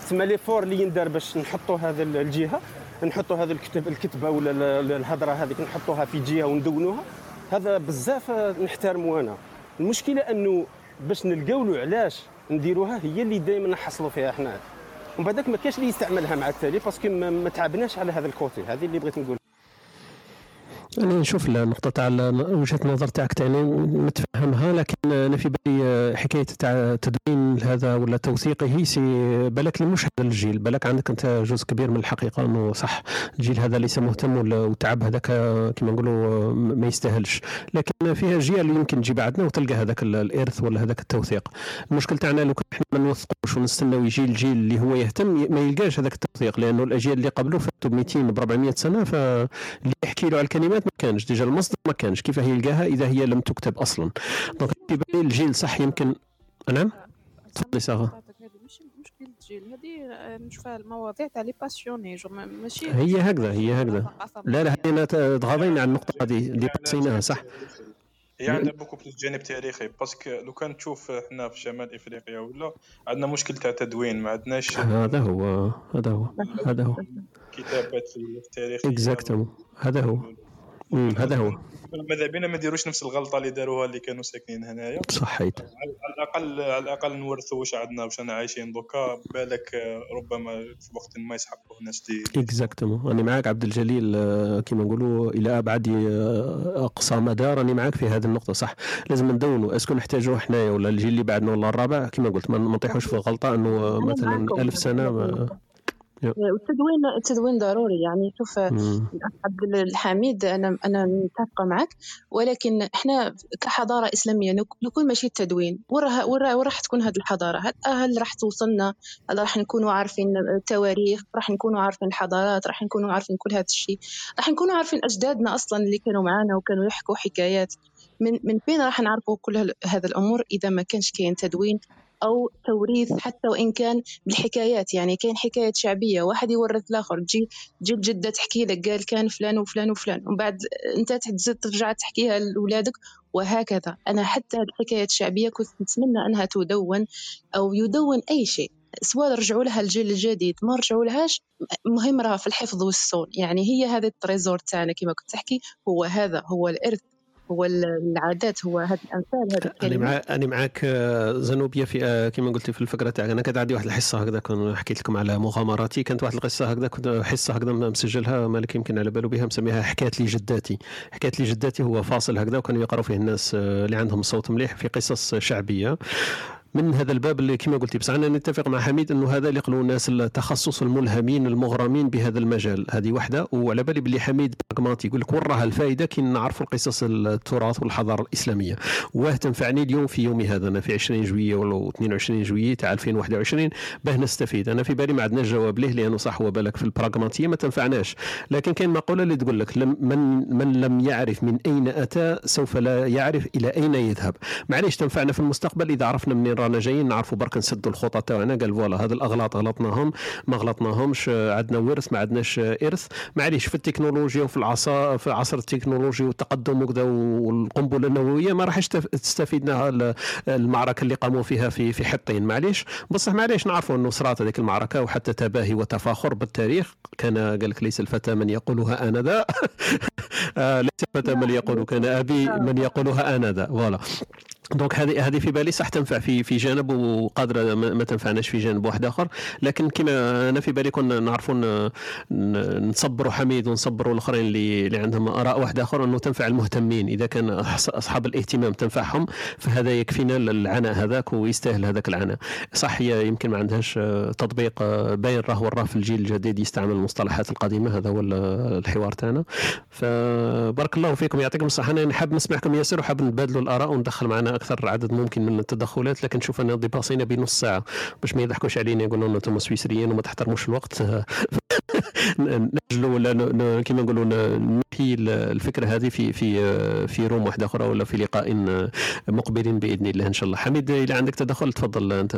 تسمى l'effort اللي يندار باش نحطوا هذا ال- الجهة نحطوا هذا الكتب الكتبة ولا ال- ال- الهضرة هذيك نحطوها في جهة وندونوها. هذا بزاف نحترمه أنا. المشكلة أنه باش نلقاو له علاش نديروها هي اللي دائما نحصلوا فيها حنا. ومن بعدك ما كاش اللي يستعملها مع التالي parce que ما, تعبناش على هذا ال côté. هذه اللي بغيت نقول. أنا نشوف النقطه تاع وجهة النظر تاعك تاني نتفهمها لكن أنا في بالي حكاية تاع تدوين هذا ولا توثيقه سي بالك مش هذا الجيل بالك عندك أنت جزء كبير من الحقيقة إنه صح الجيل هذا ليس مهتم وتعب هذاك كما نقولوا ما يستاهلش. لكن فيها اللي يمكن تجي بعدنا وتلقى هذاك ال- الإرث ولا هذاك التوثيق. المشكل تاعنا لو كان إحنا ما نوثقوش ونستناو يجي الجيل اللي هو يهتم ما يلقاش هذاك التوثيق لأنه الأجيال اللي قبله فاتوا ب 200 ب 400 سنة فاللي يحكي له على الكلمات ما كانش. déjà المصدر ما كانش. كيف يلقاها إذا هي لم تكتب أصلا. donc في بالي الجيل صح يمكن نعم؟ تفضلي سارة. هذه مش مشكل الجيل هذه نشوفها المواضيع تاع les passionnés ماشي هي هكذا هي هكذا. لا لا هنا تغاضينا عن النقطة هذه اللي قصيناها صح؟ هي عندها beaucoup plus جانب تاريخي parce que لو كان تشوف إحنا في شمال إفريقيا ولا عندنا مشكل تاع تدوين ما عندناش هذا هو هذا هو هذا هو. كتابات في التاريخ. exactement هذا هو. هذا هو. ماذا بينا ما نديروش نفس الغلطة اللي داروها اللي كانوا ساكنين هنايا. صحيت على الاقل على الأقل نورثوا واش عندنا واش أنا عايشين دوكا بالك آه، ربما في وقت ما يسحقوا الناس دي. exactement راني معاك عبد الجليل آه، كيما نقولوا إلى أبعد آه، أقصى مدى راني معاك في هذه النقطة صح. لازم ندونوا. est-ce que نحتاجوه حنايا ولا الجيل اللي بعدنا ولا الرابع؟ كيما قلت ما نطيحوش في الغلطة إنه مثلا. ألف سنة ما والتدوين التدوين ضروري. يعني شوف عبد الحميد أنا أنا متفقة معك. ولكن إحنا كحضارة إسلامية لو لو كون ماشي التدوين. وين راح تكون هذه الحضارة. هل راح توصلنا؟ هل راح نكونوا عارفين التواريخ؟ راح نكونوا عارفين الحضارات؟ راح نكونوا عارفين كل هذا الشيء؟ راح نكونوا عارفين أجدادنا أصلا اللي كانوا معانا وكانوا يحكوا حكايات. من من فين راح نعرفوا كل هذا الأمور إذا ما كانش كاين تدوين؟ أو توريث حتى وإن كان بالحكايات. يعني كاين حكايات شعبية واحد يورث الآخر تجي تجي الجده تحكي لك قال كان فلان وفلان وفلان. ومن بعد أنت تزيد ترجع تحكيها لاولادك وهكذا. أنا حتى الحكايات الشعبية كنت نتمنى أنها تدون أو يدون أي شيء. سواء رجعوا لها الجيل الجديد ما رجعوا لهاش مهم راه في الحفظ والصون. يعني هي هذا ال trésor تاعنا كما كنت تحكي هو هذا هو الإرث هو العادات هو هذه الأمثال هذه أنا الكلمات. مع أنا معاك آه، زنوبيا في آه، كما قلتي في الفكرة تاعك. أنا كانت عندي واحد الحصة هكذا كنت حكيت لكم على مغامراتي. كانت واحد القصة هكذا كنت حصة هكذا مسجلها مالك يمكن على بالو بها مسميها حكايات لي جداتي. حكايات لي جداتي هو فاصل هكذا وكانوا يقراوا فيه الناس آه، اللي عندهم صوت مليح في قصص شعبية. من هذا الباب اللي كما قلتي بس أنا نتفق مع حميد إنه هذا اللي يقولوا الناس التخصص الملهمين المغرمين بهذا المجال. هذه واحدة وعلى بالي باللي حميد براغماتي يقول لك وين راها الفائده كي نعرفوا القصص التراث والحضارة الإسلامية. واه تنفعني اليوم في يومي هذا أنا في 20 جوية ولا 22 جوية تاع 2021 باه نستفيد. أنا في بالي ما عندناش جواب ليه لأنه صح هو بالك في البراغماتية ما تنفعناش. لكن كاين مقولة اللي تقول لك من من لم يعرف من أين أتى سوف لا يعرف إلى أين يذهب. معليش تنفعنا في المستقبل إذا عرفنا منين رانا جايين نعرفوا برك نسدوا الخطى تاعنا قال فوالا هذا الأغلاط غلطناهم ما غلطناهمش عندنا ورث ما عندناش إرث. معليش في التكنولوجيا وفي العصا في عصر التكنولوجيا والتقدم وكذا والقنبلة النووية ما راحش تف- تستفيدنا ال- المعركة اللي قاموا فيها في في حطين. معليش بصح معليش نعرفوا أنه صرات هذيك المعركة وحتى تباهي وتفاخر بالتاريخ. كان قال لك ليس الفتى من يقولها أنا ذا آه، ليس الفتى من يقول كان أبي من يقولها أنا ذا voilà. donc هذه هذه في بالي صح تنفع في في جانب وقادرة ما تنفعناش في جانب واحد آخر. لكن كما أنا في بالي كنا نعرفوا نصبروا حميد ونصبروا الأخرين اللي اللي عندهم آراء واحد آخر أنه تنفع المهتمين. إذا كان أصحاب الاهتمام تنفعهم فهذا يكفينا العناء هذاك ويستاهل هذاك العناء. صح هي يمكن ما عندهاش تطبيق باين راه وراه في الجيل الجديد يستعمل المصطلحات القديمة هذا هو ال- الحوار تاعنا. فبارك الله فيكم يعطيكم الصحة. أنا حاب نسمعكم ياسر وحاب نتبادلوا الآراء وندخل معنا أكثر عدد ممكن من التدخلات لكن شوف انا ديباسينا بنص ساعة. باش ما يضحكوش علينا يقولوا لنا أنتم سويسريين وما تحترموش الوقت. نجلوا ولا كما نقولوا ن- ننهي ال- الفكرة هذه في في في room واحدة أخرى ولا في لقاء مقبل بإذن الله إن شاء الله. حميد إذا عندك تدخل تفضل. أنت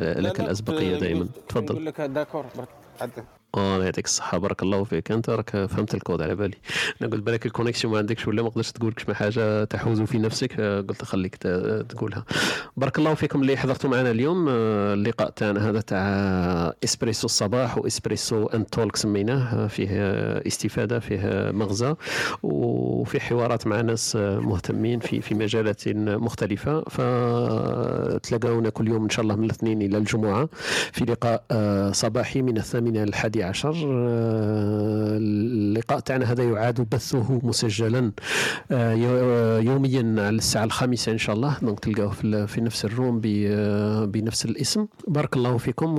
لك الأسبقية دائما. تفضل. نقول لك d'accord آه يعطيك الصحة بارك الله فيك. أنت راك فهمت الكود على بالي. أنا قلت بالك ال connexion ما عندكش ولا ما قدرتش تقول كش حاجة تحوز في نفسك آه، قلت خليك تقولها. بارك الله فيكم اللي حضرتوا معنا اليوم آه، اللقاء تاعنا هذا تاع إسبريسو الصباح و Espresso and Talk سميناه آه، فيه استفادة فيه مغزى وفي حوارات مع ناس مهتمين في في مجالات مختلفة. فتلاقونا كل يوم إن شاء الله من الاثنين إلى الجمعة في لقاء صباحي من الثامنة الحادي عشر آه، اللقاء تاعنا هذا يعاد بثه مسجلا آه، آه، يوميا على الساعة الخامسة إن شاء الله donc تلقاوه في, نفس الروم بنفس الاسم. بارك الله فيكم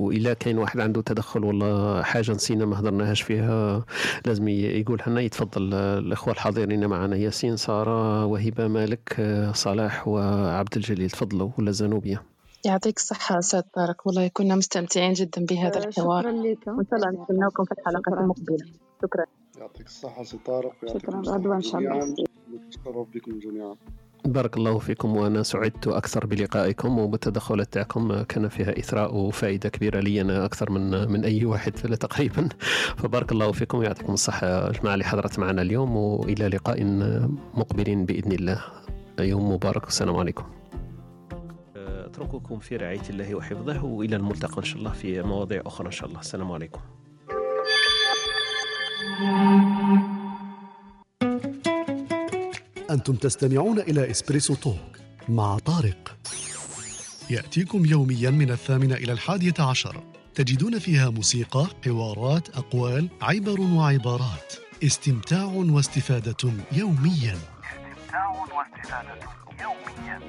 وإلا كاين واحد عنده تدخل ولا حاجة نسينا ما هضرناهاش فيها لازم يقولها لنا. يتفضل الإخوة الحاضرين معنا ياسين سارة وهبة مالك صلاح وعبد الجليل. تفضلوا ولا زنوبيا يعطيك الصحة أستاذ طارق. والله كنا مستمتعين جدا بهذا آه، الحوار. شكرا لكم وإن شاء الله نستناكم في الحلقات المقبلة. شكرا. يعطيك الصحة سي طارق شكراً. الصحة غدوة إن شاء الله. نتشرف بكم جميعا. بارك الله فيكم وأنا سعدت أكثر بلقائكم وبالتدخلات تاعكم كان فيها إثراء وفائدة كبيرة لي أنا أكثر من من أي واحد تقريبا. فبارك الله فيكم ويعطيكم الصحة يا جماعة اللي حضرت معنا اليوم وإلى لقاء مقبل بإذن الله. يوم مبارك والسلام عليكم. اترككم في رعاية الله وحفظه وإلى الملتقى إن شاء الله في مواضيع أخرى إن شاء الله. السلام عليكم. أنتم تستمعون إلى إسبريسو توك مع طارق. يأتيكم يوميا من الثامنة إلى الحادية عشر. تجدون فيها موسيقى حوارات أقوال عبر وعبارات. استمتاع واستفادة يوميا. استمتاع واستفادة يوميا.